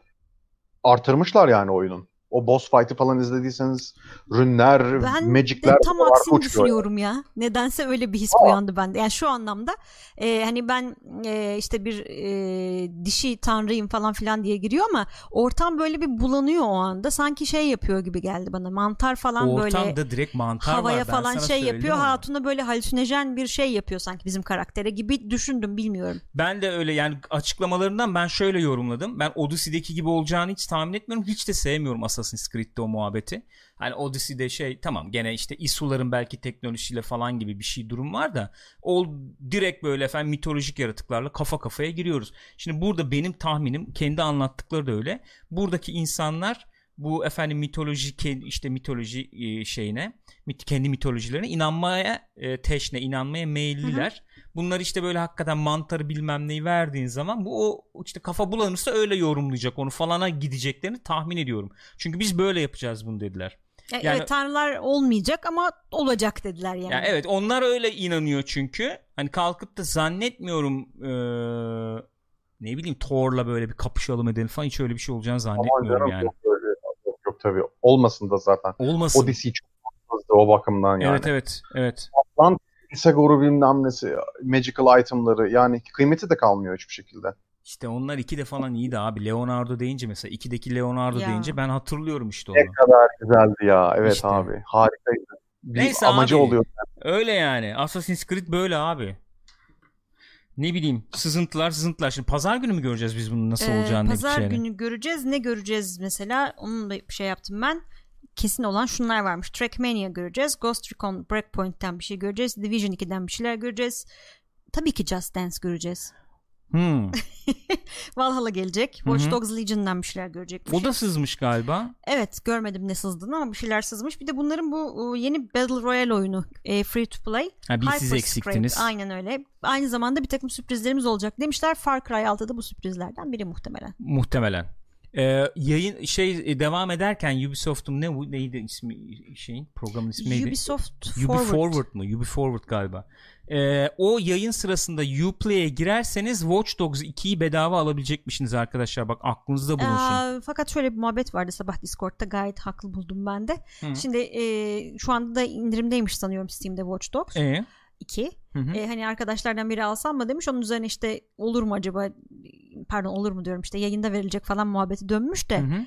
artırmışlar yani oyunun. O boss fight'ı falan izlediyseniz rünler, Ben magicler de tam var, aksini düşünüyorum ya. Nedense öyle bir his uyandı bende. Yani şu anlamda e, hani ben e, işte bir e, dişi tanrıyım falan filan diye giriyor ama ortam böyle bir bulanıyor o anda. Sanki şey yapıyor gibi geldi bana. Mantar falan böyle Ortamda direkt mantar havaya var. Ben falan şey yapıyor. ama. Hatuna böyle halüsinojen bir şey yapıyor sanki bizim karaktere gibi düşündüm bilmiyorum. Ben de öyle yani açıklamalarından ben şöyle yorumladım. Ben Odyssey'deki gibi olacağını hiç tahmin etmiyorum. Hiç de sevmiyorum Assassin's Creed'de o muhabbeti. Hani Odyssey'de şey tamam gene işte Isuların belki teknolojisiyle falan gibi bir şey durum var da o direkt böyle efendim mitolojik yaratıklarla kafa kafaya giriyoruz. Şimdi burada benim tahminim kendi anlattıkları da öyle. Buradaki insanlar bu efendim mitoloji işte mitoloji e, şeyine mit- kendi mitolojilerine inanmaya e, teşne inanmaya meyilliler. Bunlar işte böyle hakikaten mantarı bilmem neyi verdiğin zaman bu o işte kafa bulanırsa öyle yorumlayacak onu falana gideceklerini tahmin ediyorum. Çünkü biz böyle yapacağız bunu dediler. E, Yani- evet, tanrılar olmayacak ama olacak dediler yani. Ya evet onlar öyle inanıyor çünkü. Hani kalkıp da zannetmiyorum eee, ne bileyim Thor'la böyle bir kapışalım edelim falan hiç öyle bir şey olacağını Aman zannetmiyorum canım, yani. Yok, öyle. Yok, tabii. Olmasın da zaten. Olmasın. Odyssey çok fazla o bakımdan yani. Evet evet evet. Pisagor'u bilmem nesi, magical itemları yani kıymeti de kalmıyor hiçbir şekilde. İşte onlar iki de falan iyiydi abi. Leonardo deyince mesela ikideki Leonardo Ya. deyince ben hatırlıyorum işte Ne onu. kadar güzeldi ya. Evet İşte. abi. Harikaydı. Bir Neyse amacı abi. oluyor. Öyle yani. Assassin's Creed böyle abi. Ne bileyim sızıntılar sızıntılar. Şimdi pazar günü mü göreceğiz biz bunun nasıl Ee, olacağını? Pazar günü göreceğiz. Ne göreceğiz mesela? Onun da bir şey yaptım ben. Kesin olan şunlar varmış. Trackmania göreceğiz. Ghost Recon Breakpoint'ten bir şey göreceğiz. Division 2'den bir şeyler göreceğiz. Tabii ki Just Dance göreceğiz. Hmm. [laughs] Valhalla gelecek. Watch Dogs Legion'dan bir şeyler görecekmiş. O da sızmış galiba. Evet görmedim ne sızdığını ama bir şeyler sızmış. Bir de bunların bu e, yeni Battle Royale oyunu e, free to play. Ha, bir siz eksiktiniz. Aynen öyle. Aynı zamanda bir takım sürprizlerimiz olacak demişler. Far Cry 6'da bu sürprizlerden biri muhtemelen. Muhtemelen. Ee, yayın şey e, devam ederken Ubisoft'un ne bu neydi ismi şeyin programın ismi neydi? Ubisoft Ubi Forward. Forward mı? Ubi Forward galiba. Ee, o yayın sırasında Uplay'e girerseniz Watch Dogs 2'yi bedava alabilecekmişsiniz arkadaşlar. Bak aklınızda bulunsun. Aa, fakat şöyle bir muhabbet vardı sabah Discord'da gayet haklı buldum ben de. Hı. Şimdi e, şu anda da indirimdeymiş sanıyorum Steam'de Watch Dogs Ee? 2. Hı hı. E, hani arkadaşlardan biri alsam mı demiş. Onun üzerine işte olur mu acaba pardon olur mu diyorum işte yayında verilecek falan muhabbeti dönmüş de. Hı hı.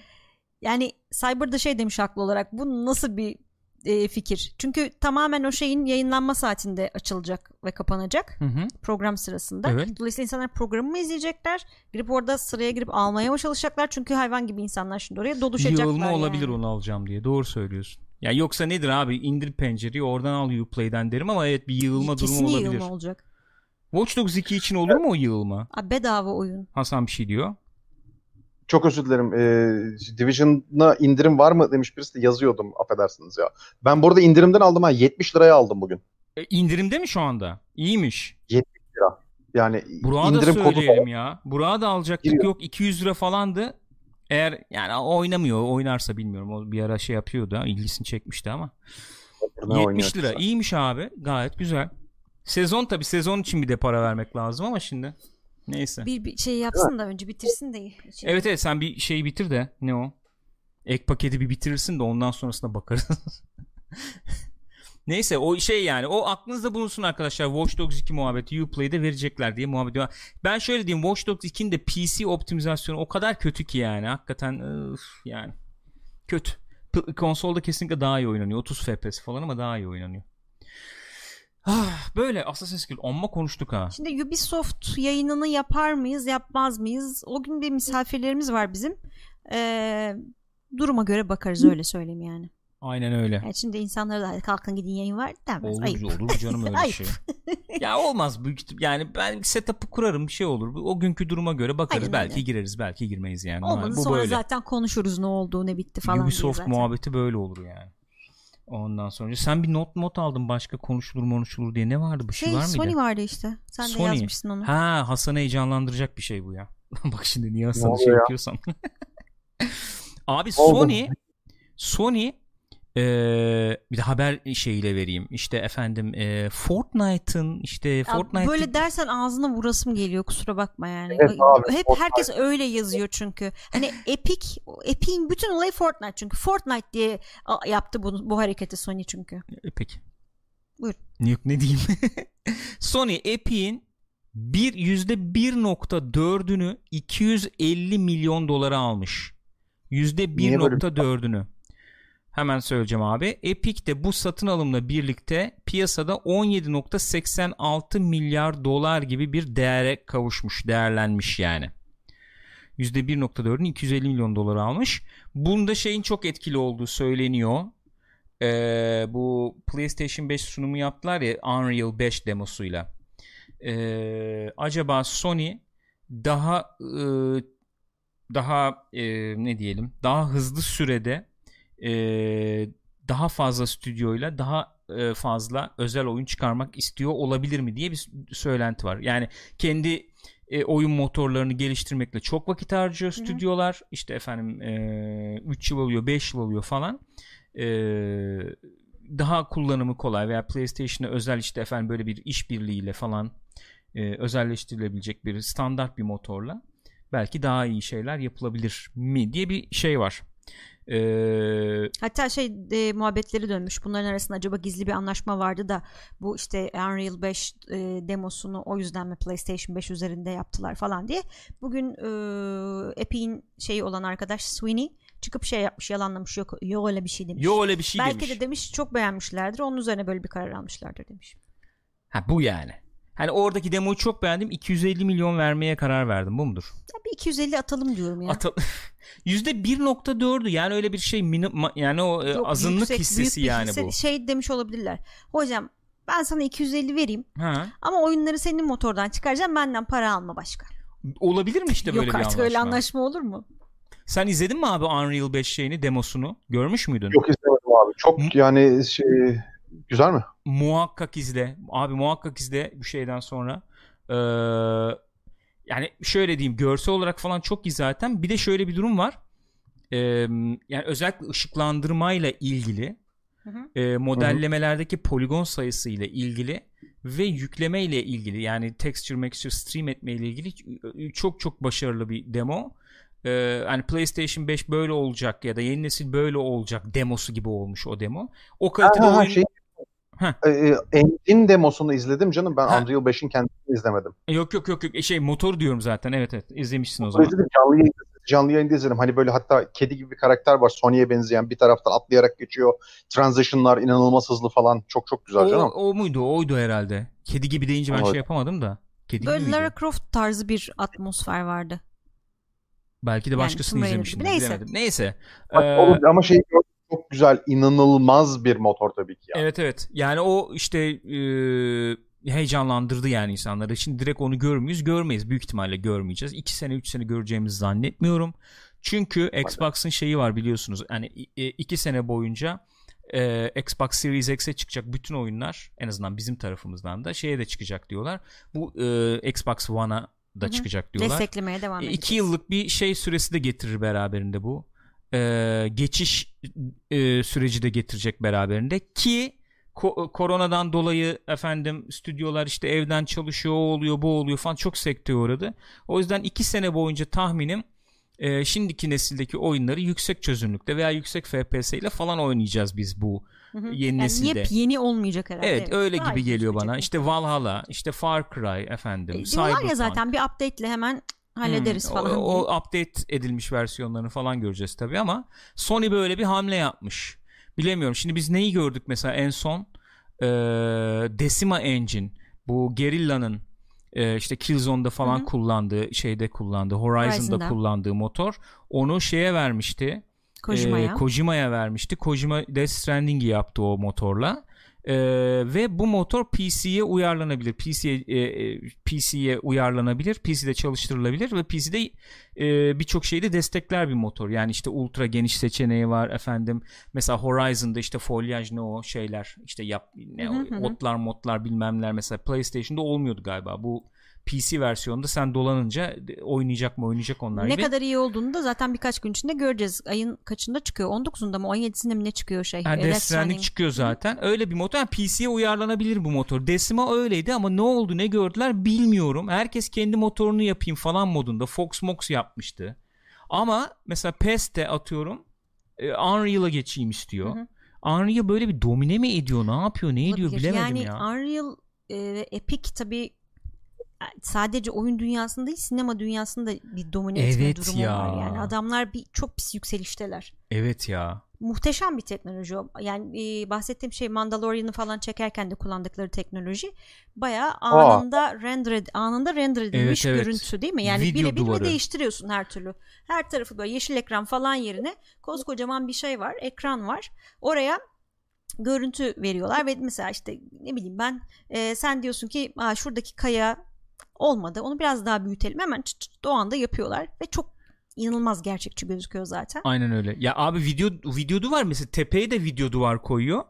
Yani Cyber da şey demiş haklı olarak bu nasıl bir e, fikir? Çünkü tamamen o şeyin yayınlanma saatinde açılacak ve kapanacak Hı hı. program sırasında. Evet. Dolayısıyla insanlar programı mı izleyecekler? Girip orada sıraya girip almaya mı çalışacaklar? Çünkü hayvan gibi insanlar şimdi oraya doluşacaklar. Yığılma olabilir yani. onu alacağım diye. Doğru söylüyorsun. Ya yoksa nedir abi? İndir pencereyi oradan al Uplay'den derim ama evet bir yığılma Kesin durumu olabilir. yığılma olacak. Watch Dogs 2 için olur mu o yığılma? Aa, bedava oyun. Hasan bir şey diyor. Çok özür dilerim. Ee, Division'a indirim var mı demiş birisi de yazıyordum affedersiniz ya. Ben burada indirimden aldım ha 70 liraya aldım bugün. E, indirimde mi şu anda? İyiymiş. 70 lira. Yani Burak'a indirim kodu da söyleyelim ya. Burak'a da alacaktık Giriyor. yok 200 lira falandı. Eğer yani o oynamıyor oynarsa bilmiyorum. O bir ara şey yapıyordu ha, ilgisini çekmişti ama. ne 70 oynuyor lira kısa. iyiymiş abi gayet güzel. Sezon tabi sezon için bir de para vermek lazım ama şimdi. Neyse. Bir, bir şey yapsın da önce bitirsin de. içini. Evet evet sen bir şeyi bitir de ne o? Ek paketi bir bitirirsin de ondan sonrasına bakarız. [laughs] Neyse o şey yani o aklınızda bulunsun arkadaşlar Watch Dogs 2 muhabbeti Uplay'de verecekler diye muhabbet ediyor. Ben şöyle diyeyim Watch Dogs 2'nin de PC optimizasyonu o kadar kötü ki yani hakikaten ıf, yani kötü. P- konsolda kesinlikle daha iyi oynanıyor 30 FPS falan ama daha iyi oynanıyor. Ah, böyle Assassin's Creed amma konuştuk ha. Şimdi Ubisoft yayınını yapar mıyız yapmaz mıyız? O gün bir misafirlerimiz var bizim. Ee, duruma göre bakarız öyle söyleyeyim yani. Aynen öyle. yani şimdi insanlara da "Hadi kalkın gidin yayın var denmez. Olur, Ayıp. olur canım öyle [laughs] şey. ya olmaz büyük yani ben setup'ı kurarım bir şey olur. O günkü duruma göre bakarız. Aynen belki öyle. gireriz, belki girmeyiz yani. Olmadı Bu sonra böyle. zaten konuşuruz ne oldu ne bitti falan Ubisoft muhabbeti böyle olur yani. Ondan sonra sen bir not not aldın başka konuşulur konuşulur diye ne vardı bir şey, Şey var mıydı? Sony vardı işte. Sen Sony. de yazmışsın onu. Ha Hasan'ı heyecanlandıracak bir şey bu ya. [laughs] Bak şimdi niye Hasan'ı şey ya? yapıyorsam. [laughs] Abi. Sony Sony eee, bir de haber şeyiyle vereyim. İşte efendim eee, Fortnite'ın işte Ya Fortnite böyle dersen ağzına vurasım geliyor kusura bakma yani. Evet abi, Hep Fortnite. herkes öyle yazıyor çünkü. Hani Epic, Epic'in bütün olayı Fortnite çünkü. Fortnite diye yaptı bu, bu hareketi Sony çünkü. E, Peki. Buyur. Yok ne diyeyim. [laughs] Sony Epic'in bir yüzde 1.4'ünü 250 milyon dolara almış. Yüzde Niye böyle bir- 1.4'ünü. Hemen söyleyeceğim abi. Epic de bu satın alımla birlikte piyasada 17.86 milyar dolar gibi bir değere kavuşmuş, değerlenmiş yani. %1.4'ünü 250 milyon dolara almış. Bunda şeyin çok etkili olduğu söyleniyor. Ee, bu PlayStation 5 sunumu yaptılar ya Unreal 5 demosuyla. Ee, acaba Sony daha e, daha e, ne diyelim daha hızlı sürede e, daha fazla stüdyoyla daha e, fazla özel oyun çıkarmak istiyor olabilir mi diye bir söylenti var. Yani kendi e, oyun motorlarını geliştirmekle çok vakit harcıyor hı. stüdyolar. İşte efendim 3 yıl oluyor 5 yıl oluyor falan. E, daha kullanımı kolay veya PlayStation'a özel işte efendim böyle bir işbirliğiyle falan e, özelleştirilebilecek bir standart bir motorla belki daha iyi şeyler yapılabilir mi diye bir şey var. Ee, Hatta şey e, muhabbetleri dönmüş. Bunların arasında acaba gizli bir anlaşma vardı da bu işte Unreal 5 e, demosunu o yüzden mi PlayStation 5 üzerinde yaptılar falan diye. Bugün e, Epic'in şeyi olan arkadaş Sweeney çıkıp şey yapmış yalanlamış yok yok öyle bir şey demiş. yo öyle bir şey Belki demiş. de demiş çok beğenmişlerdir. Onun üzerine böyle bir karar almışlardır demiş. Ha bu yani. Hani oradaki demoyu çok beğendim. 250 milyon vermeye karar verdim. Bu mudur? Ya bir 250 atalım diyorum ya. Ata- %1.4'ü [laughs] yani öyle bir şey mini- ma- yani o e, Yok, azınlık yüksek, büyük hissesi bir yani hisse- bu. Şey demiş olabilirler. Hocam ben sana 250 vereyim Ha. ama oyunları senin motordan çıkaracağım benden para alma başka. Olabilir mi işte böyle Yok bir artık anlaşma? öyle anlaşma olur mu? Sen izledin mi abi Unreal 5 şeyini demosunu? Görmüş müydün? Yok izlemedim abi. Çok yani şey, güzel mi? Muhakkak izle. Abi muhakkak izle bu şeyden sonra. Ee, yani şöyle diyeyim görsel olarak falan çok iyi zaten. Bir de şöyle bir durum var. Ee, yani özellikle ışıklandırmayla ilgili Hı hı. e, modellemelerdeki poligon sayısı ile ilgili ve yükleme ile ilgili yani texture mixture stream etme ile ilgili çok çok başarılı bir demo. Ee, hani PlayStation 5 böyle olacak ya da yeni nesil böyle olacak demosu gibi olmuş o demo. O kalitede Ha, ha, oyun şey. E, e, Engine demosunu izledim canım. Ben Ha. Unreal 5'in kendisini izlemedim. Yok yok yok yok E, şey motor diyorum zaten evet evet izlemişsin o zaman. İzledim, canlı, yayında, canlı yayında izledim. Hani böyle hatta kedi gibi bir karakter var. Sony'ye benzeyen bir taraftan atlayarak geçiyor. Transition'lar inanılmaz hızlı falan. Çok çok güzel O, canım. o muydu oydu herhalde. Kedi gibi deyince ben Evet. şey yapamadım da. Kedi gibi Böyle miydi? Lara Croft tarzı bir atmosfer vardı. Belki de Yani başkasını izlemişim. gibi. Neyse. Bilemedim. Neyse. Bak, Ee, ama şey gördüm, çok güzel, inanılmaz bir motor tabii ki. Yani. Evet evet. Yani o işte e, heyecanlandırdı yani insanları. Şimdi direkt onu görmüyoruz. Görmeyiz. Büyük ihtimalle görmeyeceğiz. 2 sene 3 sene göreceğimizi zannetmiyorum. Çünkü Xbox'ın şeyi var biliyorsunuz. Yani 2 sene boyunca e, Xbox Series X'e çıkacak bütün oyunlar en azından bizim tarafımızdan da şeye de çıkacak diyorlar. Bu e, Xbox One'a da Hı hı. çıkacak diyorlar. Desteklemeye devam E, edeceğiz. İki yıllık bir şey süresi de getirir beraberinde bu. Ee, geçiş e, süreci de getirecek beraberinde ki ko- koronadan dolayı efendim stüdyolar işte evden çalışıyor o oluyor bu oluyor falan çok sekteye uğradı. O yüzden iki sene boyunca tahminim e, şimdiki nesildeki oyunları yüksek çözünürlükte veya yüksek FPS ile falan oynayacağız biz bu Hı hı. yeni yani nesilde. yeni olmayacak herhalde. Evet öyle Daha gibi geliyor bana. bu. İşte Valhalla, işte Far Cry efendim, E, diyorlar ya Cyberpunk. zaten bir update'le hemen hallederiz Hmm, falan. O, o update edilmiş versiyonlarını falan göreceğiz tabii ama Sony böyle bir hamle yapmış. Bilemiyorum. Şimdi biz neyi gördük mesela en son? Ee, Decima Engine. Bu Guerrilla'nın e, işte Killzone'da falan hı. kullandığı şeyde kullandığı Horizon'da, Horizon'da. kullandığı motor onu şeye vermişti. Kojima'ya. e, Kojima'ya vermişti. Kojima Death Stranding'i yaptı o motorla. E, ve bu motor PC'ye uyarlanabilir. PC'ye e, e, PC'ye uyarlanabilir. PC'de çalıştırılabilir ve PC'de e, birçok şeyi de destekler bir motor. Yani işte ultra geniş seçeneği var efendim. Mesela Horizon'da işte folyaj ne o şeyler işte yap ne Hı hı o, hı. otlar modlar bilmemler mesela PlayStation'da olmuyordu galiba. Bu PC versiyonda sen dolanınca oynayacak mı oynayacak onlar ne gibi. kadar iyi olduğunu da zaten birkaç gün içinde göreceğiz. Ayın kaçında çıkıyor? 19'unda mı 17'sinde mi ne çıkıyor şey? Yani Death Stranding çıkıyor zaten. Öyle bir motor. Yani PC'ye uyarlanabilir bu motor. Decima öyleydi ama ne oldu ne gördüler bilmiyorum. Herkes kendi motorunu yapayım falan modunda. Fox Mox yapmıştı. Ama mesela PES'te atıyorum e, Unreal'a geçeyim istiyor. Hı hı. Unreal böyle bir domine mi ediyor? Ne yapıyor? Ne ediyor Olabilir. bilemedim yani ya. Unreal e, Epic tabii sadece oyun dünyasında değil sinema dünyasında bir domine etme Evet durumu ya. var yani adamlar bir çok pis yükselişteler Evet ya. muhteşem bir teknoloji o yani e, bahsettiğim şey Mandalorian'ı falan çekerken de kullandıkları teknoloji bayağı anında render ed- anında render edilmiş Evet, evet. görüntü değil mi yani Video duvarı. ve değiştiriyorsun her türlü her tarafı böyle yeşil ekran falan yerine koskocaman bir şey var ekran var oraya görüntü veriyorlar ve mesela işte ne bileyim ben e, sen diyorsun ki Aa, şuradaki kaya olmadı onu biraz daha büyütelim hemen çıt çıt o anda yapıyorlar ve çok inanılmaz gerçekçi gözüküyor zaten. Aynen öyle. Ya abi video video duvar mesela tepeye de video duvar koyuyor.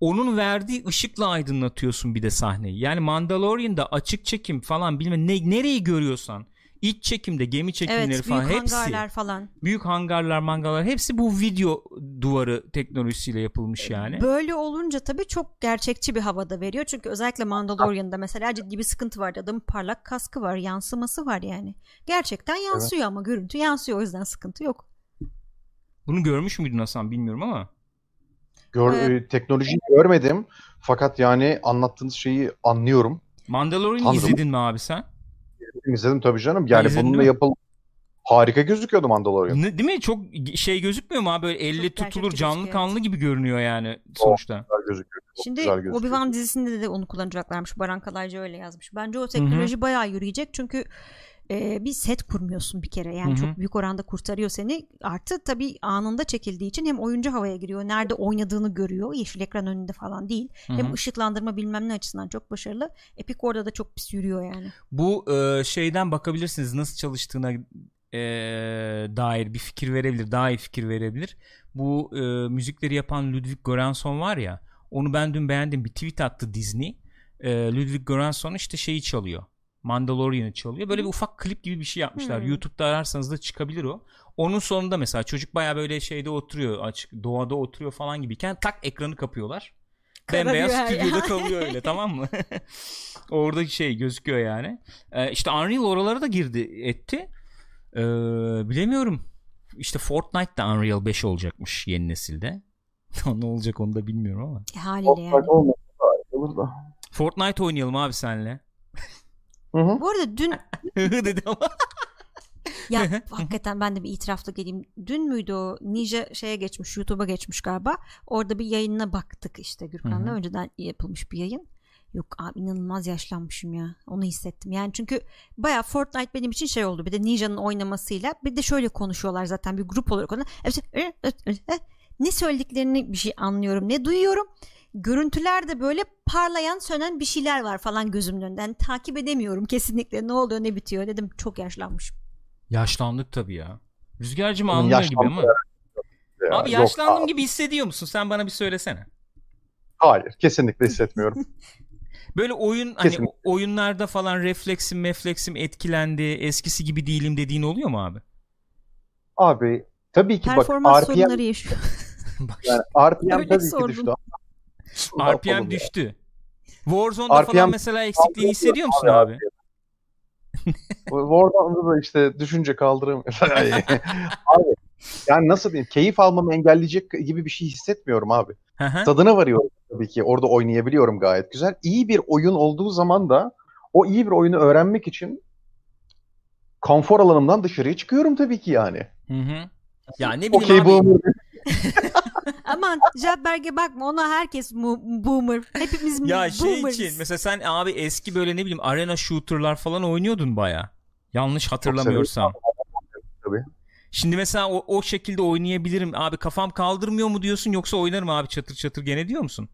Onun verdiği ışıkla aydınlatıyorsun bir de sahneyi. Yani Mandalorian'da açık çekim falan bilmem ne nereyi görüyorsan iç çekimde gemi çekimleri Evet büyük falan hepsi hangarlar falan. büyük hangarlar mangalar hepsi bu video duvarı teknolojisiyle yapılmış yani. Böyle olunca tabii çok gerçekçi bir havada veriyor. Çünkü özellikle Mandalorian'da mesela ciddi bir sıkıntı var. Adamın parlak kaskı var, yansıması var yani. Gerçekten yansıyor ama görüntü yansıyor. O yüzden sıkıntı yok. Bunu görmüş müydün Hasan bilmiyorum ama. Gör, Evet. e, teknolojiyi görmedim. Fakat yani anlattığınız şeyi anlıyorum. Mandalorian Tanrım. izledin mi abi sen? İzledim tabii canım. Yani İzledin bununla mi? yapıl harika gözüküyordu Mandalorian. Ne, değil mi? Çok şey gözükmüyor mu abi? Böyle elle Çok tutulur gerçekçi canlı gözüküyor, kanlı gibi görünüyor yani sonuçta. Güzel gözüküyor. Çok Şimdi güzel gözüküyor. Obi-Wan dizisinde de onu kullanacaklarmış. Baran Kalaycı öyle yazmış. Bence o teknoloji bayağı yürüyecek. Çünkü e, bir set kurmuyorsun bir kere. Yani Hı hı. çok büyük oranda kurtarıyor seni. Artı tabii anında çekildiği için hem oyuncu havaya giriyor. Nerede oynadığını görüyor. Yeşil ekran önünde falan değil. Hı Hem ışıklandırma bilmem ne açısından çok başarılı. Epic orada da çok pis yürüyor yani. Bu e, şeyden bakabilirsiniz nasıl çalıştığına e, dair bir fikir verebilir. Daha iyi fikir verebilir. Bu e, müzikleri yapan Ludwig Göransson var ya onu ben dün beğendim. Bir tweet attı Disney. E, Ludwig Göransson işte şeyi çalıyor. Mandalorian'ı çalıyor. Böyle bir ufak klip gibi bir şey yapmışlar. Hmm. YouTube'da ararsanız da çıkabilir o. Onun sonunda mesela çocuk baya böyle şeyde oturuyor açık doğada oturuyor falan gibiyken tak ekranı kapıyorlar. Bembeyaz Kararıyor her stüdyoda [laughs] kalıyor öyle tamam mı? [laughs] Orada şey gözüküyor yani. Ee, işte Unreal oralara da girdi etti. Ee, bilemiyorum. İşte Fortnite da Unreal 5 olacakmış yeni nesilde. [laughs] ne olacak onu da bilmiyorum ama. E, haliyle yani. Fortnite oynayalım abi senle. Hı hı. Bu arada dün [laughs] dedi ama. [laughs] ya hakikaten ben de bir itirafla geleyim. Dün müydü o Ninja şeye geçmiş YouTube'a geçmiş galiba. Orada bir yayınına baktık işte Gürkan'la Hı hı. önceden yapılmış bir yayın. Yok abi inanılmaz yaşlanmışım ya. Onu hissettim. Yani çünkü baya Fortnite benim için şey oldu. Bir de Ninja'nın oynamasıyla bir de şöyle konuşuyorlar zaten bir grup olarak ona. Ne söylediklerini bir şey anlıyorum ne duyuyorum. Görüntülerde böyle parlayan sönen bir şeyler var falan gözümün önünde. Yani takip edemiyorum kesinlikle ne oluyor ne bitiyor dedim çok yaşlanmışım. Yaşlandık tabii ya. Rüzgarcı mı Onun anlıyor gibi ama. ya. Abi yaşlandım gibi hissediyor musun? Sen bana bir söylesene. Hayır kesinlikle hissetmiyorum. [laughs] Böyle oyun hani Kesinlikle. oyunlarda falan refleksim mefleksim etkilendi. Eskisi gibi değilim dediğin oluyor mu abi? Abi tabii ki bak Performans RPM, sorunları yaşıyor. Bak [laughs] yani RPM tabii sordum. ki düştü. RPM yapalım ya? düştü. Warzone'da RPM falan mesela eksikliğini hissediyor musun Abi, abi? Warzone'da da işte düşünce kaldıramıyor. [laughs] abi yani nasıl diyeyim keyif almamı engelleyecek gibi bir şey hissetmiyorum abi. Tadına varıyorum tabii ki. Orada oynayabiliyorum gayet güzel. İyi bir oyun olduğu zaman da o iyi bir oyunu öğrenmek için konfor alanımdan dışarıya çıkıyorum tabii ki yani. Hı hı. Ya ne bileyim Okey abi. boomer. [laughs] [laughs] Aman Jabberg'e bakma ona herkes mu- boomer. Hepimiz Ya şey için mesela sen abi eski böyle ne bileyim arena shooter'lar falan oynuyordun baya. Yanlış hatırlamıyorsam. Tabii. Şimdi mesela o, o şekilde oynayabilirim. Abi kafam kaldırmıyor mu diyorsun yoksa oynarım abi çatır çatır gene diyor musun?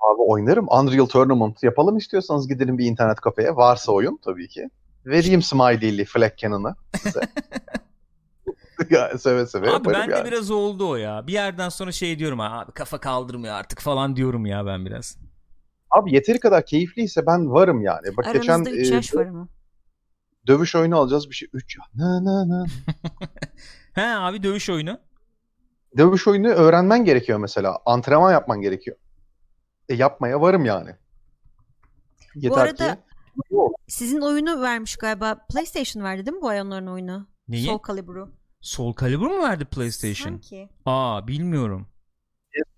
Abi oynarım. Unreal Tournament yapalım istiyorsanız gidelim bir internet kafeye. Varsa oyun tabii ki. Vereyim Smiley'li Flag Cannon'ı size. [laughs] [laughs] ya, seve seve Abi yaparım ben de yani. biraz oldu o ya. Bir yerden sonra şey diyorum abi kafa kaldırmıyor artık falan diyorum ya ben biraz. Abi yeteri kadar keyifliyse ben varım yani. Bak geçen Aranızda 3 e, yaş var ama. dövüş oyunu alacağız bir şey. 3 ya. Na, na, na. [laughs] He abi dövüş oyunu. Dövüş oyunu öğrenmen gerekiyor mesela. Antrenman yapman gerekiyor. E yapmaya varım yani. Yeter arada- ki. Sizin oyunu vermiş galiba. PlayStation verdi değil mi bu ay onların oyunu? Neyi? Soul Calibur'u. Soul Calibur mu verdi PlayStation? Sanki. Aa bilmiyorum.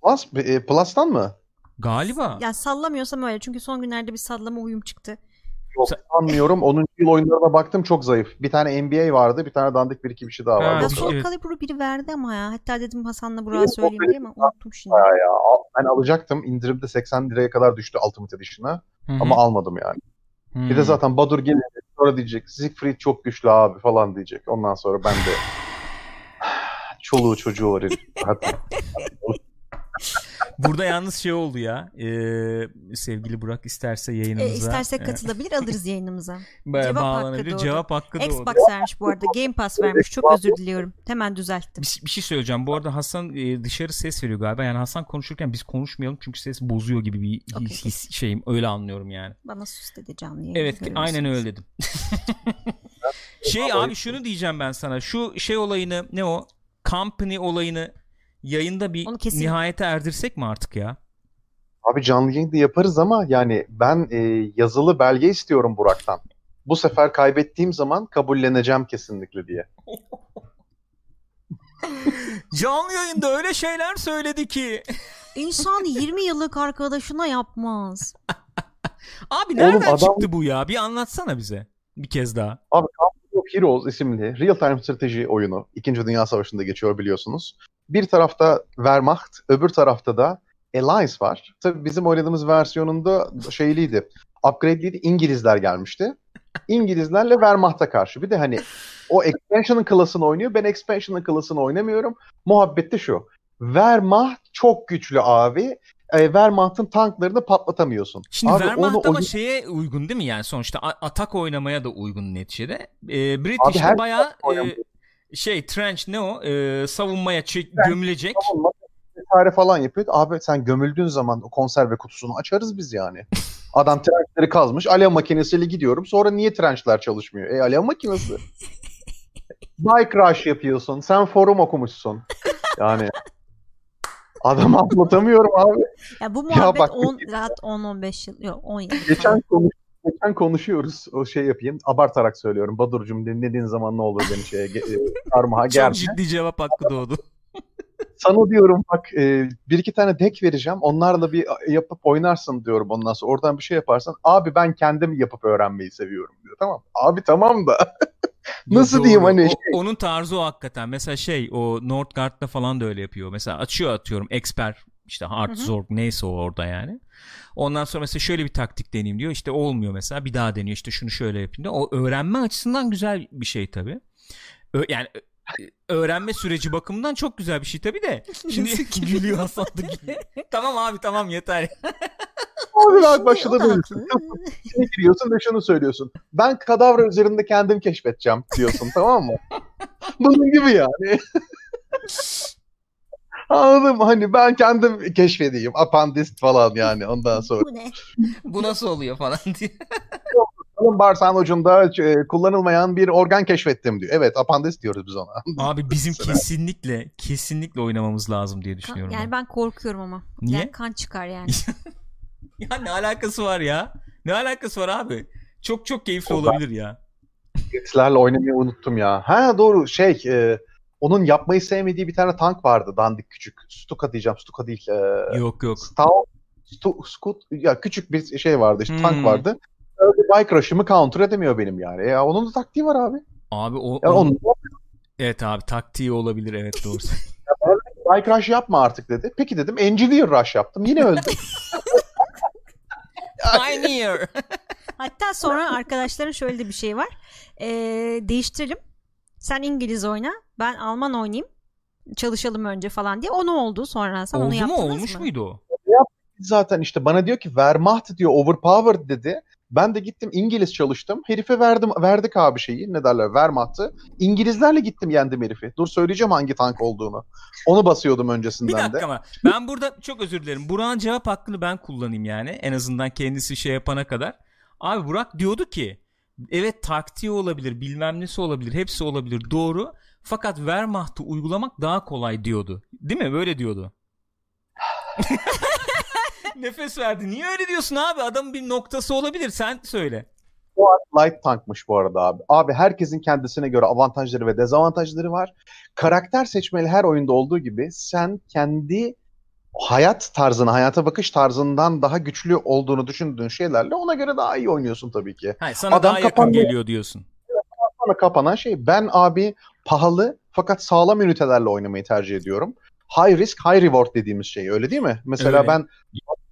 Plus, e, Plus'tan mı? Galiba. Ya sallamıyorsam öyle çünkü son günlerde bir sallama uyum çıktı. Yok sanmıyorum. 10. yıl oyunlarına baktım çok zayıf. Bir tane NBA vardı. Bir tane dandik bir iki bir şey daha Ha, vardı. Ya Evet. Soul Evet. Calibur'u biri verdi ama ya. Hatta dedim Hasan'la Burak'a Evet, söyleyeyim diye ama unuttum şimdi. Ya. Al- Ben alacaktım. İndirimde 80 liraya kadar düştü Ultimate Edition'a. Ama almadım yani. Bir de zaten Badur gelecek. Sonra diyecek Siegfried çok güçlü abi falan diyecek. Ondan sonra ben de çoluğu çocuğu var Burada yalnız şey oldu ya. Ee, sevgili Burak isterse E, yayınımıza istersek e, katılabilir alırız yayınımıza. [laughs] ba- cevap hakkı bağlanabilir. doğdu. Cevap hakkı doğdu. Xbox vermiş bu arada. Game Pass vermiş. Çok özür diliyorum. Hemen düzelttim. Bir, bir şey söyleyeceğim. Bu arada Hasan e, dışarı ses veriyor galiba. Yani Hasan konuşurken biz konuşmayalım çünkü ses bozuyor gibi bir Okey, his, his- şeyim. Öyle anlıyorum yani. Bana sus dedi canlı yayında. Evet aynen öyle dedim. [laughs] şey abi şunu diyeceğim ben sana. Şu şey olayını ne o? Company olayını yayında bir nihayete erdirsek mi artık ya? Abi canlı yayında yaparız ama yani ben e, yazılı belge istiyorum Burak'tan. Bu sefer kaybettiğim zaman kabulleneceğim kesinlikle diye. [laughs] Canlı yayında öyle şeyler söyledi ki. İnsan 20 yıllık arkadaşına yapmaz. [laughs] Abi nereden Oğlum adam- çıktı bu ya? Bir anlatsana bize. Bir kez daha. Abi of Heroes isimli real time strateji oyunu. İkinci Dünya Savaşı'nda geçiyor biliyorsunuz. Bir tarafta Wehrmacht, öbür tarafta da Alliance var. Tabii bizim oynadığımız versiyonunda şeyliydi. Upgrade'liydi. İngilizler gelmişti. İngilizlerle Wehrmacht'a karşı. Bir de hani o expansion'ın klasını oynuyor. Ben expansion'ın klasını oynamıyorum. Muhabbet de şu. Wehrmacht çok güçlü abi. E, Wehrmacht'ın tanklarını patlatamıyorsun. Şimdi abi Wehrmacht onu ama oyun- şeye uygun değil mi yani sonuçta atak oynamaya da uygun neticede. Ee, Abi British'te her bayağı e, şey trench ne o Ee, savunmaya çek, gömülecek. savunma vesaire falan yapıyor. Abi sen gömüldüğün zaman o konserve kutusunu açarız biz yani. [laughs] Adam trençleri kazmış. Alev makinesiyle gidiyorum. Sonra niye trençler çalışmıyor? E alev makinesi. [laughs] Bike rush yapıyorsun. Sen forum okumuşsun. Yani [laughs] adam anlatamıyorum abi. Ya bu muhabbet bak- 10 rahat 10-15 yıl yok 10 yıl. Geçen konuş geçen konuşuyoruz. O şey yapayım. Abartarak söylüyorum. Badurcum dinlediğin zaman ne olur beni şeye e, karmaha Çok germe. ciddi cevap hakkı doğdu. Sana diyorum bak e, bir iki tane deck vereceğim. Onlarla bir yapıp oynarsın diyorum ondan sonra. Oradan bir şey yaparsan. Abi ben kendim yapıp öğrenmeyi seviyorum diyor. Tamam. Abi tamam da. [laughs] Nasıl Doğru. diyeyim hani O- şey- onun tarzı o hakikaten. Mesela şey o Northgard'da falan da öyle yapıyor. Mesela açıyor atıyorum expert işte Art. Zorg neyse o orada yani. Ondan sonra mesela şöyle bir taktik deneyeyim diyor. İşte olmuyor mesela bir daha deniyor. İşte şunu şöyle yapayım diyor. O öğrenme açısından güzel bir şey tabii. Ö- yani öğrenme süreci bakımından çok güzel bir şey tabii de. Şimdi [laughs] gülüyor Hasan da gülüyor. tamam abi tamam yeter. Abi bak başladı böyle. İçine giriyorsun ve şunu söylüyorsun. Ben kadavra üzerinde kendim keşfedeceğim diyorsun [laughs] tamam mı? Bunun gibi yani. [laughs] Anladın mı? Hani ben kendim keşfedeyim. Apandist falan yani ondan sonra. Bu ne? Bu nasıl oluyor falan diye. Kalın bağırsağın ucunda e, kullanılmayan bir organ keşfettim diyor. Evet apandist diyoruz biz ona. [laughs] Abi bizim kesinlikle kesinlikle oynamamız lazım diye düşünüyorum. yani ben. ben korkuyorum ama. Niye? Yani kan çıkar yani. [laughs] Ya ne alakası var ya? Ne alakası var abi? Çok çok keyifli O olabilir ya. Jetlerle oynamayı unuttum ya. Ha doğru şey e, onun yapmayı sevmediği bir tane tank vardı dandik küçük. Stuka diyeceğim Stuka değil. E, Yok yok. Stout, Stu, Scoot, ya küçük bir şey vardı işte Hmm. tank vardı. Öyle bike rush'ımı counter edemiyor benim yani. Ya onun da taktiği var abi. Abi o, Ya o- onun evet abi taktiği olabilir evet doğru. [laughs] bike rush yapma artık dedi. Peki dedim engineer rush yaptım. Yine öldü. [laughs] Pioneer. Hatta sonra arkadaşların şöyle de bir şey var. Ee, değiştirelim. Sen İngiliz oyna. Ben Alman oynayayım. Çalışalım önce falan diye. O ne oldu sonra? Sen onu Oldu mu yaptınız olmuş mı? muydu o? Zaten işte bana diyor ki Wehrmacht diyor overpowered dedi. Ben de gittim İngiliz çalıştım. Herife verdim verdik abi şeyi ne derler Wehrmacht'ı. İngilizlerle gittim yendim herifi. Dur söyleyeceğim hangi tank olduğunu. Onu basıyordum Bir öncesinden dakika de. ama ben burada çok özür dilerim. Burak'ın cevap hakkını ben kullanayım yani. En azından kendisi şey yapana kadar. Abi Burak diyordu ki evet taktiği olabilir bilmem nesi olabilir hepsi olabilir doğru. Fakat Wehrmacht'ı uygulamak daha kolay diyordu. Değil mi? Böyle diyordu. [laughs] Nefes verdi. Niye öyle diyorsun abi? Adamın bir noktası olabilir. Sen söyle. Light tankmış bu arada abi. Abi herkesin kendisine göre avantajları ve dezavantajları var. Karakter seçmeli her oyunda olduğu gibi sen kendi hayat tarzını, hayata bakış tarzından daha güçlü olduğunu düşündüğün şeylerle ona göre daha iyi oynuyorsun tabii ki. Hayır, sana Adam daha yakın kapandı. geliyor diyorsun. Sonra kapanan şey ben abi pahalı fakat sağlam ünitelerle oynamayı tercih ediyorum. High risk, high reward dediğimiz şey öyle değil mi? Mesela Öyle. ben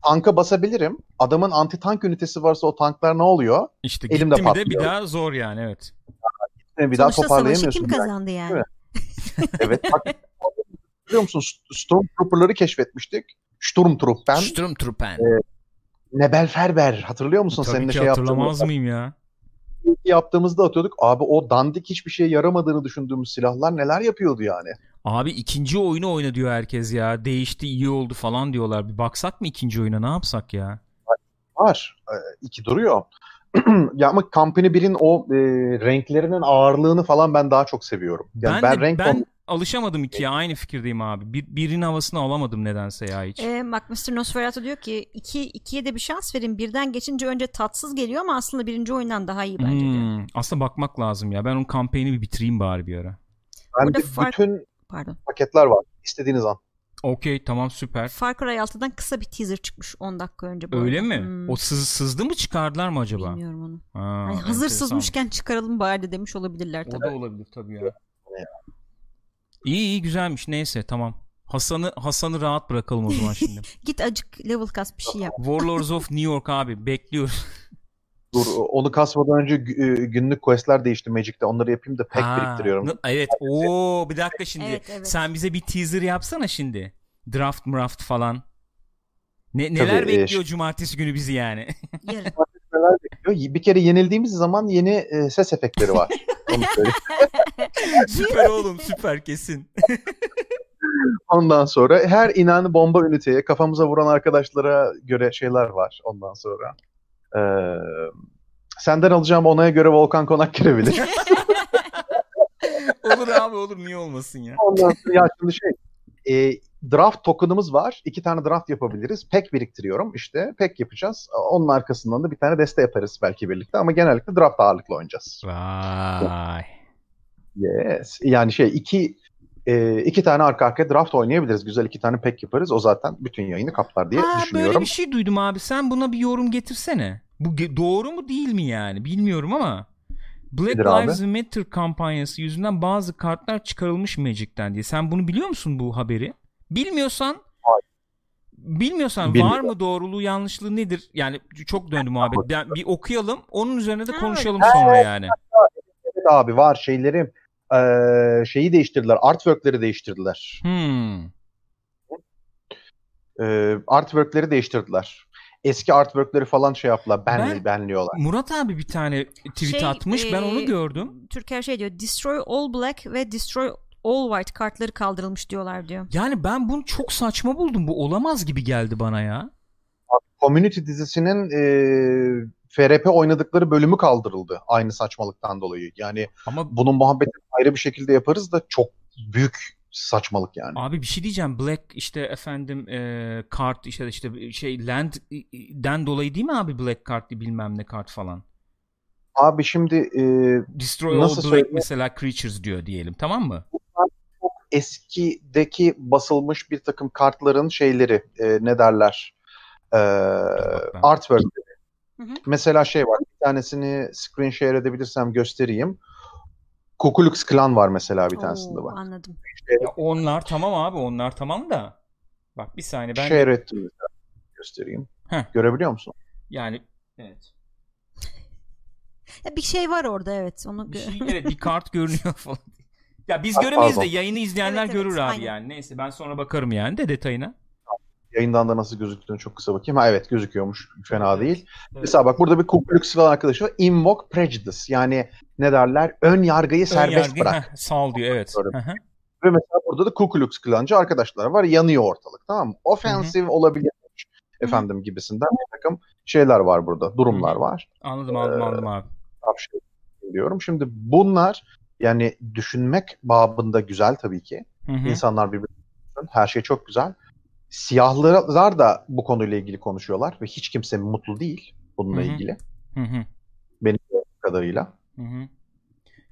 tanka basabilirim. Adamın anti tank ünitesi varsa o tanklar ne oluyor? İşte Elimde gitti mi de bir patlıyor. daha zor yani evet. Bir daha Sonuçta savaşı toparlayamıyorsun. kim yani. kazandı yani? [laughs] Evet. Bak, biliyor musun? Stormtrooper'ları keşfetmiştik. Sturmtruppen, Sturmtruppen. Nebelferber. Hatırlıyor musun? Tabii Seninle ki şey hatırlamaz mıyım ya? yaptığımızda atıyorduk. Abi o dandik hiçbir şeye yaramadığını düşündüğümüz silahlar neler yapıyordu yani. Abi ikinci oyunu oyna diyor herkes ya. Değişti iyi oldu falan diyorlar. Bir baksak mı ikinci oyuna ne yapsak ya? Var. Ee, iki duruyor. [clears throat] ya ama Company 1'in o e, renklerinin ağırlığını falan ben daha çok seviyorum. Yani ben ben, de- renk ben alışamadım ikiye aynı fikirdeyim abi. Bir, birinin havasını alamadım nedense ya hiç. Ee, bak Mr. Nosferatu diyor ki iki, ikiye de bir şans verin. Birden geçince önce tatsız geliyor ama aslında birinci oyundan daha iyi bence diyor. Hmm, aslında bakmak lazım ya. Ben onun kampanyonu bir bitireyim bari bir ara. Burada fark- bütün Pardon. paketler var. İstediğiniz an. Okey tamam süper. Far Cry 6'dan kısa bir teaser çıkmış 10 dakika önce bu Öyle arada. mi? Hmm, O sız, sızdı mı çıkardılar mı acaba? Bilmiyorum onu. Ha, Hani hazır enteresan. sızmışken çıkaralım bari de demiş olabilirler O tabii. da olabilir tabii ya. İyi iyi güzelmiş neyse tamam. Hasan'ı Hasan'ı rahat bırakalım o zaman şimdi. [laughs] Git acık level kas bir şey yap. Warlords of New York abi bekliyoruz. Dur onu kasmadan önce e, günlük questler değişti Magic'te. Onları yapayım da pek Ha, biriktiriyorum. Evet. Oo bir dakika şimdi. Evet, evet. Sen bize bir teaser yapsana şimdi. Draft mraft falan. Ne, neler Tabii, e, bekliyor cumartesi günü bizi yani? [laughs] Yarın. Neler bekliyor? Bir kere yenildiğimiz zaman yeni e, ses efektleri var. [laughs] [laughs] Süper oğlum süper kesin. Ondan sonra her inanı bomba üniteye kafamıza vuran arkadaşlara göre şeyler var ondan sonra. Ee, senden alacağım onaya göre Volkan Konak girebilir. [laughs] olur abi olur niye olmasın ya. Ondan sonra ya şimdi şey e, draft token'ımız var. İki tane draft yapabiliriz. Pek biriktiriyorum işte. Pek yapacağız. Onun arkasından da bir tane deste yaparız belki birlikte ama genellikle draft ağırlıklı oynayacağız. Vay. Yes. Yani şey iki e, iki tane arka arkaya draft oynayabiliriz. Güzel iki tane pek yaparız. O zaten bütün yayını kaplar diye Ha, düşünüyorum. böyle bir şey duydum abi. Sen buna bir yorum getirsene. Bu doğru mu değil mi yani? Bilmiyorum ama. Black Nedir abi? Lives Matter kampanyası yüzünden bazı kartlar çıkarılmış Magic'ten diye. Sen bunu biliyor musun bu haberi? Bilmiyorsan Bilmiyorsan var Bilmiyorum. mı doğruluğu yanlışlığı nedir? Yani çok döndü muhabbet. Bir okuyalım. Onun üzerine de Ha, konuşalım öyle. sonra yani. Evet abi var şeylerim. Ee, şeyi değiştirdiler. Artwork'leri değiştirdiler. Hmm. Ee, artwork'leri değiştirdiler. Eski artwork'leri falan şey yaptılar. Ben, Ben- benliyorlar. Murat abi bir tane tweet Şey, atmış. Ben onu e, gördüm. Türker şey diyor. Destroy all black ve destroy all white kartları kaldırılmış diyorlar diyor. Yani ben bunu çok saçma buldum. Bu olamaz gibi geldi bana ya. Community dizisinin e, FRP oynadıkları bölümü kaldırıldı aynı saçmalıktan dolayı. Yani Ama bunun muhabbetini ayrı bir şekilde yaparız da çok büyük saçmalık yani. Abi bir şey diyeceğim. Black işte efendim e, kart işte işte şey land'den dolayı değil mi abi Black kart bilmem ne kart falan. Abi şimdi e, Destroy Nasıl all Black söyleyeyim? mesela creatures diyor diyelim tamam mı? eskideki basılmış bir takım kartların şeyleri e, ne derler e, bak ben- artwork. Hı hı. Mesela şey var bir tanesini screen share edebilirsem göstereyim. Ku Klux Klan var mesela bir tanesinde Oo, var. Anladım. Ya onlar tamam abi onlar tamam da. Bak bir saniye ben Share ettim mesela. göstereyim. Heh. Görebiliyor musun? yani evet. Ya bir şey var orada evet. Onu Bir şey, evet bir kart [laughs] görünüyor falan. Ya biz göremeyiz de yayını izleyenler Evet, evet, görür abi aynen. yani. Neyse ben sonra bakarım yani de detayına. Yayından da nasıl gözüktüğünü çok kısa bakayım. Ha evet gözüküyormuş. Fena Evet, değil. Evet. Mesela bak burada bir Ku Klux Klan arkadaşı var. Invoke Prejudice. Yani ne derler? Ön yargıyı Ön serbest yargı- bırak. heh, sal diyor evet. Ve mesela burada da Ku Klux Klancı arkadaşlar var. Yanıyor ortalık tamam mı? Offensive olabilir efendim gibisinden bir takım şeyler var burada. Durumlar var. Anladım aldım aldım abi. Diyorum. Şimdi bunlar yani düşünmek babında güzel tabii ki. Hı hı. İnsanlar düşünsün. Her şey çok güzel. Siyahlılar da bu konuyla ilgili konuşuyorlar ve hiç kimse mutlu değil bununla Hı hı. ilgili. Hı hı. Benim kadarıyla. Hı hı.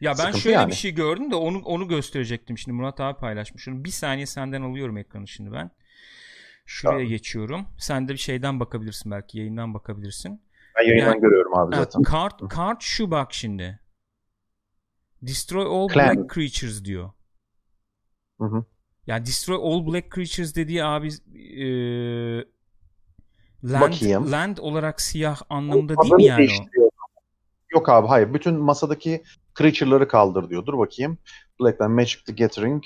Ya ben Sıkıntı şöyle yani. bir şey gördüm de onu onu gösterecektim şimdi Murat abi paylaşmış. onu. Bir saniye senden alıyorum ekranı şimdi ben. Şuraya Tamam. geçiyorum. Sen de bir şeyden bakabilirsin belki yayından bakabilirsin. Ben yayından Yani- görüyorum abi zaten. kart kart şu bak şimdi. Destroy all Clan. black creatures diyor. Hı hı. Ya destroy all black creatures dediği abi e, land, Bakayım. land olarak siyah anlamında değil Adını mi yani o? Yok abi hayır. Bütün masadaki creature'ları kaldır diyor. Dur bakayım. Blackman Magic the Gathering.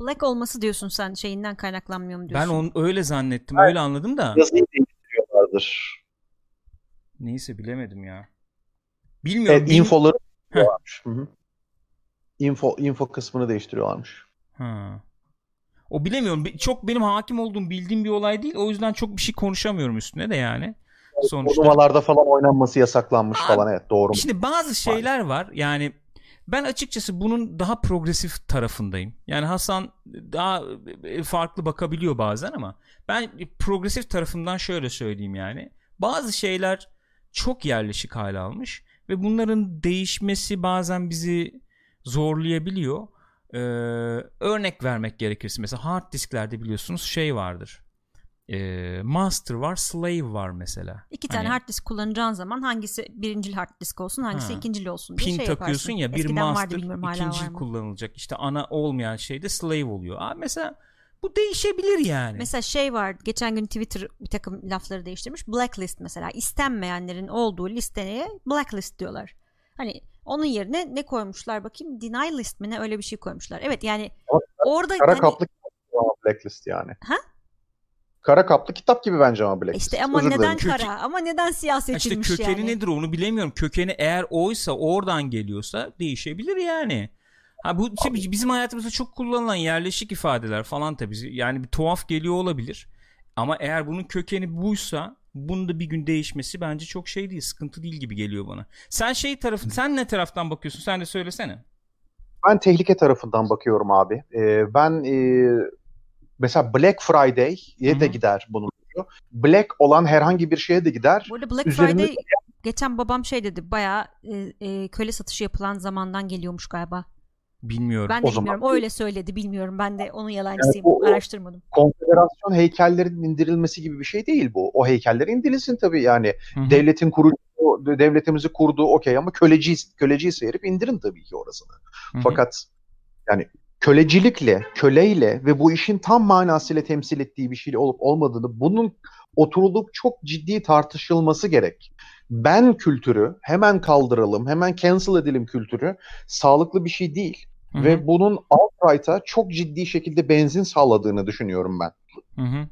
Black olması diyorsun sen şeyinden kaynaklanmıyor mu Ben diyorsun? onu öyle zannettim. Öyle anladım da. Yazıyı değiştiriyorlardır. Neyse bilemedim ya. Bilmiyorum. Evet, infoları. Hı hı. Info, info kısmını değiştiriyorlarmış. Ha. O bilemiyorum. Çok benim hakim olduğum bildiğim bir olay değil. O yüzden çok bir şey konuşamıyorum üstüne de yani. Sonuçta. Turnuvalarda falan oynanması yasaklanmış Abi, falan evet doğru. Şimdi bazı şeyler var. Yani ben açıkçası bunun daha progresif tarafındayım. Yani Hasan daha e, farklı bakabiliyor bazen ama ben progresif tarafından şöyle söyleyeyim yani. Bazı şeyler çok yerleşik hale almış ve bunların değişmesi bazen bizi zorlayabiliyor. Ee, örnek vermek gerekirse mesela hard disklerde biliyorsunuz şey vardır. Ee, master var, slave var mesela. İki tane Hani- hard disk kullanacağın zaman hangisi birincil hard disk olsun hangisi Ha. ikincil olsun diye pin şey takıyorsun yaparsın. ya bir Eskiden vardı, master bilmiyorum hala ikinci var mı? kullanılacak. İşte ana olmayan şey de slave oluyor. Abi mesela bu değişebilir yani. Mesela şey var geçen gün Twitter bir takım lafları değiştirmiş. Blacklist mesela istenmeyenlerin olduğu listeye blacklist diyorlar. Hani onun yerine ne koymuşlar bakayım deny list mi ne öyle bir şey koymuşlar. Evet yani Ama orada Kara hani- kaplı kitap gibi ama Blacklist yani. Ha? Kara kaplı kitap gibi bence ama Blacklist. işte ama Özür neden dilerim. kara ama neden siyah Ha işte seçilmiş kökeni yani. nedir onu bilemiyorum. Kökeni eğer oysa oradan geliyorsa değişebilir yani. Ha bu tabii bizim hayatımızda çok kullanılan yerleşik ifadeler falan tabii. Yani bir tuhaf geliyor olabilir. Ama eğer bunun kökeni buysa bunun da bir gün değişmesi bence çok şey değil, sıkıntı değil gibi geliyor bana. Sen şey tarafı, sen ne taraftan bakıyorsun? Sen de söylesene. Ben tehlike tarafından bakıyorum abi. Ee, ben e, mesela Black Friday'ye de gider bunun. Black olan herhangi bir şeye de gider. Bu arada Black Üzerinde- Friday geçen babam şey dedi bayağı e, e, köle satışı yapılan zamandan geliyormuş galiba. Bilmiyorum. Ben de O zaman- bilmiyorum. O öyle söyledi. Bilmiyorum. Ben de onun yalancısıyım. Yani bu- Araştırmadım. Konfederasyon heykellerin indirilmesi gibi bir şey değil bu. O heykeller indirilsin tabii yani. Hı hı. Devletin kurucu, devletimizi kurduğu okey ama köleci, köleciyi seyirip indirin tabii ki orasını. Hı hı. Fakat yani kölecilikle, köleyle ve bu işin tam manasıyla temsil ettiği bir şey olup olmadığını bunun oturulup çok ciddi tartışılması gerek. Ben kültürü hemen kaldıralım, hemen cancel edelim kültürü sağlıklı bir şey değil. Ve bunun alt-right'a çok ciddi şekilde benzin sağladığını düşünüyorum ben. Hı hı.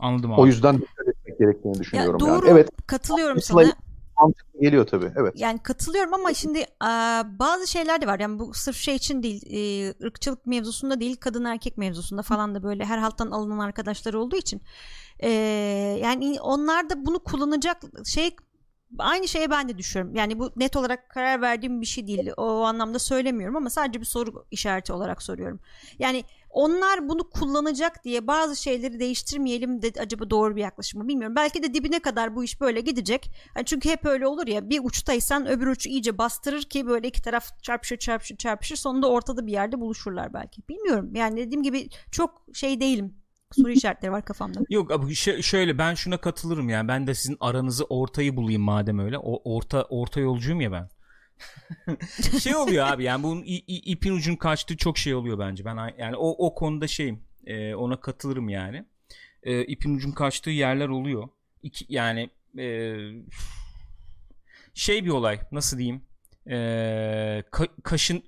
Anladım abi. O yüzden dikkat etmek gerektiğini Ya düşünüyorum. doğru. yani. Evet Katılıyorum sana. mantıklı geliyor tabii. Evet. Yani katılıyorum ama şimdi bazı şeyler de var. Yani bu sırf şey için değil, e, ırkçılık mevzusunda değil, kadın erkek mevzusunda falan da böyle her halttan alınan arkadaşlar olduğu için. E, yani onlar da bunu kullanacak şey aynı şeye ben de düşüyorum. Yani bu net olarak karar verdiğim bir şey değil. O anlamda söylemiyorum ama sadece bir soru işareti olarak soruyorum. Yani onlar bunu kullanacak diye bazı şeyleri değiştirmeyelim de acaba doğru bir yaklaşım mı bilmiyorum. Belki de dibine kadar bu iş böyle gidecek. Yani çünkü hep öyle olur ya bir uçtaysan öbür uç iyice bastırır ki böyle iki taraf çarpışır çarpışır çarpışır sonunda ortada bir yerde buluşurlar belki. Bilmiyorum yani dediğim gibi çok şey değilim soru işaretleri var kafamda. Yok abi şöyle ben şuna katılırım yani ben de sizin aranızı ortayı bulayım madem öyle. O orta orta yolcuyum ya ben. [laughs] şey oluyor abi yani bunun ipin ucun kaçtığı çok şey oluyor bence. Ben yani o o konuda şeyim. e, ona katılırım yani. E, ipin ucun kaçtığı yerler oluyor. İki, yani e, şey bir olay nasıl diyeyim? E, ka- kaşın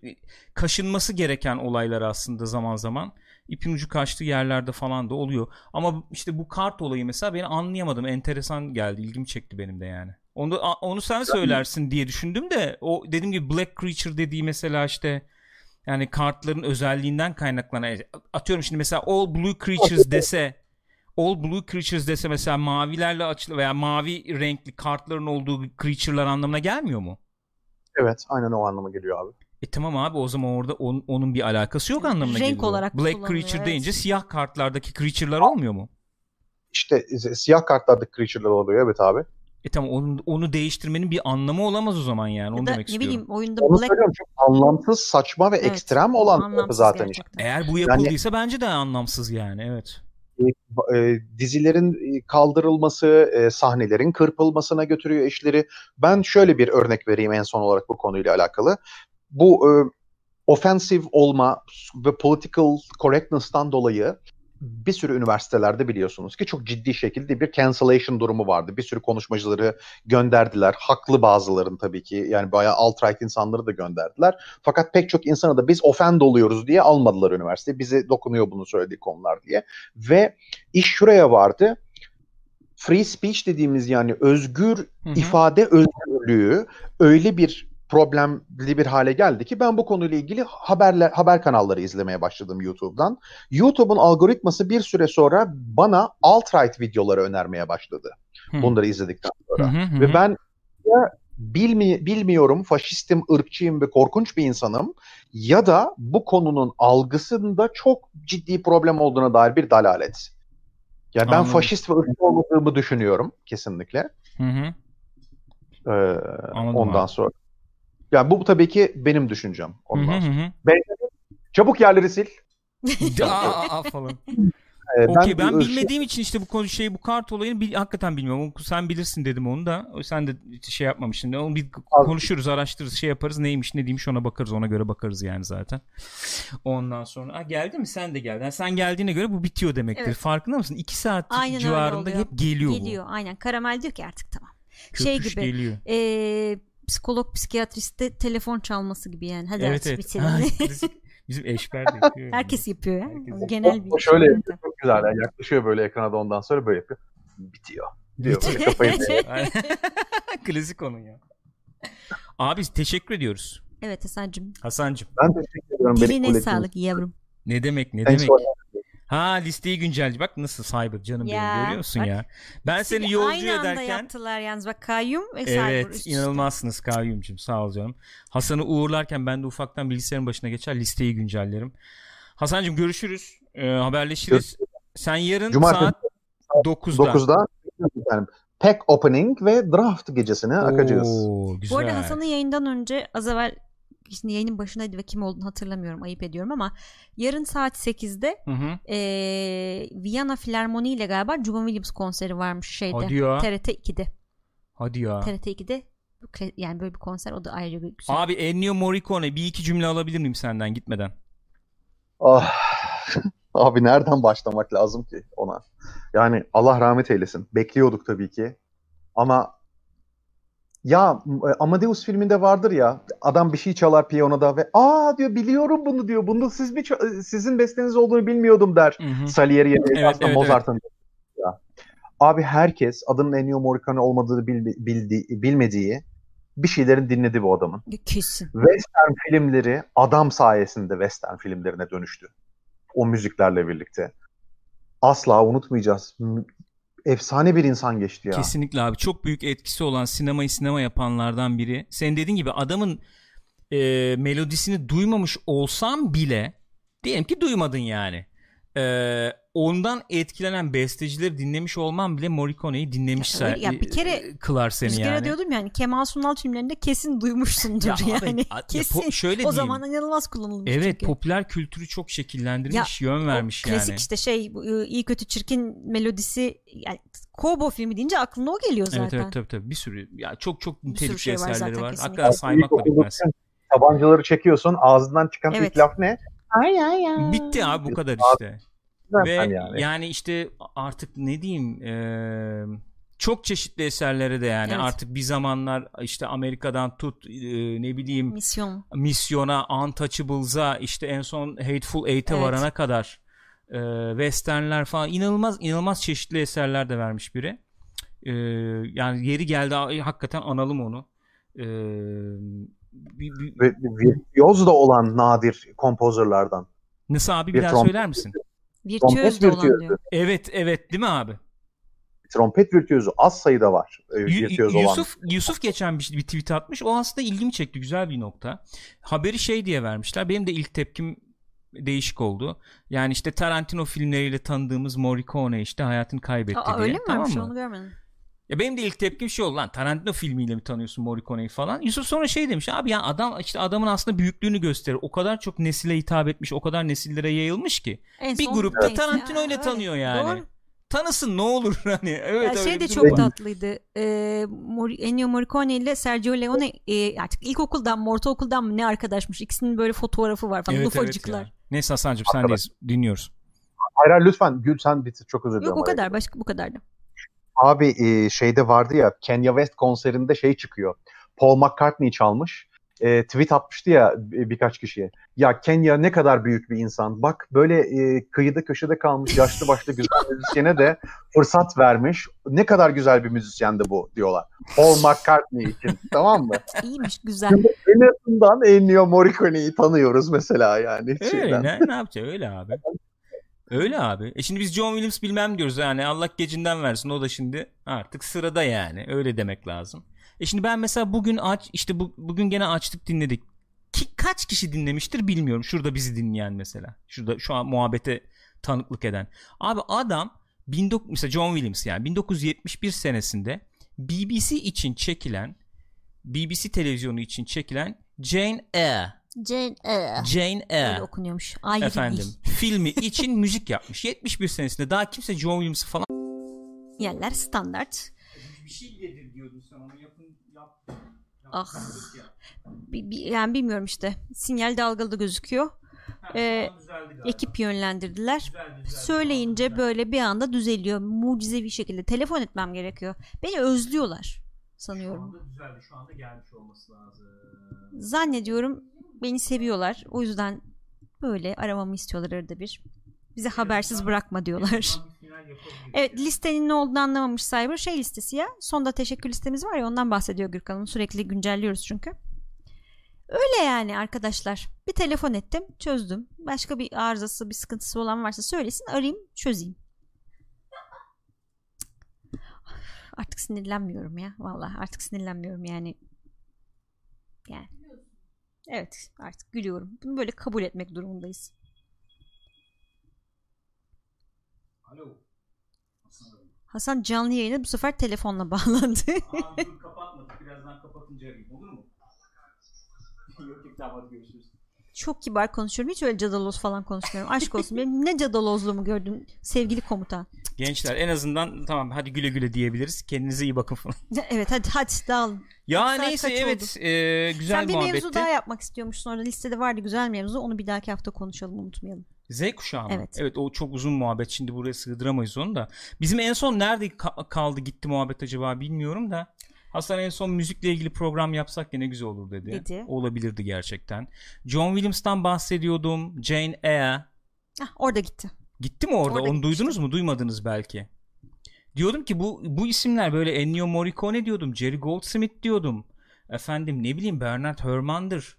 kaşınması gereken olaylar aslında zaman zaman ipin ucu kaçtığı yerlerde falan da oluyor. Ama işte bu kart olayı mesela beni anlayamadım. Enteresan geldi. ilgimi çekti benim de yani. Onu onu sen söylersin diye düşündüm de o dediğim gibi Black Creature dediği mesela işte yani kartların özelliğinden kaynaklanan atıyorum şimdi mesela All Blue Creatures [laughs] dese All Blue Creatures dese mesela mavilerle açılı veya mavi renkli kartların olduğu creature'lar anlamına gelmiyor mu? Evet aynen o anlama geliyor abi. E tamam abi o zaman orada on, onun bir alakası yok anlamına Renk geliyor. olarak Black Creature evet. deyince siyah kartlardaki creature'lar olmuyor mu? İşte e, siyah kartlardaki creature'lar oluyor evet abi. E tamam onu, onu değiştirmenin bir anlamı olamaz o zaman yani. Onu Ya da demek ne istiyorum. bileyim oyunda Onu Black söylüyorum çünkü anlamsız, saçma ve Evet, ekstrem olan tarafı zaten gerçekten. Eğer bu yapıldıysa bence de anlamsız yani evet. e, dizilerin e, kaldırılması, e, sahnelerin kırpılmasına götürüyor işleri. Ben şöyle bir örnek vereyim en son olarak bu konuyla alakalı. Bu e, offensive olma ve political correctness'tan dolayı bir sürü üniversitelerde biliyorsunuz ki çok ciddi şekilde bir cancellation durumu vardı. Bir sürü konuşmacıları gönderdiler. Haklı bazıların tabii ki. Yani bayağı alt-right insanları da gönderdiler. Fakat pek çok insana da biz offend oluyoruz diye almadılar üniversite. Bize dokunuyor bunu söylediği konular diye. Ve iş şuraya vardı. Free speech dediğimiz yani özgür Hı hı. ifade özgürlüğü öyle bir problemli bir hale geldi ki ben bu konuyla ilgili haberler haber kanalları izlemeye başladım YouTube'dan. YouTube'un algoritması bir süre sonra bana alt-right videoları önermeye başladı. Hı. Bunları izledikten sonra. hı hı Ve ben ya bilmi bilmiyorum faşistim, ırkçıyım ve korkunç bir insanım ya da bu konunun algısında çok ciddi problem olduğuna dair bir dalalet. Yani ben Anladım. faşist ve ırkçı olmadığımı düşünüyorum kesinlikle. Hı hı. Ee, Anladım ondan abi. sonra. Yani bu tabii ki benim düşüncem. Hı Ondan hı sonra. hı hı. Çabuk yerleri sil. [laughs] aa, aa, falan. [laughs] Ee, Okey ben e, bilmediğim için işte bu konu şey bu kart olayını bil, hakikaten bilmiyorum. Sen bilirsin dedim onu da. Sen de şey yapmamışsın. Onu bir konuşuruz, araştırırız, şey yaparız. Neymiş, ne değilmiş ona bakarız. Ona göre bakarız yani zaten. Ondan sonra Aa, geldi mi? Sen de geldin. Yani sen geldiğine göre bu bitiyor demektir. Evet. Farkında mısın? 2 saat Aynen civarında hep geliyor, geliyor. Aynen. Karamel diyor ki artık tamam. bu. şey Köpüş gibi. geliyor. Ee, psikolog psikiyatriste telefon çalması gibi yani. Hadi Evet evet. bitirelim. [laughs] Bizim eşber de yapıyor. Herkes yapıyor ya. Herkes Genel bir O şöyle şey. yapıyor. Çok güzel. Yani yaklaşıyor böyle ekrana da ondan sonra böyle yapıyor. Bitiyor. Diyor böyle kafayı. [laughs] [laughs] Klasik onun ya. Abi teşekkür ediyoruz. Evet Hasan'cığım. Hasancım. Ben teşekkür ediyorum. Diline sağlık yavrum. Ne demek ne demek. for- Ha listeyi güncel. Bak nasıl Cyber canım Ya, benim görüyor musun bak. ya? Ben seni yolcu Aynı anda ederken yaptılar yalnız bak kayyum ve cyber Evet üst inanılmazsınız Kayyumcum sağ ol canım. Hasan'ı uğurlarken ben de ufaktan bilgisayarın başına geçer listeyi güncellerim. Hasan'cım görüşürüz. Ee, haberleşiriz. Sen yarın Cumartesi saat 9'da. 9'da efendim, pack opening ve draft akacağız. Oo, güzel. Bu arada Hasan'ın yayından önce az evvel şimdi yayının başındaydı ve kim olduğunu hatırlamıyorum ayıp ediyorum ama yarın saat 8'de Hı hı. eee Viyana Filarmoni ile galiba John Williams konseri varmış şeyde. Hadi ya. TRT 2'de. Hadi ya. TRT 2'de Bu kre- yani böyle bir konser o da ayrıca bir güzel. Abi Ennio Morricone bir iki cümle alabilir miyim senden gitmeden? Ah, [laughs] abi nereden başlamak lazım ki ona? Yani Allah rahmet eylesin. Bekliyorduk tabii ki. Ama ya Amadeus filminde vardır ya adam bir şey çalar piyanoda ve aa diyor biliyorum bunu diyor. Bunu siz mi ça- sizin besteniz olduğunu bilmiyordum der. Hı hı. Salieri ya da Evet, aslında evet, Mozart'ın. Ya. Abi herkes adının Ennio Morricone olmadığını bil- bildi- bilmediği bir şeylerin dinledi bu adamın. Kesin. Western filmleri adam sayesinde Western filmlerine dönüştü. O müziklerle birlikte. Asla unutmayacağız. Efsane bir insan geçti ya. Kesinlikle abi. Çok büyük etkisi olan sinemayı sinema yapanlardan biri. Senin dediğin gibi adamın e, melodisini duymamış olsam bile diyelim ki duymadın yani. E, ondan etkilenen bestecileri dinlemiş olman bile Morricone'yi dinlemiş Ya ya bir kere e, kılar seni kere yani. diyordum yani Kemal Sunal filmlerinde kesin duymuşsundur Ya abi, yani. a- ya [laughs] kesin. po- şöyle o diyeyim. zaman inanılmaz kullanılmış Evet çünkü. popüler kültürü çok şekillendirmiş, yön vermiş o klasik yani. işte şey bu, ıı, iyi kötü çirkin melodisi yani Kobo filmi deyince aklına o geliyor zaten. Evet evet tabii tabii bir sürü ya çok çok nitelikli şey var eserleri var. kesinlikle. Hakikaten saymakla bitmez. Tabancaları çekiyorsun ağzından çıkan Evet. ilk laf ne? Ay ay ay. Bitti abi bu kadar işte. Ve yani. yani. işte artık ne diyeyim eee, çok çeşitli eserlere de yani Evet. artık bir zamanlar işte Amerika'dan tut eee, ne bileyim Misyon. Misyona, Untouchables'a işte en son Hateful Eight'e Evet. varana kadar eee westernler falan inanılmaz inanılmaz çeşitli eserler de vermiş biri. Eee, yani yeri geldi hakikaten analım onu. Eee, bir- bir- Ve virtüoz da olan nadir kompozörlerden. Nasıl abi bir, Bir daha söyler misin? Virtüöz de olan virtüözü. diyor. Evet evet değil mi abi? Trompet virtüözü az sayıda var. e, Yu- virtüöz olan. Yusuf Yusuf geçen bir, bir tweet atmış. O aslında ilgimi çekti. Güzel bir nokta. Haberi şey diye vermişler. Benim de ilk tepkim değişik oldu. Yani işte Tarantino filmleriyle tanıdığımız Morricone işte hayatını kaybetti Aa, diye. öyle mi tamam mı? onu görmedim. Ya benim de ilk tepkim şey oldu lan Tarantino filmiyle mi tanıyorsun Morricone'yi falan. Yusuf sonra şey demiş abi ya adam işte adamın aslında büyüklüğünü gösterir. O kadar çok nesile hitap etmiş, o kadar nesillere yayılmış ki. En Bir grupta Tarantino ile öyle. tanıyor yani. Doğru. Tanısın ne olur [laughs] hani. Evet Ya şey de çok var. tatlıydı. Ee, Mor- Ennio Morricone ile Sergio Leone e, artık ilkokuldan mı ortaokuldan mı ne arkadaşmış. İkisinin böyle fotoğrafı var falan. Evet, evet ufacıklar. ya. Neyse Hasan'cığım sendeyiz. Dinliyoruz. Hayır hayır, lütfen Gül sen bitir çok özür dilerim. Yok o kadar. Başka bu kadardı. Abi e, şeyde vardı ya Kanye West konserinde şey çıkıyor. Paul McCartney çalmış. E, tweet atmıştı ya bir- birkaç kişiye. Ya Kenya ne kadar büyük bir insan. Bak böyle e, kıyıda köşede kalmış yaşlı başlı güzel müzisyene de fırsat vermiş. Ne kadar güzel bir müzisyendi bu diyorlar. Paul McCartney için [laughs] tamam mı? İyiymiş güzel. en azından Ennio Morricone'yi tanıyoruz mesela yani. Öyle şeyden. ne, ne yapacak öyle abi. [laughs] Öyle abi. E şimdi biz John Williams bilmem diyoruz yani Allah gecinden versin o da şimdi artık sırada yani öyle demek lazım. E şimdi ben mesela bugün aç işte bu, bugün gene açtık dinledik. Ki kaç kişi dinlemiştir bilmiyorum. Şurada bizi dinleyen mesela. Şurada şu an muhabbete tanıklık eden. Abi adam 19 mesela John Williams yani 1971 senesinde BBC için çekilen BBC televizyonu için çekilen Jane Eyre Jane Eyre. Jane Eyre Öyle okunuyormuş. Ayrı efendim değil. filmi [laughs] için müzik yapmış. 71 senesinde daha kimse John Williams'ı falan Yerler standart. bir şey yedir diyordun sen onu yapın yap. Ah. Bi- bi- yani bilmiyorum işte. Sinyal dalgalı da gözüküyor. Ee, ekip yönlendirdiler. Söyleyince böyle bir anda düzeliyor. Mucizevi şekilde. Telefon etmem gerekiyor. Beni özlüyorlar sanıyorum. düzeldi şu anda gelmiş olması lazım. Zannediyorum beni seviyorlar. O yüzden böyle aramamı istiyorlar arada bir. Bizi habersiz bırakma diyorlar. Evet listenin ne olduğunu anlamamış Cyber. Şey listesi ya. Sonda teşekkür listemiz var ya ondan bahsediyor Gürkan'ın. Sürekli güncelliyoruz çünkü. Öyle yani arkadaşlar. Bir telefon ettim çözdüm. Başka bir arızası bir sıkıntısı olan varsa söylesin arayayım çözeyim. Artık sinirlenmiyorum ya. Vallahi artık sinirlenmiyorum yani. Yani. Evet artık gülüyorum. Bunu böyle kabul etmek durumundayız. Alo. Hasan canlı yayına bu sefer telefonla bağlandı. Abi dur [laughs] kapatmadık. Birazdan kapatınca arayayım olur mu? [laughs] yok yok tamam hadi görüşürüz. Çok kibar konuşuyorum. Hiç öyle cadaloz falan konuşmuyorum. Aşk olsun. Benim ne cadalozluğumu gördün sevgili komutan. Gençler en azından tamam hadi güle güle diyebiliriz. Kendinize iyi bakın falan. [laughs] Evet hadi hadi dağılın. Ya Saat neyse evet e, güzel Sen bir muhabbetti. mevzu daha yapmak istiyormuşsun orada listede vardı güzel mevzu. Onu bir dahaki hafta konuşalım unutmayalım. Z kuşağı mı? Evet. Evet o çok uzun muhabbet. Şimdi buraya sığdıramayız onu da. Bizim en son nerede ka- kaldı gitti muhabbet acaba bilmiyorum da. Hasan en son müzikle ilgili program yapsak ya ne güzel olur dedi. Dedi. Olabilirdi gerçekten. John Williams'tan bahsediyordum. Jane Eyre. Hah, orada gitti. Gitti mi orada? Orada Onu duydunuz mu? Duymadınız belki. Diyordum ki bu bu isimler böyle Ennio Morricone diyordum. Jerry Goldsmith diyordum. Efendim ne bileyim Bernard Herrmann'dır.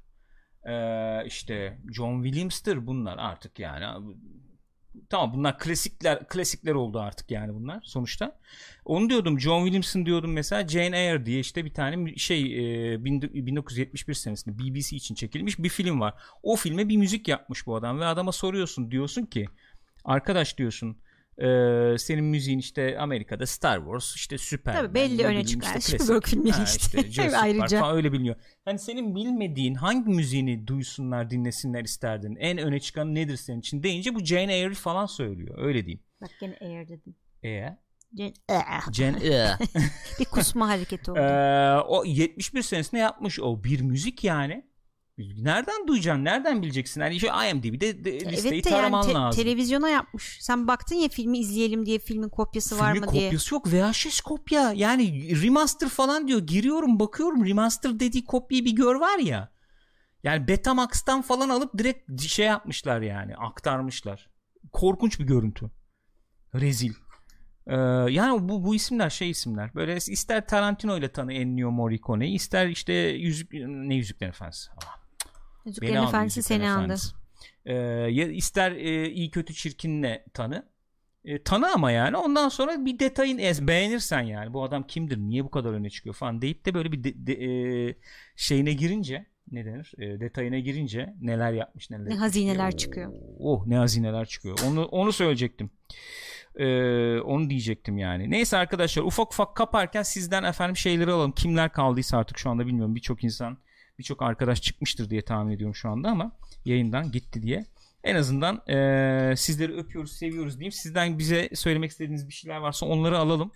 Ee, işte John Williams'tır bunlar artık yani. Tamam bunlar klasikler klasikler oldu artık yani bunlar sonuçta. Onu diyordum John Williams'ın diyordum mesela Jane Eyre diye işte bir tane şey e, 1971 senesinde BBC için çekilmiş bir film var. O filme bir müzik yapmış bu adam ve adama soruyorsun diyorsun ki arkadaş diyorsun ee, senin müziğin işte Amerika'da Star Wars işte Süper Tabii belli öne çıkan işte Spielberg [laughs] filmleri işte, işte ayrıca falan öyle biliniyor. Hani senin bilmediğin hangi müziğini duysunlar dinlesinler isterdin en öne çıkan nedir senin için deyince bu Jane Eyre falan söylüyor öyle diyeyim. Bak gene Eyre dedin. Eee? Jane, Jane Eyre. [laughs] [laughs] bir kusma hareketi oldu. Ee, o 71 senesinde yapmış o bir müzik yani. Nereden duyacaksın? Nereden bileceksin? Hani şu IMDb'de de, listeyi evet de taraman yani te- lazım. televizyona yapmış. Sen baktın ya filmi izleyelim diye filmin kopyası Filmin var mı diye. kopyası yok. VHS kopya. Yani remaster falan diyor. Giriyorum bakıyorum remaster dediği kopyayı bir gör var ya. Yani Betamax'tan falan alıp direkt şey yapmışlar yani. Aktarmışlar. Korkunç bir görüntü. Rezil. Ee, yani bu bu isimler şey isimler. Böyle ister Tarantino ile tanı Ennio Morricone'yi ister işte yüzük ne yüzükler efendisi. Ah, Yüzüklerin Efendisi seni andı. Ee, ister e, iyi kötü çirkinle tanı. E, tanı ama yani ondan sonra bir detayın ez beğenirsen yani bu adam kimdir niye bu kadar öne çıkıyor falan deyip de böyle bir de, de, e, şeyine girince ne denir e, detayına girince neler yapmış neler ne hazineler oh, çıkıyor. Oh ne hazineler çıkıyor. Onu onu söyleyecektim. Ee, onu diyecektim yani. Neyse arkadaşlar ufak ufak kaparken sizden efendim şeyleri alalım. Kimler kaldıysa artık şu anda bilmiyorum. Birçok insan birçok arkadaş çıkmıştır diye tahmin ediyorum şu anda ama yayından gitti diye. En azından e, sizleri öpüyoruz, seviyoruz diyeyim. Sizden bize söylemek istediğiniz bir şeyler varsa onları alalım.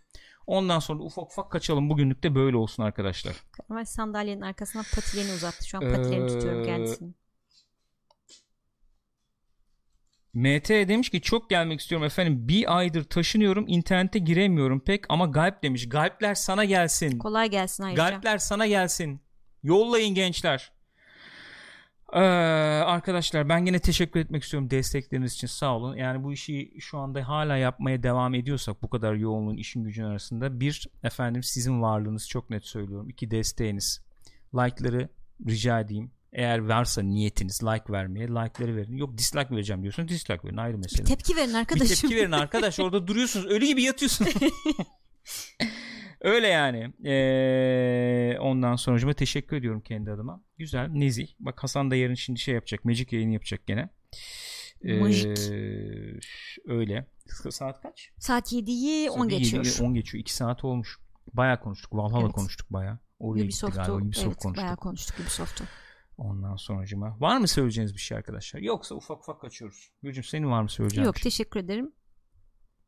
Ondan sonra ufak ufak kaçalım. Bugünlük de böyle olsun arkadaşlar. Ama sandalyenin arkasına patilerini uzattı. Şu an patilerini ee, tutuyorum kendisini. MT demiş ki çok gelmek istiyorum efendim. Bir aydır taşınıyorum. internete giremiyorum pek ama Galp demiş. Galpler sana gelsin. Kolay gelsin ayrıca. Galpler sana gelsin. Yollayın gençler. Ee, arkadaşlar ben yine teşekkür etmek istiyorum destekleriniz için sağ olun. Yani bu işi şu anda hala yapmaya devam ediyorsak bu kadar yoğunluğun işin gücün arasında bir efendim sizin varlığınız çok net söylüyorum. İki desteğiniz. Like'ları rica edeyim. Eğer varsa niyetiniz like vermeye like'ları verin. Yok dislike vereceğim diyorsunuz dislike verin ayrı mesele. Bir tepki verin arkadaşım. Bir tepki verin arkadaş orada duruyorsunuz ölü gibi yatıyorsunuz. [laughs] Öyle yani. Ee, ondan sonucuma teşekkür ediyorum kendi adıma. Güzel, nezih. Bak Hasan da yarın şimdi şey yapacak. Magic yayını yapacak gene. Ee, Magic. Öyle. Saat kaç? Saat 7'yi 10 geçiyor. 7'yi 10 geçiyor. 2 saat olmuş. Bayağı konuştuk. Valhalla evet. konuştuk bayağı. Oraya Ubisoft'u, gittik galiba. Ubisoft evet, konuştuk. Bayağı konuştuk Ubisoft'u. Ondan sonucuma. Var mı söyleyeceğiniz bir şey arkadaşlar? Yoksa ufak ufak kaçıyoruz. Gülcüm senin var mı söyleyeceğin Yok şey? teşekkür ederim.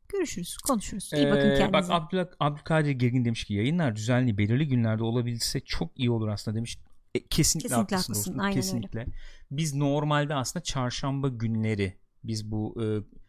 Görüşürüz, konuşuruz. İyi ee, bakın kendinize. Bak Abdül, Abdülkadir Gergin demiş ki yayınlar düzenli belirli günlerde olabilse çok iyi olur aslında demiş. E, kesinlikle, kesinlikle haklısın, haklısın. dostum. Aynen kesinlikle. Öyle. Biz normalde aslında çarşamba günleri biz bu e,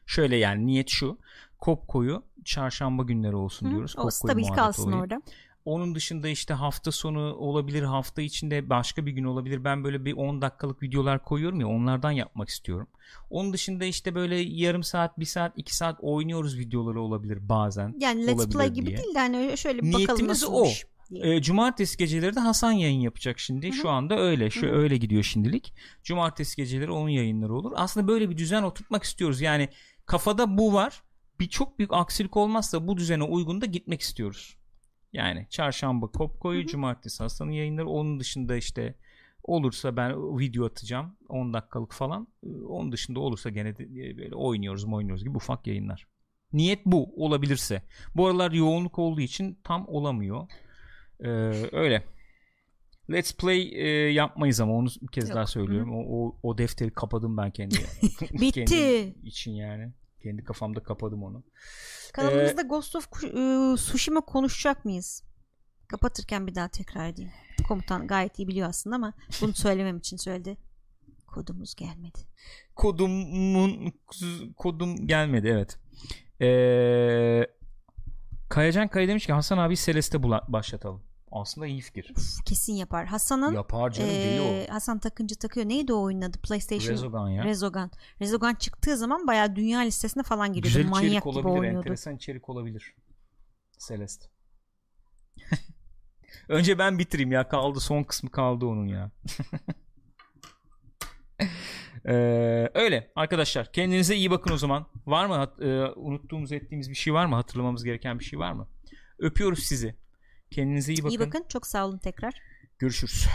şöyle yani niyet şu. Kopko'yu çarşamba günleri olsun Hı, diyoruz. O stabil kalsın olayı. orada. Onun dışında işte hafta sonu olabilir, hafta içinde başka bir gün olabilir. Ben böyle bir 10 dakikalık videolar koyuyorum ya onlardan yapmak istiyorum. Onun dışında işte böyle yarım saat, bir saat, iki saat oynuyoruz videoları olabilir bazen. Yani let's play gibi diye. değil de hani şöyle bir bakalım Niyetimiz o. E, cumartesi geceleri de Hasan yayın yapacak şimdi. Hı-hı. Şu anda öyle. Şu Hı-hı. öyle gidiyor şimdilik. Cumartesi geceleri onun yayınları olur. Aslında böyle bir düzen oturtmak istiyoruz. Yani kafada bu var. Bir çok büyük aksilik olmazsa bu düzene uygun da gitmek istiyoruz. Yani çarşamba Kopko'yu, cumartesi Hasan'ın yayınları. Onun dışında işte olursa ben video atacağım 10 dakikalık falan. Onun dışında olursa gene de böyle oynuyoruz mu oynuyoruz gibi ufak yayınlar. Niyet bu olabilirse. Bu aralar yoğunluk olduğu için tam olamıyor. Ee, öyle. Let's Play e, yapmayız ama onu bir kez Yok. daha söylüyorum. O, o, o defteri kapadım ben kendi. [laughs] [laughs] Bitti. kendi için yani. Kendi kafamda kapadım onu. Kanalımızda ee, Ghost of Tsushima konuşacak mıyız? Kapatırken bir daha tekrar edeyim. Komutan gayet iyi biliyor aslında ama bunu [laughs] söylemem için söyledi. Kodumuz gelmedi. Kodumun kodum gelmedi evet. Ee, Kayacan Kaya demiş ki Hasan abi Celeste başlatalım. Aslında iyi fikir. Uf, kesin yapar. Hasan'ın yapar canım e, o. Hasan takınca takıyor. Neydi o oyunun adı? PlayStation. Rezogan ya. Rezogan. Rezogan çıktığı zaman bayağı dünya listesine falan giriyordu. Güzel Manyak içerik gibi olabilir, oynuyordu. enteresan içerik olabilir. Celeste. [laughs] Önce ben bitireyim ya kaldı son kısmı kaldı onun ya. [laughs] Ee, öyle arkadaşlar kendinize iyi bakın o zaman. Var mı e, unuttuğumuz ettiğimiz bir şey var mı? Hatırlamamız gereken bir şey var mı? Öpüyoruz sizi. Kendinize iyi bakın. İyi bakın. Çok sağ olun tekrar. Görüşürüz.